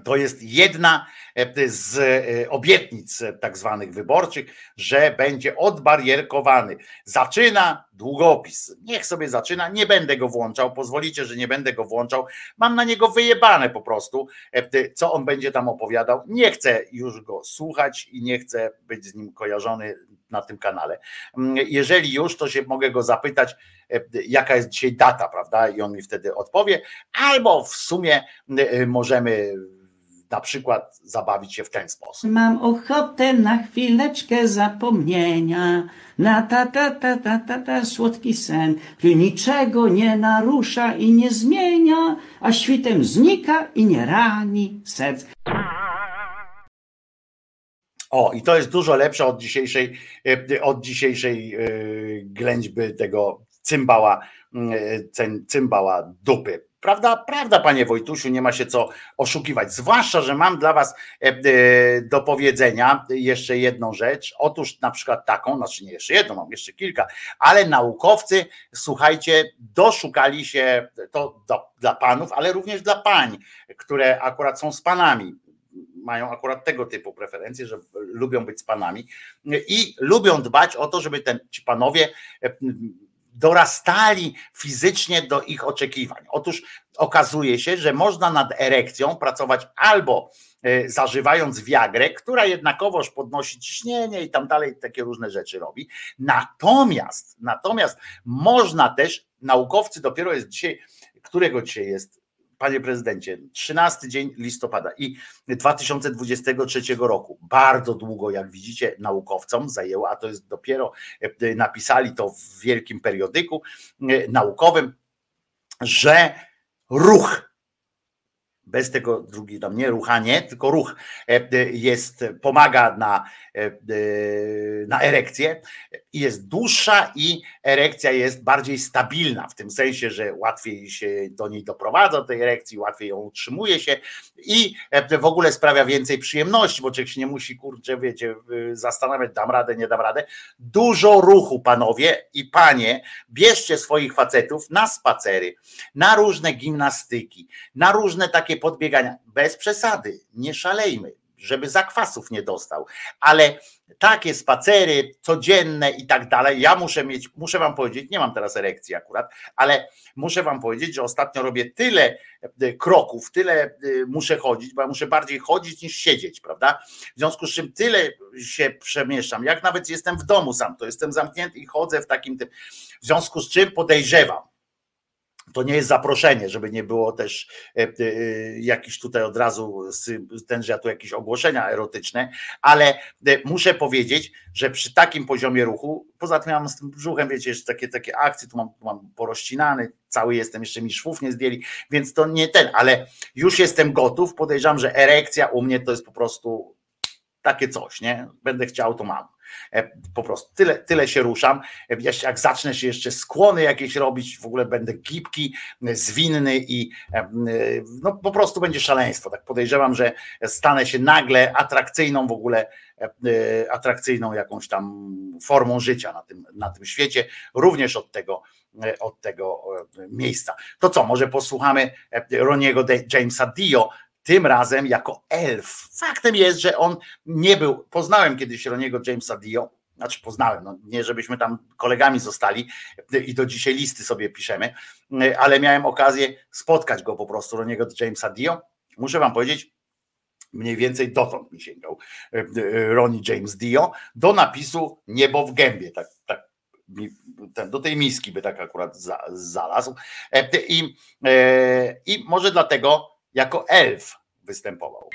to jest jedna e, z e, obietnic tak zwanych wyborczych, że będzie odbarierkowany. Zaczyna długopis. Niech sobie zaczyna, nie będę go włączał, pozwolicie, że nie będę go włączał. Mam na niego wyjebane po prostu, e, co on będzie tam opowiadał. Nie chcę już go słuchać i nie chcę być z nim kojarzony na tym kanale. Mm, jeżeli już, to się mogę go zapytać, jaka jest dzisiaj data, prawda? I on mi wtedy odpowie, albo w sumie możemy na przykład zabawić się w ten sposób. Mam ochotę na chwileczkę zapomnienia, na ta ta ta ta ta, ta słodki sen, który niczego nie narusza i nie zmienia, a świtem znika i nie rani serc. O, i to jest dużo lepsze od dzisiejszej, e, od dzisiejszej e, ględźby tego cymbała, e, cymbała dupy. Prawda, prawda, panie Wojtusiu, nie ma się co oszukiwać. Zwłaszcza, że mam dla was e, e, do powiedzenia jeszcze jedną rzecz. Otóż na przykład taką, znaczy nie jeszcze jedną, mam jeszcze kilka, ale naukowcy, słuchajcie, doszukali się to do, dla panów, ale również dla pań, które akurat są z panami mają akurat tego typu preferencje, że lubią być z panami i lubią dbać o to, żeby ten, ci panowie e, dorastali fizycznie do ich oczekiwań. Otóż okazuje się, że można nad erekcją pracować albo e, zażywając wiagrę, która jednakowoż podnosi ciśnienie i tam dalej takie różne rzeczy robi. Natomiast, natomiast można też, naukowcy dopiero jest dzisiaj, którego dzisiaj jest panie prezydencie, 13 dzień listopada i 2023 roku. Bardzo długo, jak widzicie, naukowcom zajęło, a to jest dopiero e, napisali to w wielkim periodyku e, naukowym, że ruch bez tego drugi tam nie ruchanie, tylko ruch e, e, jest, pomaga na, e, na erekcję i jest dłuższa i erekcja jest bardziej stabilna, w tym sensie, że łatwiej się do niej doprowadza, do tej erekcji, łatwiej ją utrzymuje się i w ogóle sprawia więcej przyjemności, bo człowiek się nie musi, kurczę, wiecie, zastanawiać, dam radę, nie dam radę. Dużo ruchu, panowie i panie, bierzcie swoich facetów na spacery, na różne gimnastyki, na różne takie podbiegania, bez przesady, nie szalejmy, żeby zakwasów nie dostał, ale takie spacery codzienne i tak dalej, ja muszę mieć, muszę wam powiedzieć, nie mam teraz erekcji akurat, ale muszę wam powiedzieć, że ostatnio robię tyle e, kroków, tyle e, muszę chodzić, bo ja muszę bardziej chodzić niż siedzieć, prawda? W związku z czym tyle się przemieszczam, jak nawet jestem w domu sam, to jestem zamknięty i chodzę w takim tym, w związku z czym podejrzewam, to nie jest zaproszenie, żeby nie było też e, e, jakiś tutaj od razu ten, że ja tu jakieś ogłoszenia erotyczne, ale e, muszę powiedzieć, że przy takim poziomie ruchu, poza tym mam z tym brzuchem, wiecie, jeszcze takie, takie akcje, tu mam, tu mam porościnany, cały jestem, jeszcze mi szwów nie zdjęli, więc to nie ten, ale już jestem gotów, podejrzewam, że erekcja u mnie to jest po prostu takie coś, nie? Będę chciał, to mam. E, po prostu tyle, tyle się ruszam. E, jak zacznę się jeszcze skłony jakieś robić, w ogóle będę gibki, zwinny i e, no po prostu będzie szaleństwo. Tak podejrzewam, że stanę się nagle atrakcyjną w ogóle atrakcyjną jakąś tam formą życia na tym, na tym świecie, również od tego, od tego miejsca. To co, może posłuchamy Roniego Jamesa Dio, tym razem jako elf. Faktem jest, że on nie był, poznałem kiedyś Roniego Jamesa Dio, znaczy poznałem, no nie żebyśmy tam kolegami zostali i do dzisiaj listy sobie piszemy, ale miałem okazję spotkać go po prostu, Roniego Jamesa Dio. Muszę wam powiedzieć, mniej więcej dotąd mi sięgał Ronnie James Dio, do napisu Niebo w gębie, tak, tak do tej miski by tak akurat za, znalazł. I, e, I może dlatego jako elf występował.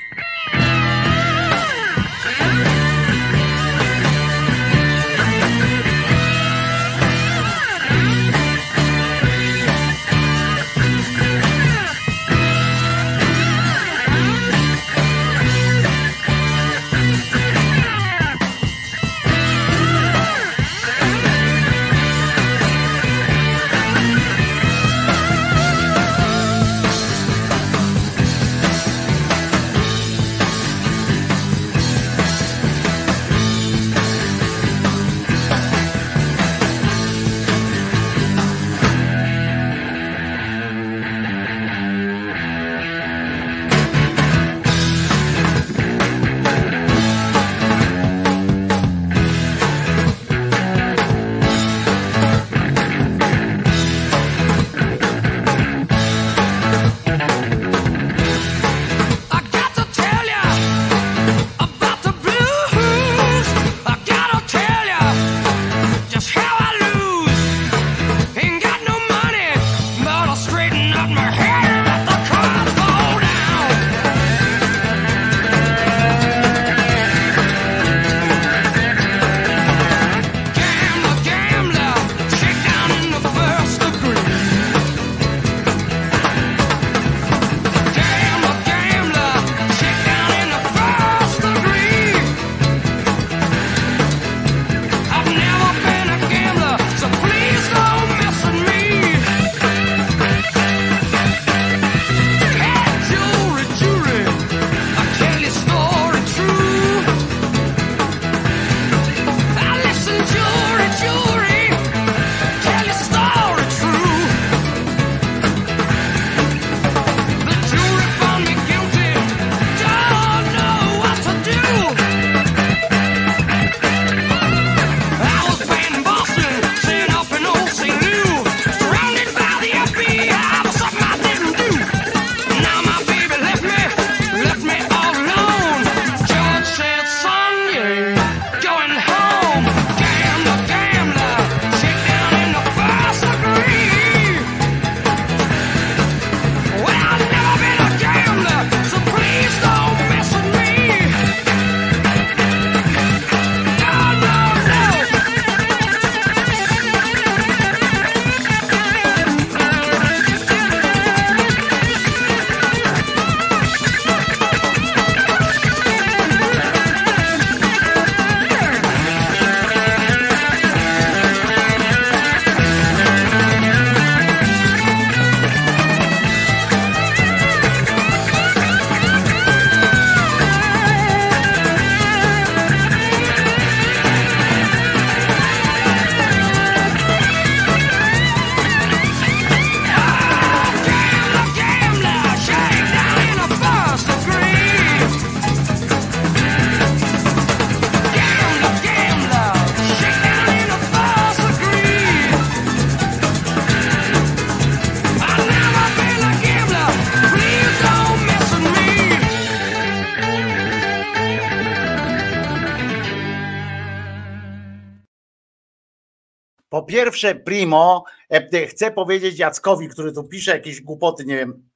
Pierwsze, Primo, e, chcę powiedzieć Jackowi, który tu pisze jakieś głupoty, nie wiem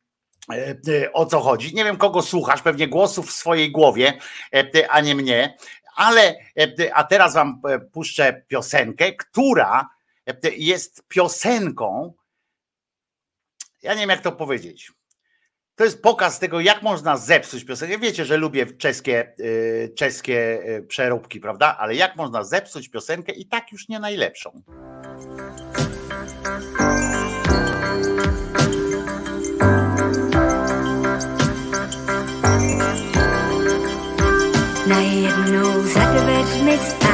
e, e, o co chodzi. Nie wiem, kogo słuchasz, pewnie głosów w swojej głowie, e, a nie mnie, ale e, a teraz wam e, puszczę piosenkę, która e, jest piosenką, ja nie wiem jak to powiedzieć. To jest pokaz tego, jak można zepsuć piosenkę. Wiecie, że lubię czeskie, czeskie przeróbki, prawda? Ale jak można zepsuć piosenkę i tak już nie najlepszą. Najednou za dveřmi stál.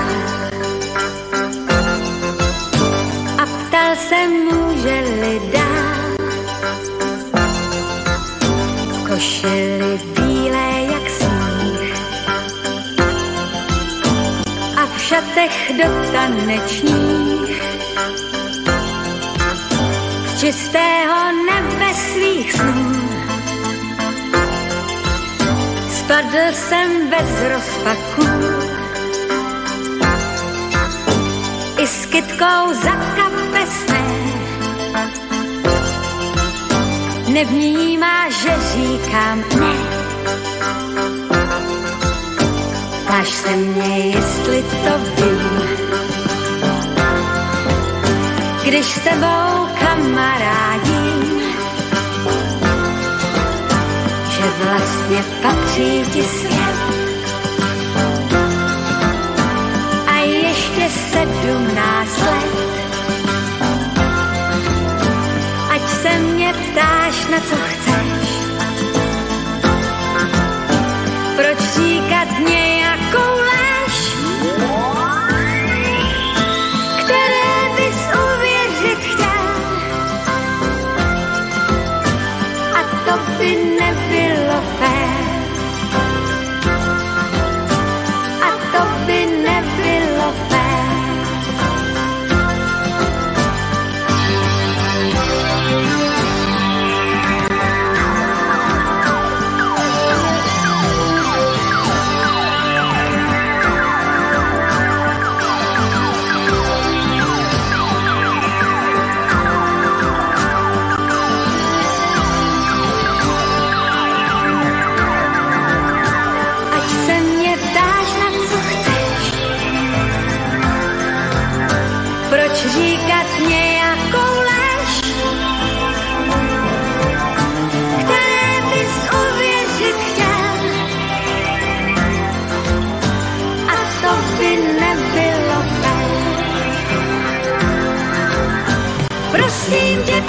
A ptal se může-li dát v košili bílé jak sníh a v šatech do tanečních čistého nebe svých snů Spadl jsem bez rozpaku i s kytkou za kapesné. Nevnímá, že říkám ne. Ptáš se mě, jestli to vím. Když s tebou kamarádím, že vlastně patří ti svět. A ještě sedmnáct let. Ať se mě ptáš, na co chceš.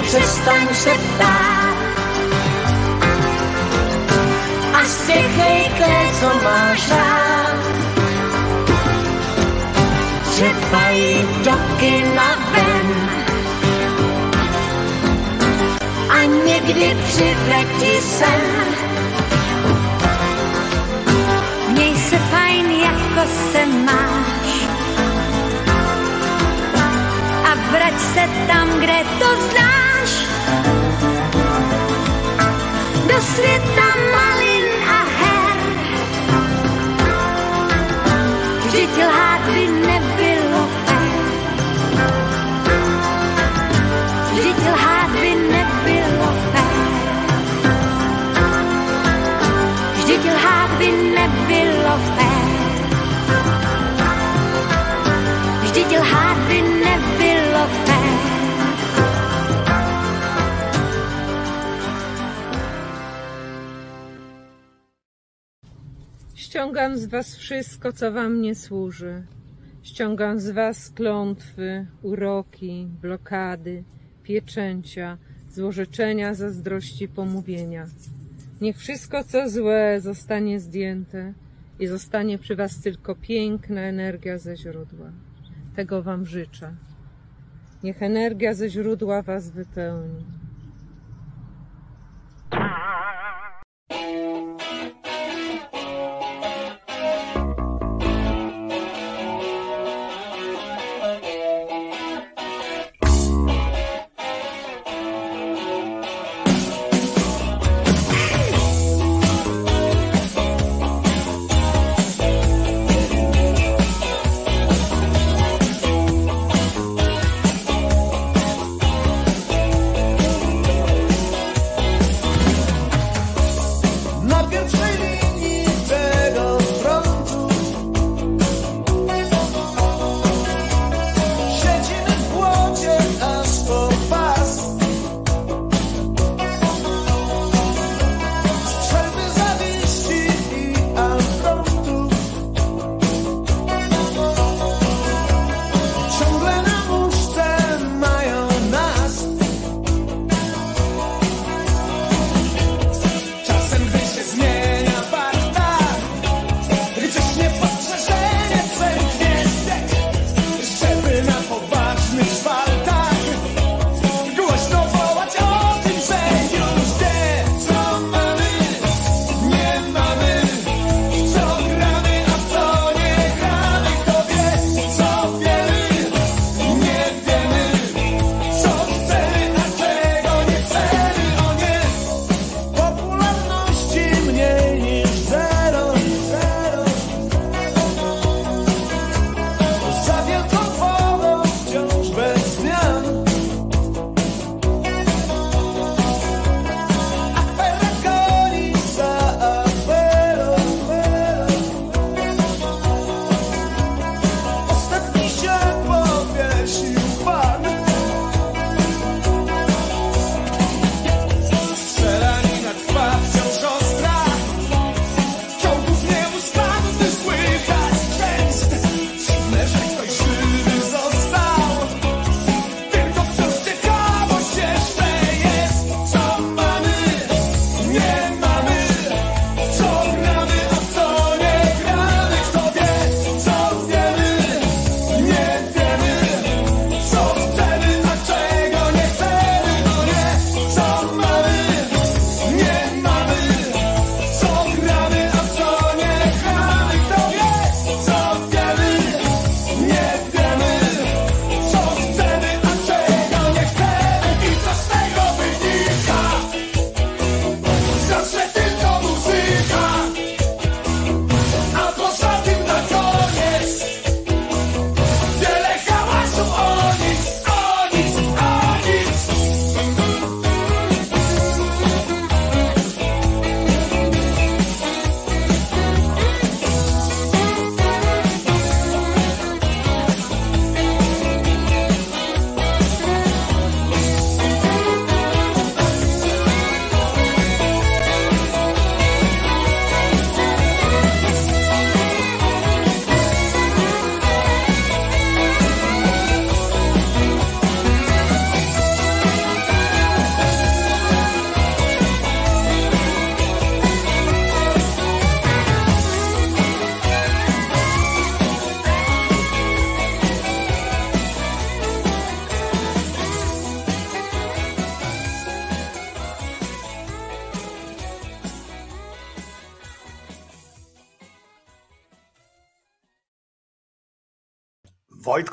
Přestaň se ptát. a té, co máš rád. Třeba jít do kina ven a někdy přivletí sen. Měj se fajn, jako se máš a vrať se tam, kde to znáš do světa malin a her. Vždyť lhát by nebylo fér. Vždyť lhát by nebylo fér. Vždyť lhát by nebylo fér. Ściągam z was wszystko, co wam nie służy. Ściągam z was klątwy, uroki, blokady, pieczęcia, złorzeczenia, zazdrości, pomówienia. Niech wszystko, co złe, zostanie zdjęte i zostanie przy was tylko piękna energia ze źródła. Tego wam życzę. Niech energia ze źródła was wypełni.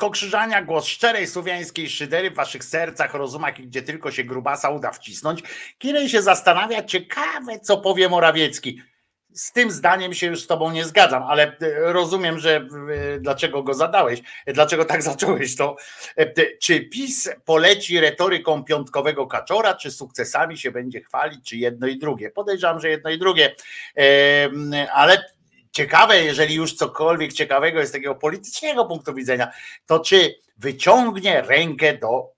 Wojtko Krzyżania, głos szczerej słowiańskiej szydery w waszych sercach, rozumach i gdzie tylko się grubasa uda wcisnąć. Kirej się zastanawia, ciekawe co powie Morawiecki. Z tym zdaniem się już z tobą nie zgadzam, ale e, rozumiem, że e, dlaczego go zadałeś, e, dlaczego tak zacząłeś to. Czy PiS poleci retoryką piątkowego kaczora, czy sukcesami się będzie chwalić, czy jedno i drugie? Podejrzewam, że jedno i drugie, ale ciekawe, jeżeli już cokolwiek ciekawego jest z takiego politycznego punktu widzenia, to czy wyciągnie rękę do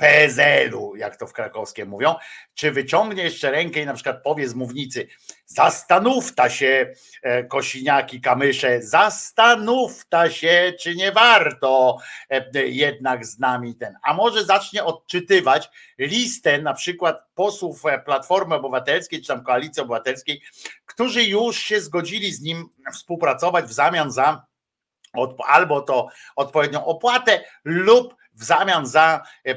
PSL-u, jak to w krakowskie mówią, czy wyciągnie jeszcze rękę i na przykład powie z mównicy, zastanówta się e, Kosiniaki, Kamysze, zastanówta się, czy nie warto e, jednak z nami ten, a może zacznie odczytywać listę na przykład posłów e, Platformy Obywatelskiej, czy tam Koalicji Obywatelskiej, którzy już się zgodzili z nim współpracować w zamian za albo to odpowiednią opłatę lub w zamian za e, e,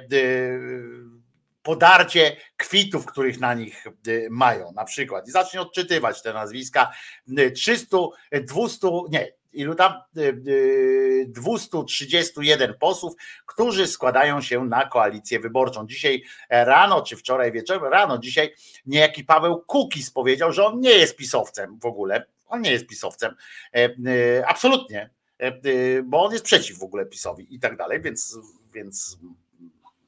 podarcie kwitów, których na nich e, mają na przykład. I zacznie odczytywać te nazwiska e, 300, e, 200, nie, ilu tam? E, e, 231 posłów, którzy składają się na koalicję wyborczą. Dzisiaj rano, czy wczoraj wieczorem, rano dzisiaj niejaki Paweł Kukis powiedział, że on nie jest pisowcem w ogóle. On nie jest pisowcem. Absolutnie. E, e, Bo on jest przeciw w ogóle PiSowi i tak dalej, więc, więc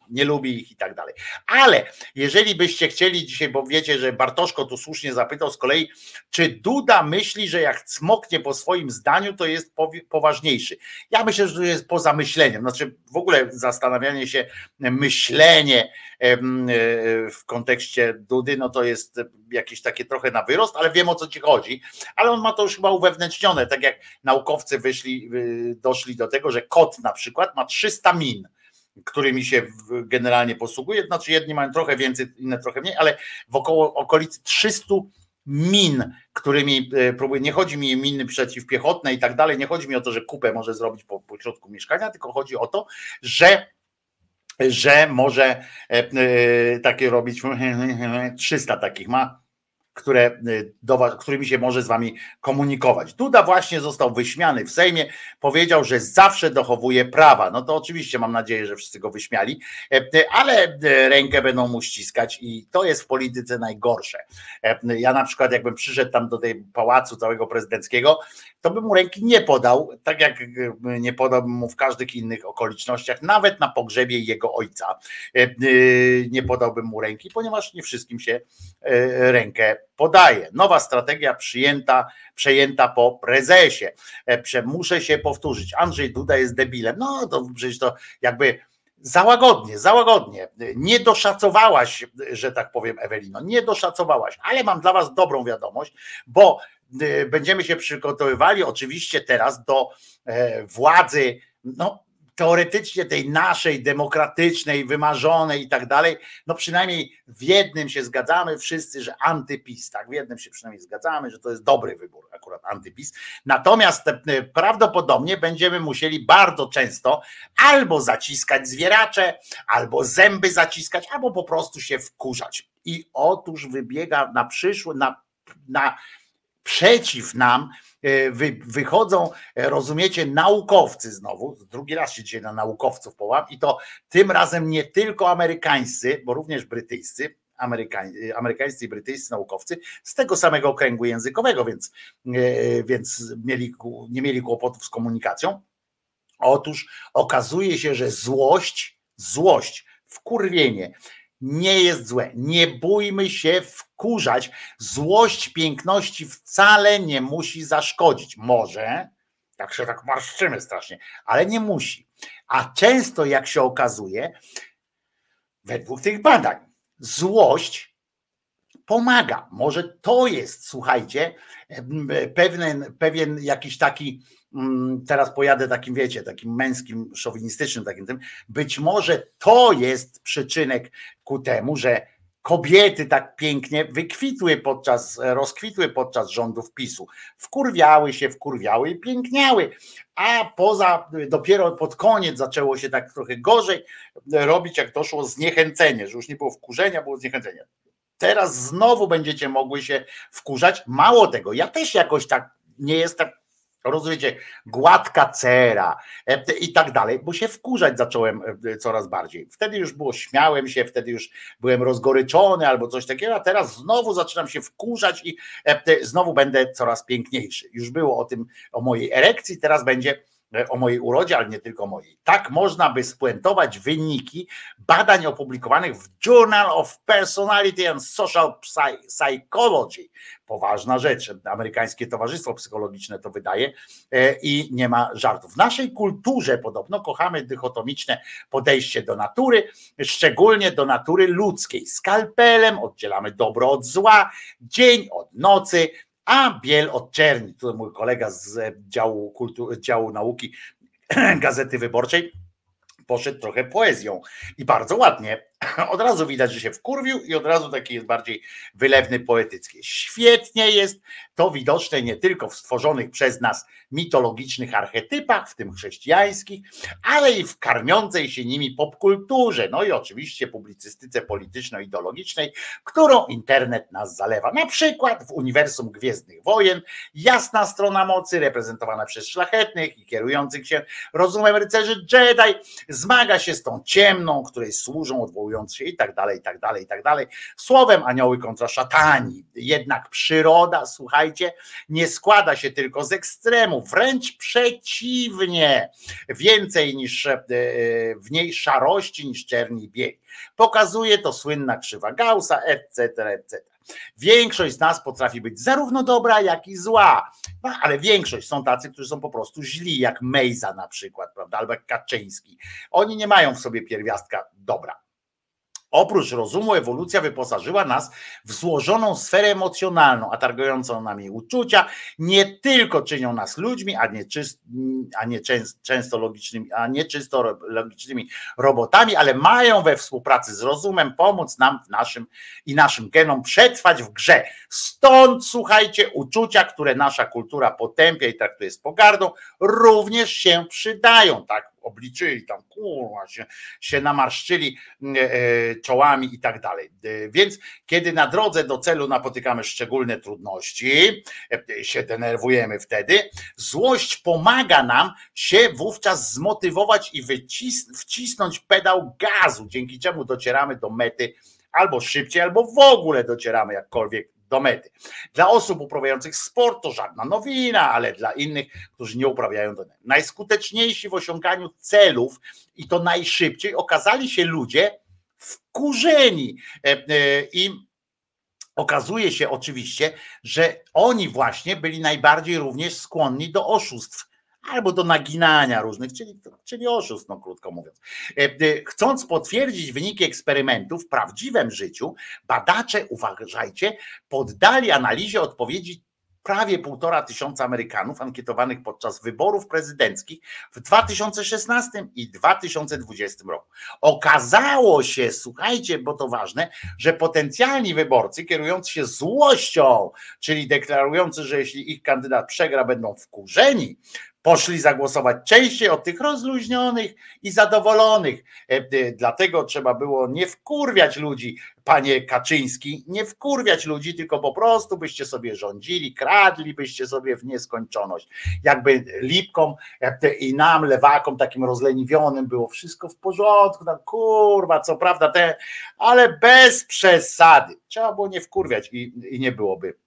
nie lubi ich i tak dalej. Ale jeżeli byście chcieli dzisiaj, bo wiecie, że Bartoszko tu słusznie zapytał z kolei, czy Duda myśli, że jak cmoknie po swoim zdaniu, to jest poważniejszy. Ja myślę, że to jest poza myśleniem. Znaczy w ogóle zastanawianie się, myślenie e, w kontekście Dudy, no to jest jakieś takie trochę na wyrost, ale wiem o co ci chodzi. Ale on ma to już chyba uwewnętrznione, tak jak naukowcy wyszli, y, doszli do tego, że kot na przykład ma 300 min którymi się generalnie posługuje. Znaczy jedni mają trochę więcej, inne trochę mniej, ale w około okolicy 300 min, którymi e, próbuje, nie chodzi mi o miny przeciwpiechotne i tak dalej, nie chodzi mi o to, że kupę może zrobić po, po środku mieszkania, tylko chodzi o to, że że może e, e, takie robić 300 takich ma, które e, do którymi się może z wami komunikować. Duda właśnie został wyśmiany w Sejmie, powiedział, że zawsze dochowuje prawa. No to oczywiście mam nadzieję, że wszyscy go wyśmiali, e, e, ale e, rękę będą mu ściskać i to jest w polityce najgorsze. Ja na przykład jakbym przyszedł tam do tej pałacu całego prezydenckiego, to bym mu ręki nie podał, tak jak nie podałbym mu w każdych innych okolicznościach, nawet na pogrzebie jego ojca nie podałbym mu ręki, ponieważ nie wszystkim się rękę podaje. Nowa strategia przyjęta, przejęta po prezesie. E, Muszę się powtórzyć. Andrzej Duda jest debilem. No to przecież to jakby załagodnie, załagodnie. Nie doszacowałaś, że tak powiem, Ewelino, nie doszacowałaś, ale mam dla Was dobrą wiadomość, bo y, będziemy się przygotowywali oczywiście teraz do e, władzy, no teoretycznie tej naszej, demokratycznej, wymarzonej i tak dalej, no przynajmniej w jednym się zgadzamy wszyscy, że antypis, tak, w jednym się przynajmniej zgadzamy, że to jest dobry wybór, akurat antypis. Natomiast e, prawdopodobnie będziemy musieli bardzo często albo zaciskać zwieracze, albo zęby zaciskać, albo po prostu się wkurzać. I otóż wybiega na przyszły, na, na przeciw nam e, wy, wychodzą, e, rozumiecie, naukowcy znowu, drugi raz się dzisiaj na naukowców połam i to tym razem nie tylko amerykańscy, bo również brytyjscy, Amerykań, e, amerykańscy i brytyjscy naukowcy z tego samego okręgu językowego, więc, więc mieli, nie mieli kłopotów z komunikacją. Otóż okazuje się, że złość, złość, wkurwienie nie jest złe. Nie bójmy się wkurzać. Złość piękności wcale nie musi zaszkodzić. Może, jak się tak marszczymy strasznie, ale nie musi. A często, jak się okazuje, według tych badań, złość pomaga. Może to jest, słuchajcie, pewien, pewien jakiś taki, teraz pojadę takim, wiecie, takim męskim, szowinistycznym takim tym, być może to jest przyczynek ku temu, że kobiety tak pięknie wykwitły podczas, rozkwitły podczas rządów PiSu. Wkurwiały się, wkurwiały i piękniały. A poza, dopiero pod koniec zaczęło się tak trochę gorzej robić, jak doszło zniechęcenie, że już nie było wkurzenia, było zniechęcenie. Teraz znowu będziecie mogły się wkurzać. Mało tego, ja też jakoś tak nie jestem rozumiecie, gładka cera e, i tak dalej, bo się wkurzać zacząłem e, coraz bardziej. Wtedy już było, śmiałem się, wtedy już byłem rozgoryczony albo coś takiego, a teraz znowu zaczynam się wkurzać i e, znowu będę coraz piękniejszy. Już było o tym, o mojej erekcji, teraz będzie o mojej urodzie, ale nie tylko mojej. Tak można by spuentować wyniki badań opublikowanych w Journal of Personality and Social Psy- Psychology. Poważna rzecz. Amerykańskie Towarzystwo Psychologiczne to wydaje e, i nie ma żartów. W naszej kulturze podobno kochamy dychotomiczne podejście do natury, szczególnie do natury ludzkiej. Skalpelem oddzielamy dobro od zła, dzień od nocy, a biel od czerni. Tu mój kolega z działu, kultu, działu nauki Gazety Wyborczej poszedł trochę poezją i bardzo ładnie. Od razu widać, że się wkurwił i od razu taki jest bardziej wylewny, poetycki. Świetnie jest to widoczne nie tylko w stworzonych przez nas mitologicznych archetypach, w tym chrześcijańskich, ale i w karmiącej się nimi popkulturze, no i oczywiście publicystyce polityczno-ideologicznej, którą internet nas zalewa. Na przykład w uniwersum Gwiezdnych Wojen jasna strona mocy reprezentowana przez szlachetnych i kierujących się rozumem rycerzy Jedi zmaga się z tą ciemną, której służą się i tak dalej, i tak dalej, i tak dalej. Słowem anioły kontra szatani. Jednak przyroda, słuchajcie, nie składa się tylko z ekstremów, wręcz przeciwnie. Więcej niż e, w niej szarości niż czerni i bieli. Pokazuje to słynna krzywa Gaussa, etc., etc. Większość z nas potrafi być zarówno dobra, jak i zła, no, ale większość są tacy, którzy są po prostu źli, jak Mejza na przykład, prawda, albo jak Kaczyński. Oni nie mają w sobie pierwiastka dobra. Oprócz rozumu, ewolucja wyposażyła nas w złożoną sferę emocjonalną, a targującą nami uczucia nie tylko czynią nas ludźmi, a nie, czyst, a nie często, logicznymi, a nie czysto logicznymi robotami, ale mają we współpracy z rozumem pomóc nam w naszym i naszym genom przetrwać w grze. Stąd słuchajcie, uczucia, które nasza kultura potępia i traktuje z pogardą, również się przydają, tak obliczyli tam, kurwa, się, się namarszczyli e, e, czołami i tak dalej. E, więc kiedy na drodze do celu napotykamy szczególne trudności, się denerwujemy wtedy, złość pomaga nam się wówczas zmotywować i wycis- wcisnąć pedał gazu, dzięki czemu docieramy do mety albo szybciej, albo w ogóle docieramy jakkolwiek do mety. Dla osób uprawiających sport to żadna nowina, ale dla innych, którzy nie uprawiają to. Najskuteczniejsi w osiąganiu celów i to najszybciej okazali się ludzie wkurzeni e, e, i okazuje się oczywiście, że oni właśnie byli najbardziej również skłonni do oszustw albo do naginania różnych, czyli, czyli oszustw, no krótko mówiąc. E, e, chcąc potwierdzić wyniki eksperymentu w prawdziwym życiu, badacze, uważajcie, poddali analizie odpowiedzi prawie półtora tysiąca Amerykanów ankietowanych podczas wyborów prezydenckich w 2016 i 2020 roku. Okazało się, słuchajcie, bo to ważne, że potencjalni wyborcy kierujący się złością, czyli deklarujący, że jeśli ich kandydat przegra, będą wkurzeni, poszli zagłosować częściej od tych rozluźnionych i zadowolonych. E, dlatego trzeba było nie wkurwiać ludzi, panie Kaczyński, nie wkurwiać ludzi, tylko po prostu byście sobie rządzili, kradli byście sobie w nieskończoność. Jakby Lipkom e, i nam, lewakom, takim rozleniwionym było wszystko w porządku, tam kurwa, co prawda te, ale bez przesady. Trzeba było nie wkurwiać i, i nie byłoby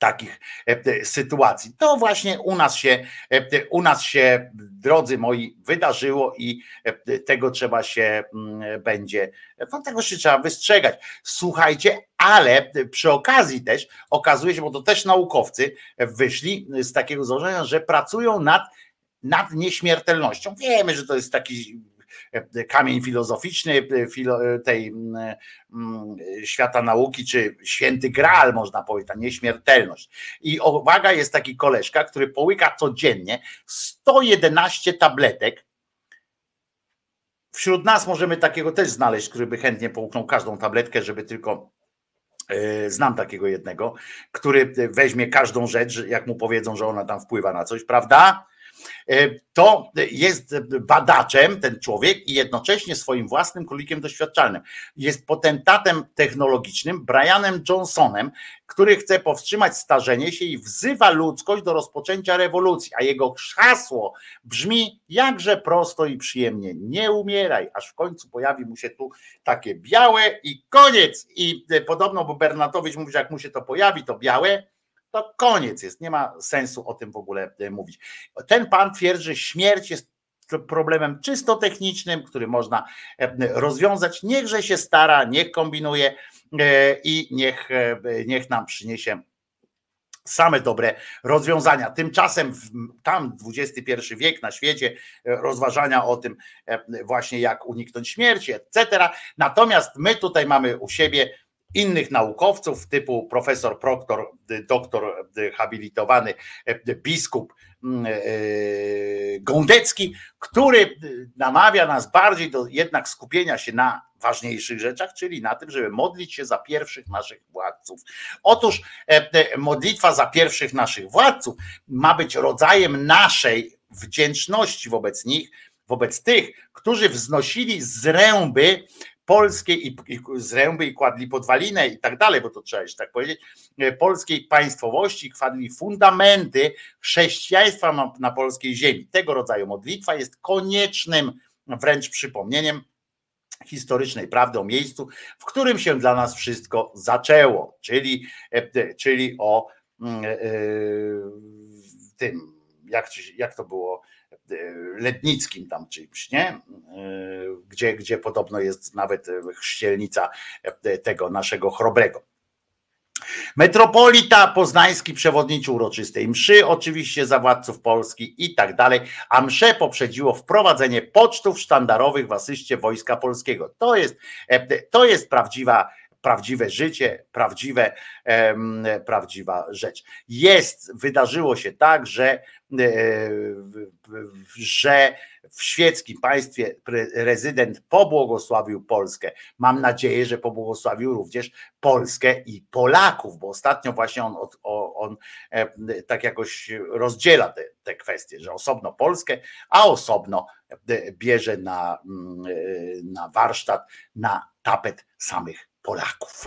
takich e, sytuacji. To właśnie u nas się, e, u nas się, drodzy moi, wydarzyło i e, tego trzeba się mm, będzie, no tego się trzeba wystrzegać. Słuchajcie, ale przy okazji też okazuje się, bo to też naukowcy wyszli z takiego założenia, że pracują nad nad nieśmiertelnością. Wiemy, że to jest taki kamień filozoficzny tej świata nauki, czy święty graal, można powiedzieć, ta nieśmiertelność. I uwaga, jest taki koleżka, który połyka codziennie 111 tabletek. Wśród nas możemy takiego też znaleźć, który by chętnie połknął każdą tabletkę, żeby tylko Znam takiego jednego, który weźmie każdą rzecz, jak mu powiedzą, że ona tam wpływa na coś, prawda? E, To jest badaczem ten człowiek i jednocześnie swoim własnym królikiem doświadczalnym. Jest potentatem technologicznym Brianem Johnsonem, który chce powstrzymać starzenie się i wzywa ludzkość do rozpoczęcia rewolucji, a jego hasło brzmi jakże prosto i przyjemnie: nie umieraj, aż w końcu pojawi mu się tu takie białe i koniec. I e, podobno był Bernatowicz mówi, że jak mu się to pojawi, to białe, to koniec jest, nie ma sensu o tym w ogóle e, mówić. Ten pan twierdzi, że śmierć jest problemem czysto technicznym, który można e, rozwiązać. Niechże się stara, niech kombinuje e, i niech, niech nam przyniesie same dobre rozwiązania. Tymczasem w- tam XXI wiek na świecie rozważania o tym właśnie jak uniknąć śmierci, etc. Natomiast my tutaj mamy u siebie innych naukowców typu profesor Proktor, doktor habilitowany y, biskup e, Gądecki, który namawia nas bardziej do jednak skupienia się na ważniejszych rzeczach, czyli na tym, żeby modlić się za pierwszych naszych władców. Otóż e, e, modlitwa za pierwszych naszych władców ma być rodzajem naszej wdzięczności wobec nich, wobec tych, którzy wznosili zręby polskiej i, i zręby i kładli podwalinę i tak dalej, bo to trzeba jeszcze tak powiedzieć, e, polskiej państwowości, kładli fundamenty chrześcijaństwa na, na polskiej ziemi. Tego rodzaju modlitwa jest koniecznym wręcz przypomnieniem historycznej prawdy o miejscu, w którym się dla nas wszystko zaczęło, czyli, e, czyli o e, tym, jak, jak to było, e, Lednickim tam czymś, nie? E, Gdzie, gdzie podobno jest nawet e, chrzcielnica tego naszego chrobrego. Metropolita Poznański przewodniczył uroczystej mszy, oczywiście za władców Polski i tak dalej, a mszę poprzedziło wprowadzenie pocztów sztandarowych w asyście Wojska Polskiego. To jest, to jest prawdziwa, prawdziwe życie, prawdziwe, prawdziwa rzecz. Jest, wydarzyło się tak, że, e, że w świeckim państwie rezydent pobłogosławił Polskę. Mam nadzieję, że pobłogosławił również Polskę i Polaków, bo ostatnio właśnie on, on e, tak jakoś rozdziela te, te kwestie, że osobno Polskę, a osobno e, bierze na, mm, na warsztat, na tapet samych Polaków.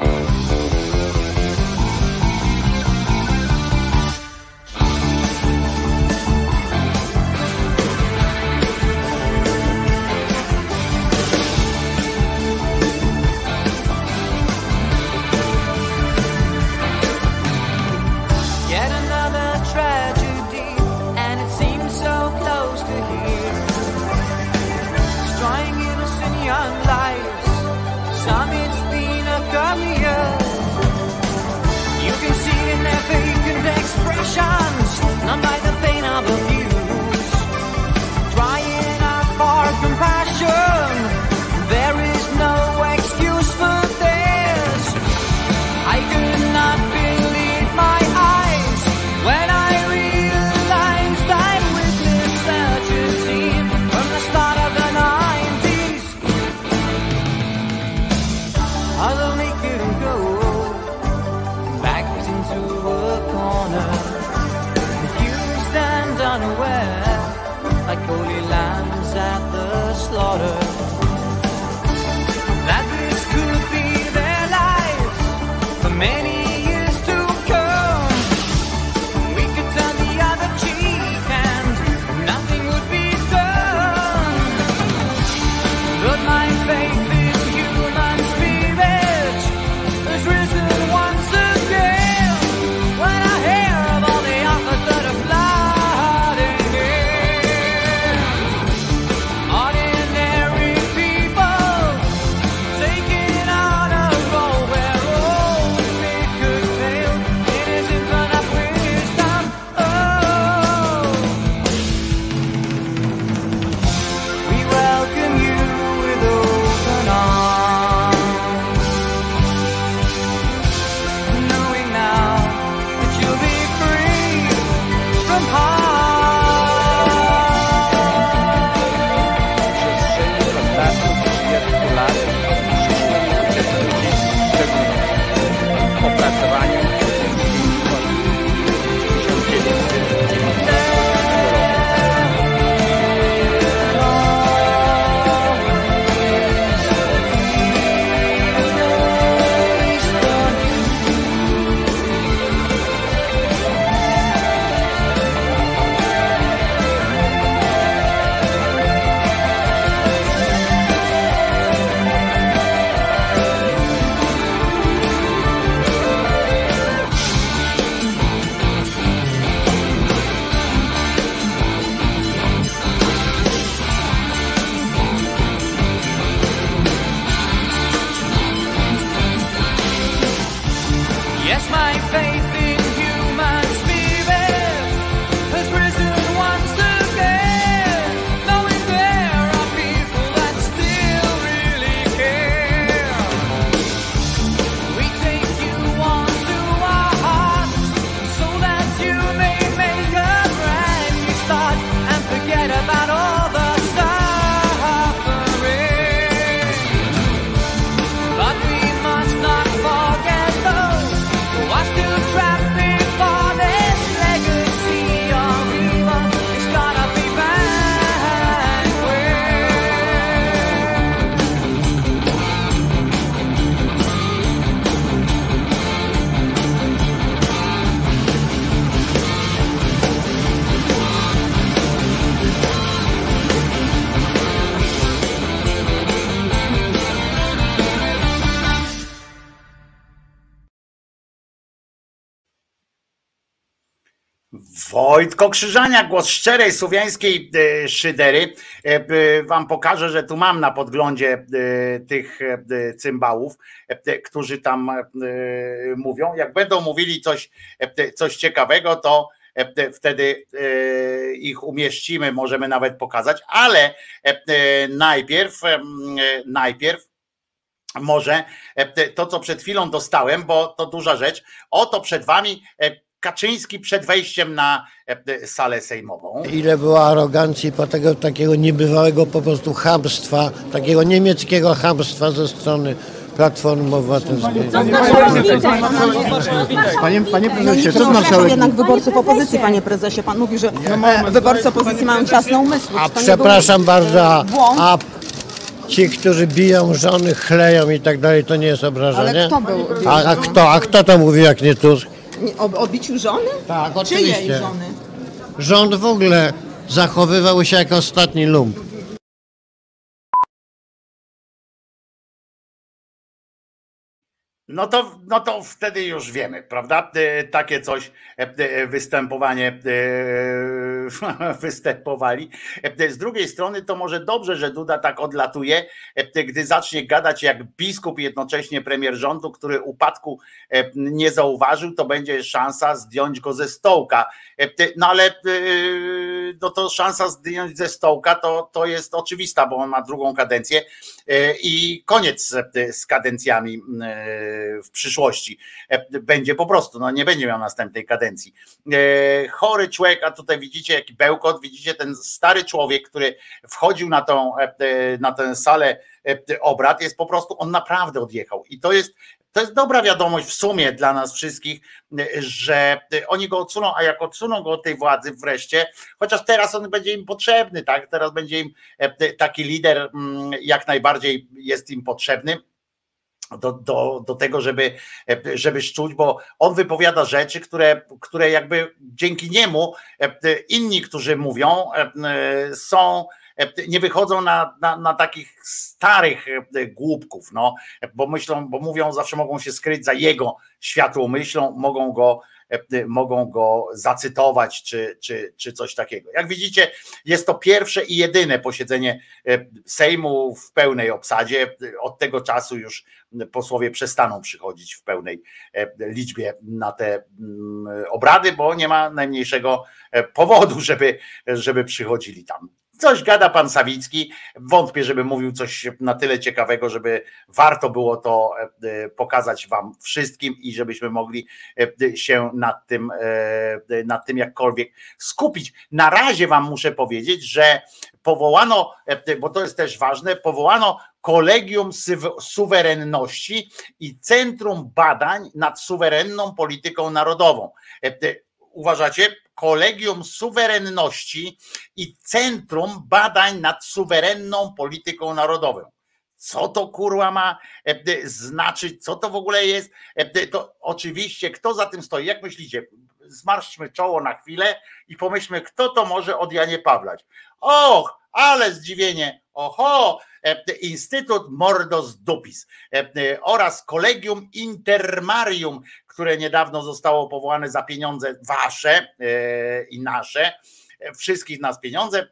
Wojtko Krzyżania, głos szczerej słowiańskiej e, szydery. E, e, Wam pokażę, że tu mam na podglądzie tych cymbałów, którzy tam mówią. Jak będą mówili coś, coś ciekawego, to wtedy ich umieścimy, możemy nawet pokazać, ale najpierw, najpierw może to, co przed chwilą dostałem, bo to duża rzecz. Oto przed wami Kaczyński przed wejściem na e, salę sejmową. Ile było arogancji po tego takiego niebywałego po prostu chamstwa, takiego niemieckiego chamstwa ze strony Platformy Obywatelskiej. Panie, panie prezesie, co z marszałek... jednak wyborców opozycji, panie prezesie. Pan mówi, że e, wyborcy opozycji mają ciasne umysły. A przepraszam był bardzo, a, ci, którzy biją żony, chleją i tak dalej, to nie jest obrażenie? Ale kto był- bił A, a, kto, a kto to mówi jak nie Tusk? O, o biciu żony? Tak, Czyjej oczywiście. żony? Rząd w ogóle zachowywał się jak ostatni lump. No to, no to wtedy już wiemy, prawda? E, Takie coś e, e, występowanie występowali. Z drugiej strony to może dobrze, że Duda tak odlatuje, gdy zacznie gadać jak biskup jednocześnie premier rządu, który upadku nie zauważył, to będzie szansa zdjąć go ze stołka. No ale no to szansa zdjąć ze stołka to, to jest oczywista, bo on ma drugą kadencję i koniec z kadencjami w przyszłości. E, Będzie po prostu, no nie będzie miał następnej kadencji. E, Chory człowiek, a tutaj widzicie jaki bełkot, widzicie ten stary człowiek, który wchodził na tą, e, na tę salę obrad, jest po prostu, on naprawdę odjechał i to jest to jest dobra wiadomość w sumie dla nas wszystkich, że oni go odsuną, a jak odsuną go od tej władzy wreszcie, chociaż teraz on będzie im potrzebny, tak? Teraz będzie im taki lider mm, jak najbardziej jest im potrzebny do, do, do tego, żeby, żeby szczuć, bo on wypowiada rzeczy, które, które jakby dzięki niemu e, inni, którzy mówią, e, są nie wychodzą na, na, na takich starych e, głupków, no, bo myślą, bo mówią, zawsze mogą się skryć za jego światłą myślą, mogą go, e, mogą go zacytować, czy, czy, czy coś takiego. Jak widzicie, jest to pierwsze i jedyne posiedzenie e, Sejmu w pełnej obsadzie. Od tego czasu już posłowie przestaną przychodzić w pełnej e, liczbie na te mm, obrady, bo nie ma najmniejszego e, powodu, żeby, żeby przychodzili tam. Coś gada pan Sawicki. Wątpię, żeby mówił coś na tyle ciekawego, żeby warto było to e, pokazać wam wszystkim i żebyśmy mogli e, się nad tym, e, nad tym jakkolwiek skupić. Na razie wam muszę powiedzieć, że powołano, bo to jest też ważne, powołano Kolegium Suwerenności i Centrum Badań nad Suwerenną Polityką Narodową. Uważacie? Kolegium Suwerenności i Centrum Badań nad Suwerenną Polityką Narodową. Co to kurwa ma e, znaczyć? Co to w ogóle jest? E, To oczywiście, kto za tym stoi? Jak myślicie? Zmarszczmy czoło na chwilę i pomyślmy, kto to może od Janie Pawlać. Och, ale zdziwienie. Oho, e, Instytut Mordos Dupis e, oraz Kolegium Intermarium, które niedawno zostało powołane za pieniądze wasze e, i nasze, e, wszystkich nas pieniądze,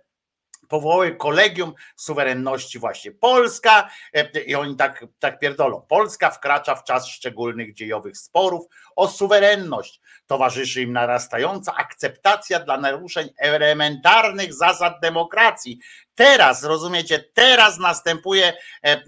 powołały Kolegium Suwerenności właśnie Polska e, i oni tak, tak pierdolą. Polska wkracza w czas szczególnych dziejowych sporów o suwerenność. Towarzyszy im narastająca akceptacja dla naruszeń elementarnych zasad demokracji. Teraz, rozumiecie, teraz następuje e, e,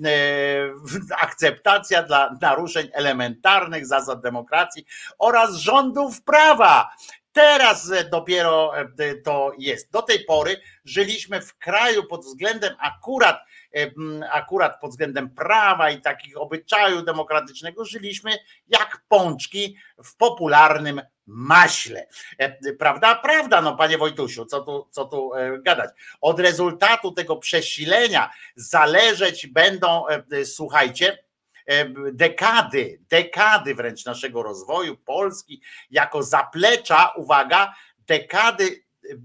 akceptacja dla naruszeń elementarnych zasad demokracji oraz rządów prawa. Teraz dopiero e, to jest. Do tej pory żyliśmy w kraju pod względem akurat, e, akurat pod względem prawa i takich obyczaju demokratycznego, żyliśmy jak pączki w popularnym maśle. E, Prawda? Prawda, no panie Wojtusiu, co tu, co tu gadać. Od rezultatu tego przesilenia zależeć będą, słuchajcie, dekady, dekady wręcz naszego rozwoju Polski jako zaplecza, uwaga, dekady e,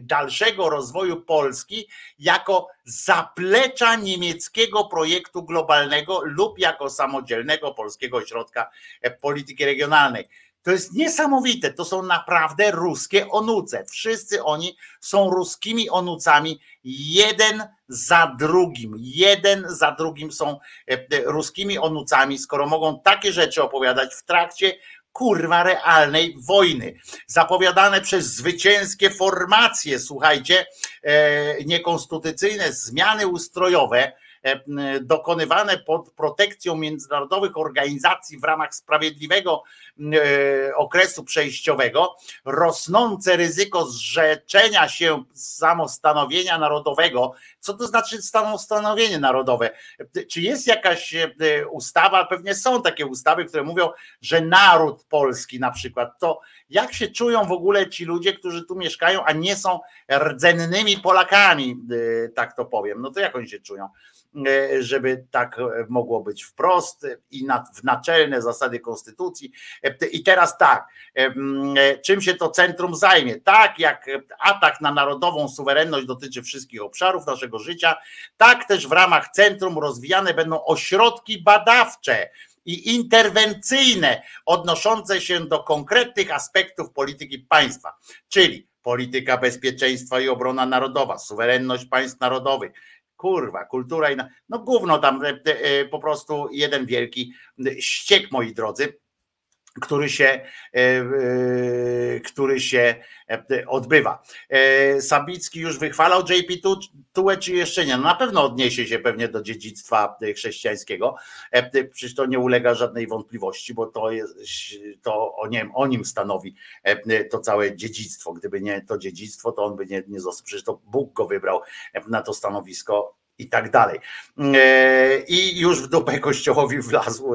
dalszego rozwoju Polski jako zaplecza niemieckiego projektu globalnego lub jako samodzielnego polskiego ośrodka e, polityki regionalnej. To jest niesamowite. To są naprawdę ruskie onuce. Wszyscy oni są ruskimi onucami, jeden za drugim. Jeden za drugim są e, e, ruskimi onucami, skoro mogą takie rzeczy opowiadać w trakcie kurwa realnej wojny. Zapowiadane przez zwycięskie formacje, słuchajcie, e, niekonstytucyjne zmiany ustrojowe, dokonywane pod protekcją międzynarodowych organizacji w ramach sprawiedliwego e, okresu przejściowego, rosnące ryzyko zrzeczenia się samostanowienia narodowego. Co to znaczy samostanowienie narodowe? Czy jest jakaś e, ustawa? Pewnie są takie ustawy, które mówią, że naród polski na przykład, to jak się czują w ogóle ci ludzie, którzy tu mieszkają, a nie są rdzennymi Polakami, e, tak to powiem, no to jak oni się czują? E, żeby tak mogło być wprost i w naczelne zasady konstytucji. E, I teraz tak, e, czym się to centrum zajmie? Tak jak atak na narodową suwerenność dotyczy wszystkich obszarów naszego życia, tak też w ramach centrum rozwijane będą ośrodki badawcze i interwencyjne odnoszące się do konkretnych aspektów polityki państwa, czyli polityka bezpieczeństwa i obrona narodowa, suwerenność państw narodowych, kurwa, kultura i no gówno tam e, e, po prostu jeden wielki ściek, moi drodzy który się, e, który się odbywa. Sabicki już wychwalał JP Tułę, czy jeszcze nie? No na pewno odniesie się pewnie do dziedzictwa chrześcijańskiego. Przecież to nie ulega żadnej wątpliwości, bo to jest, to o nim, o nim stanowi to całe dziedzictwo. Gdyby nie to dziedzictwo, to on by nie, nie został. Przecież to Bóg go wybrał na to stanowisko i tak dalej. I już w dupę kościołowi wlazł,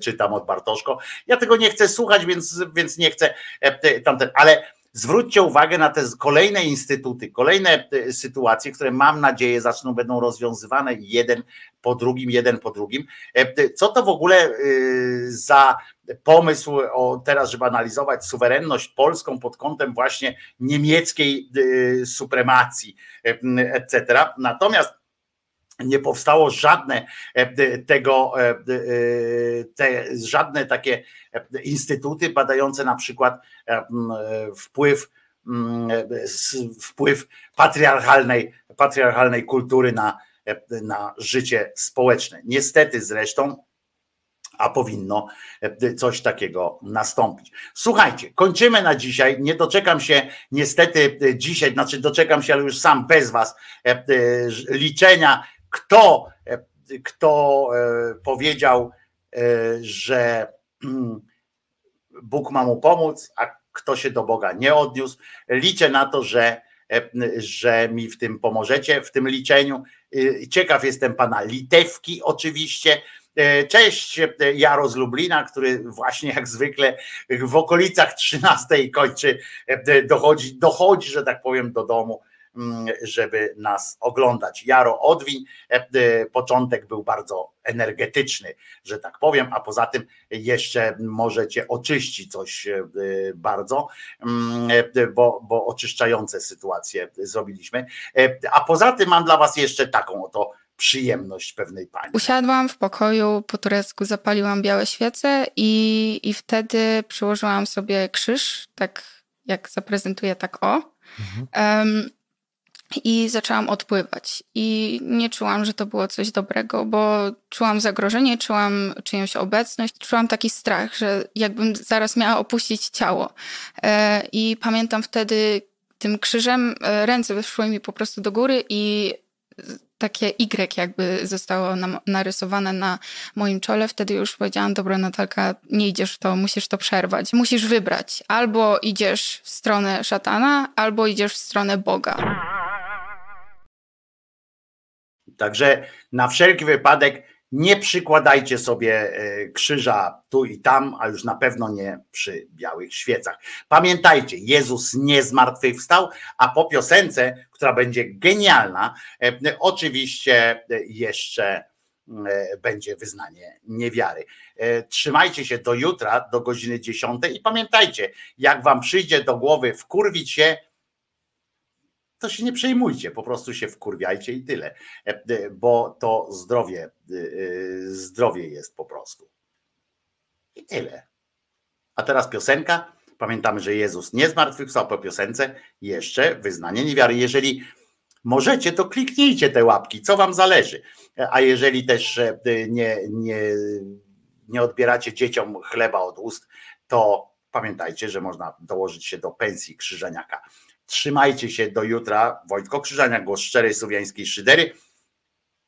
czytam od Bartoszko. Ja tego nie chcę słuchać, więc, więc nie chcę tamten, ale zwróćcie uwagę na te kolejne instytuty, kolejne sytuacje, które mam nadzieję zaczną, będą rozwiązywane jeden po drugim, jeden po drugim. Co to w ogóle za pomysł o teraz, żeby analizować suwerenność polską pod kątem właśnie niemieckiej supremacji, etc. Natomiast nie powstało żadne tego, te, żadne takie instytuty badające na przykład wpływ wpływ patriarchalnej, patriarchalnej kultury na, na życie społeczne. Niestety zresztą, a powinno coś takiego nastąpić. Słuchajcie, kończymy na dzisiaj. Nie doczekam się niestety dzisiaj, znaczy doczekam się, ale już sam bez Was, liczenia kto, e, kto e, powiedział, e, że mm, Bóg ma mu pomóc, a kto się do Boga nie odniósł. Liczę na to, że, że mi w tym pomożecie, w tym liczeniu. Ciekaw jestem pana Litewki, oczywiście. Cześć, Jaro z Lublina, który właśnie jak zwykle w okolicach 13 kończy, dochodzi, dochodzi, że tak powiem, do domu żeby nas oglądać. Jaro Odwiń, e, e, początek był bardzo energetyczny, że tak powiem, a poza tym jeszcze możecie oczyścić coś e, bardzo, mm, bo, bo oczyszczające sytuacje zrobiliśmy. A poza tym mam dla Was jeszcze taką oto przyjemność pewnej pani. Usiadłam w pokoju po turecku, zapaliłam białe świece i, i wtedy przyłożyłam sobie krzyż, tak jak zaprezentuję, tak o. Mhm. Um, i zaczęłam odpływać. I nie czułam, że to było coś dobrego, bo czułam zagrożenie, czułam czyjąś obecność, czułam taki strach, że jakbym zaraz miała opuścić ciało. E, I pamiętam wtedy tym krzyżem e, ręce wyszły mi po prostu do góry i takie Y jakby zostało narysowane na moim czole. Wtedy już powiedziałam, dobra Natalka, nie idziesz w to, musisz to przerwać. Musisz wybrać. Albo idziesz w stronę szatana, albo idziesz w stronę Boga. Także na wszelki wypadek nie przykładajcie sobie e, krzyża tu i tam, a już na pewno nie przy białych świecach. Pamiętajcie, Jezus nie zmartwychwstał, a po piosence, która będzie genialna, e, oczywiście jeszcze e, będzie wyznanie niewiary. Trzymajcie się do jutra, do godziny 10 i pamiętajcie, jak wam przyjdzie do głowy wkurwić się, to się nie przejmujcie, po prostu się wkurwiajcie i tyle, e, e, bo to zdrowie, e, zdrowie jest po prostu. I tyle. A teraz piosenka. Pamiętamy, że Jezus nie zmartwychwstał po piosence. Jeszcze wyznanie niewiary. Jeżeli możecie, to kliknijcie te łapki, co wam zależy. A jeżeli też nie, nie, nie odbieracie dzieciom chleba od ust, to pamiętajcie, że można dołożyć się do pensji Krzyżaniaka. Trzymajcie się do jutra. Wojtko Krzyżaniak, głos szczerej słowiańskiej szydery.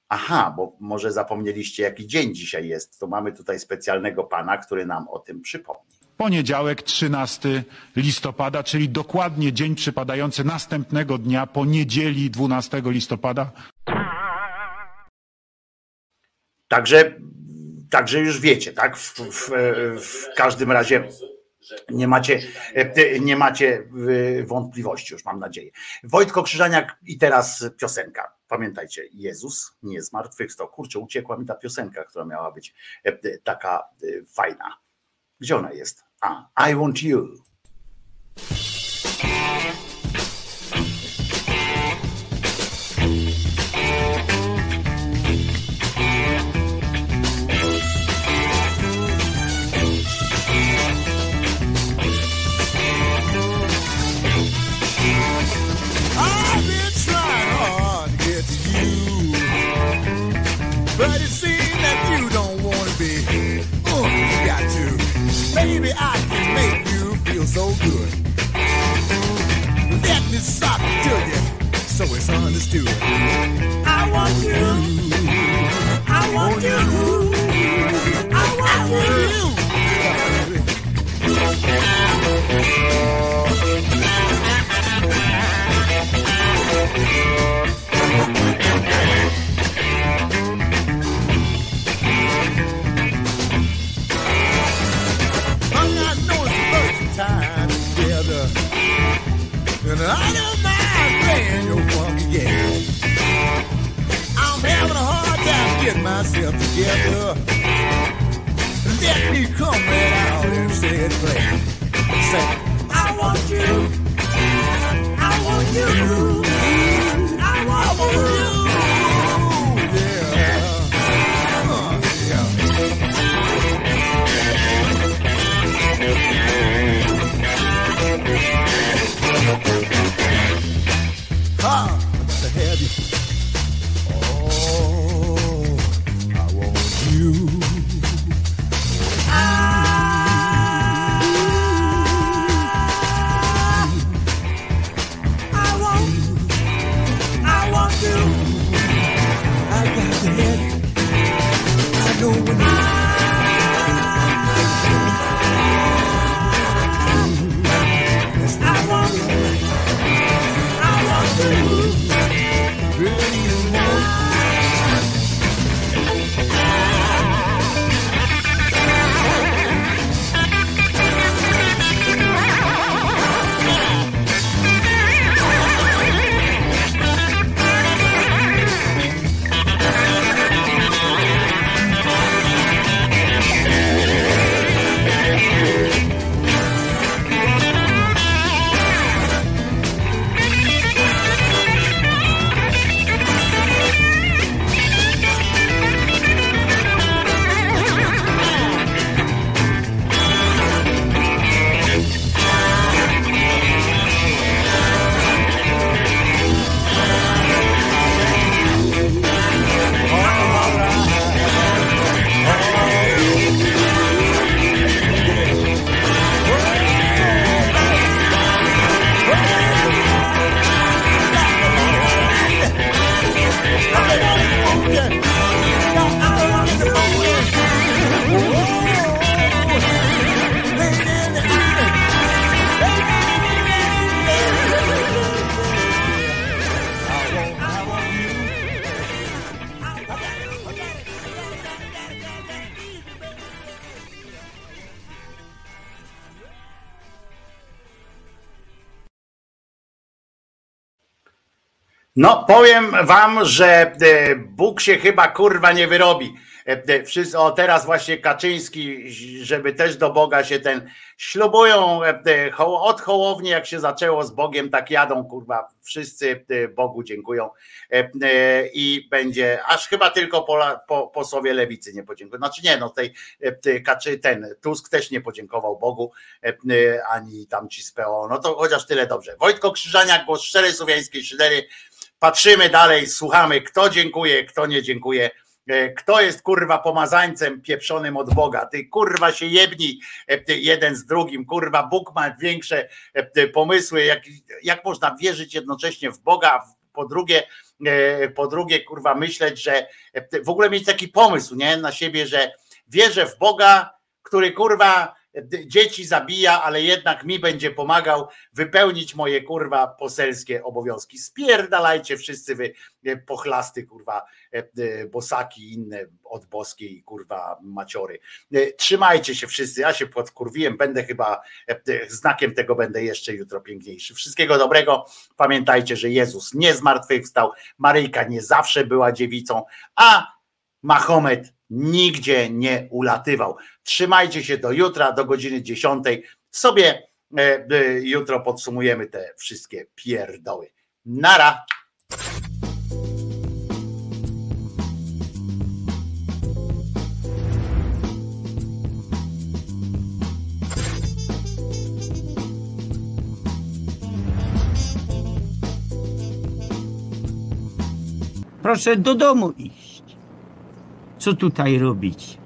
Aha, bo może zapomnieliście, jaki dzień dzisiaj jest. To mamy tutaj specjalnego pana, który nam o tym przypomni. Poniedziałek 13 listopada, czyli dokładnie dzień przypadający następnego dnia po niedzieli 12 listopada. Także, także już wiecie, tak? W, w, w każdym razie nie macie, nie macie y, wątpliwości, już mam nadzieję. Wojtko Krzyżaniak i teraz piosenka. Pamiętajcie, Jezus nie zmartwychwstał. Kurczę, uciekła mi ta piosenka, która miała być e, taka e, fajna. Gdzie ona jest? A, I want you. It's understood. I want you. I want you. I want you. I'm not knowing the time together. And I myself together. Let me come right out and say it plain. Say, I want you. I want you. Wam, że e, Bóg się chyba kurwa nie wyrobi E, e, o teraz właśnie Kaczyński, żeby też do Boga się ten ślubują od Hołowni, jak się zaczęło z Bogiem, tak jadą, kurwa, wszyscy Bogu dziękują i będzie, aż chyba tylko po, posłowie lewicy nie podziękują. Znaczy nie, no tej Kaczy, ten Tusk też nie podziękował Bogu, ani tam ci z PO, no to chociaż tyle dobrze. Wojtko Krzyżaniak, głos szczerej słowiańskiej szydery, patrzymy dalej, słuchamy, kto dziękuje, kto nie dziękuję. E, Kto jest kurwa pomazańcem pieprzonym od Boga? Ty kurwa się jebnij e, jeden z drugim, kurwa Bóg ma większe e, pomysły, jak, jak można wierzyć jednocześnie w Boga, po drugie, po drugie kurwa myśleć, że w ogóle mieć taki pomysł nie, na siebie, że wierzę w Boga, który kurwa dzieci zabija, ale jednak mi będzie pomagał wypełnić moje kurwa poselskie obowiązki. Spierdalajcie wszyscy wy e, pochlasty kurwa e, bosaki inne od boskiej kurwa maciory. E, Trzymajcie się wszyscy, ja się podkurwiłem, będę chyba znakiem tego będę jeszcze jutro piękniejszy. Wszystkiego dobrego. Pamiętajcie, że Jezus nie zmartwychwstał, Maryjka nie zawsze była dziewicą, a Mahomet nigdzie nie ulatywał. Trzymajcie się do jutra, do godziny 10. Sobie e, e, jutro podsumujemy te wszystkie pierdoły. Nara. Proszę do domu iść. Co tutaj robić?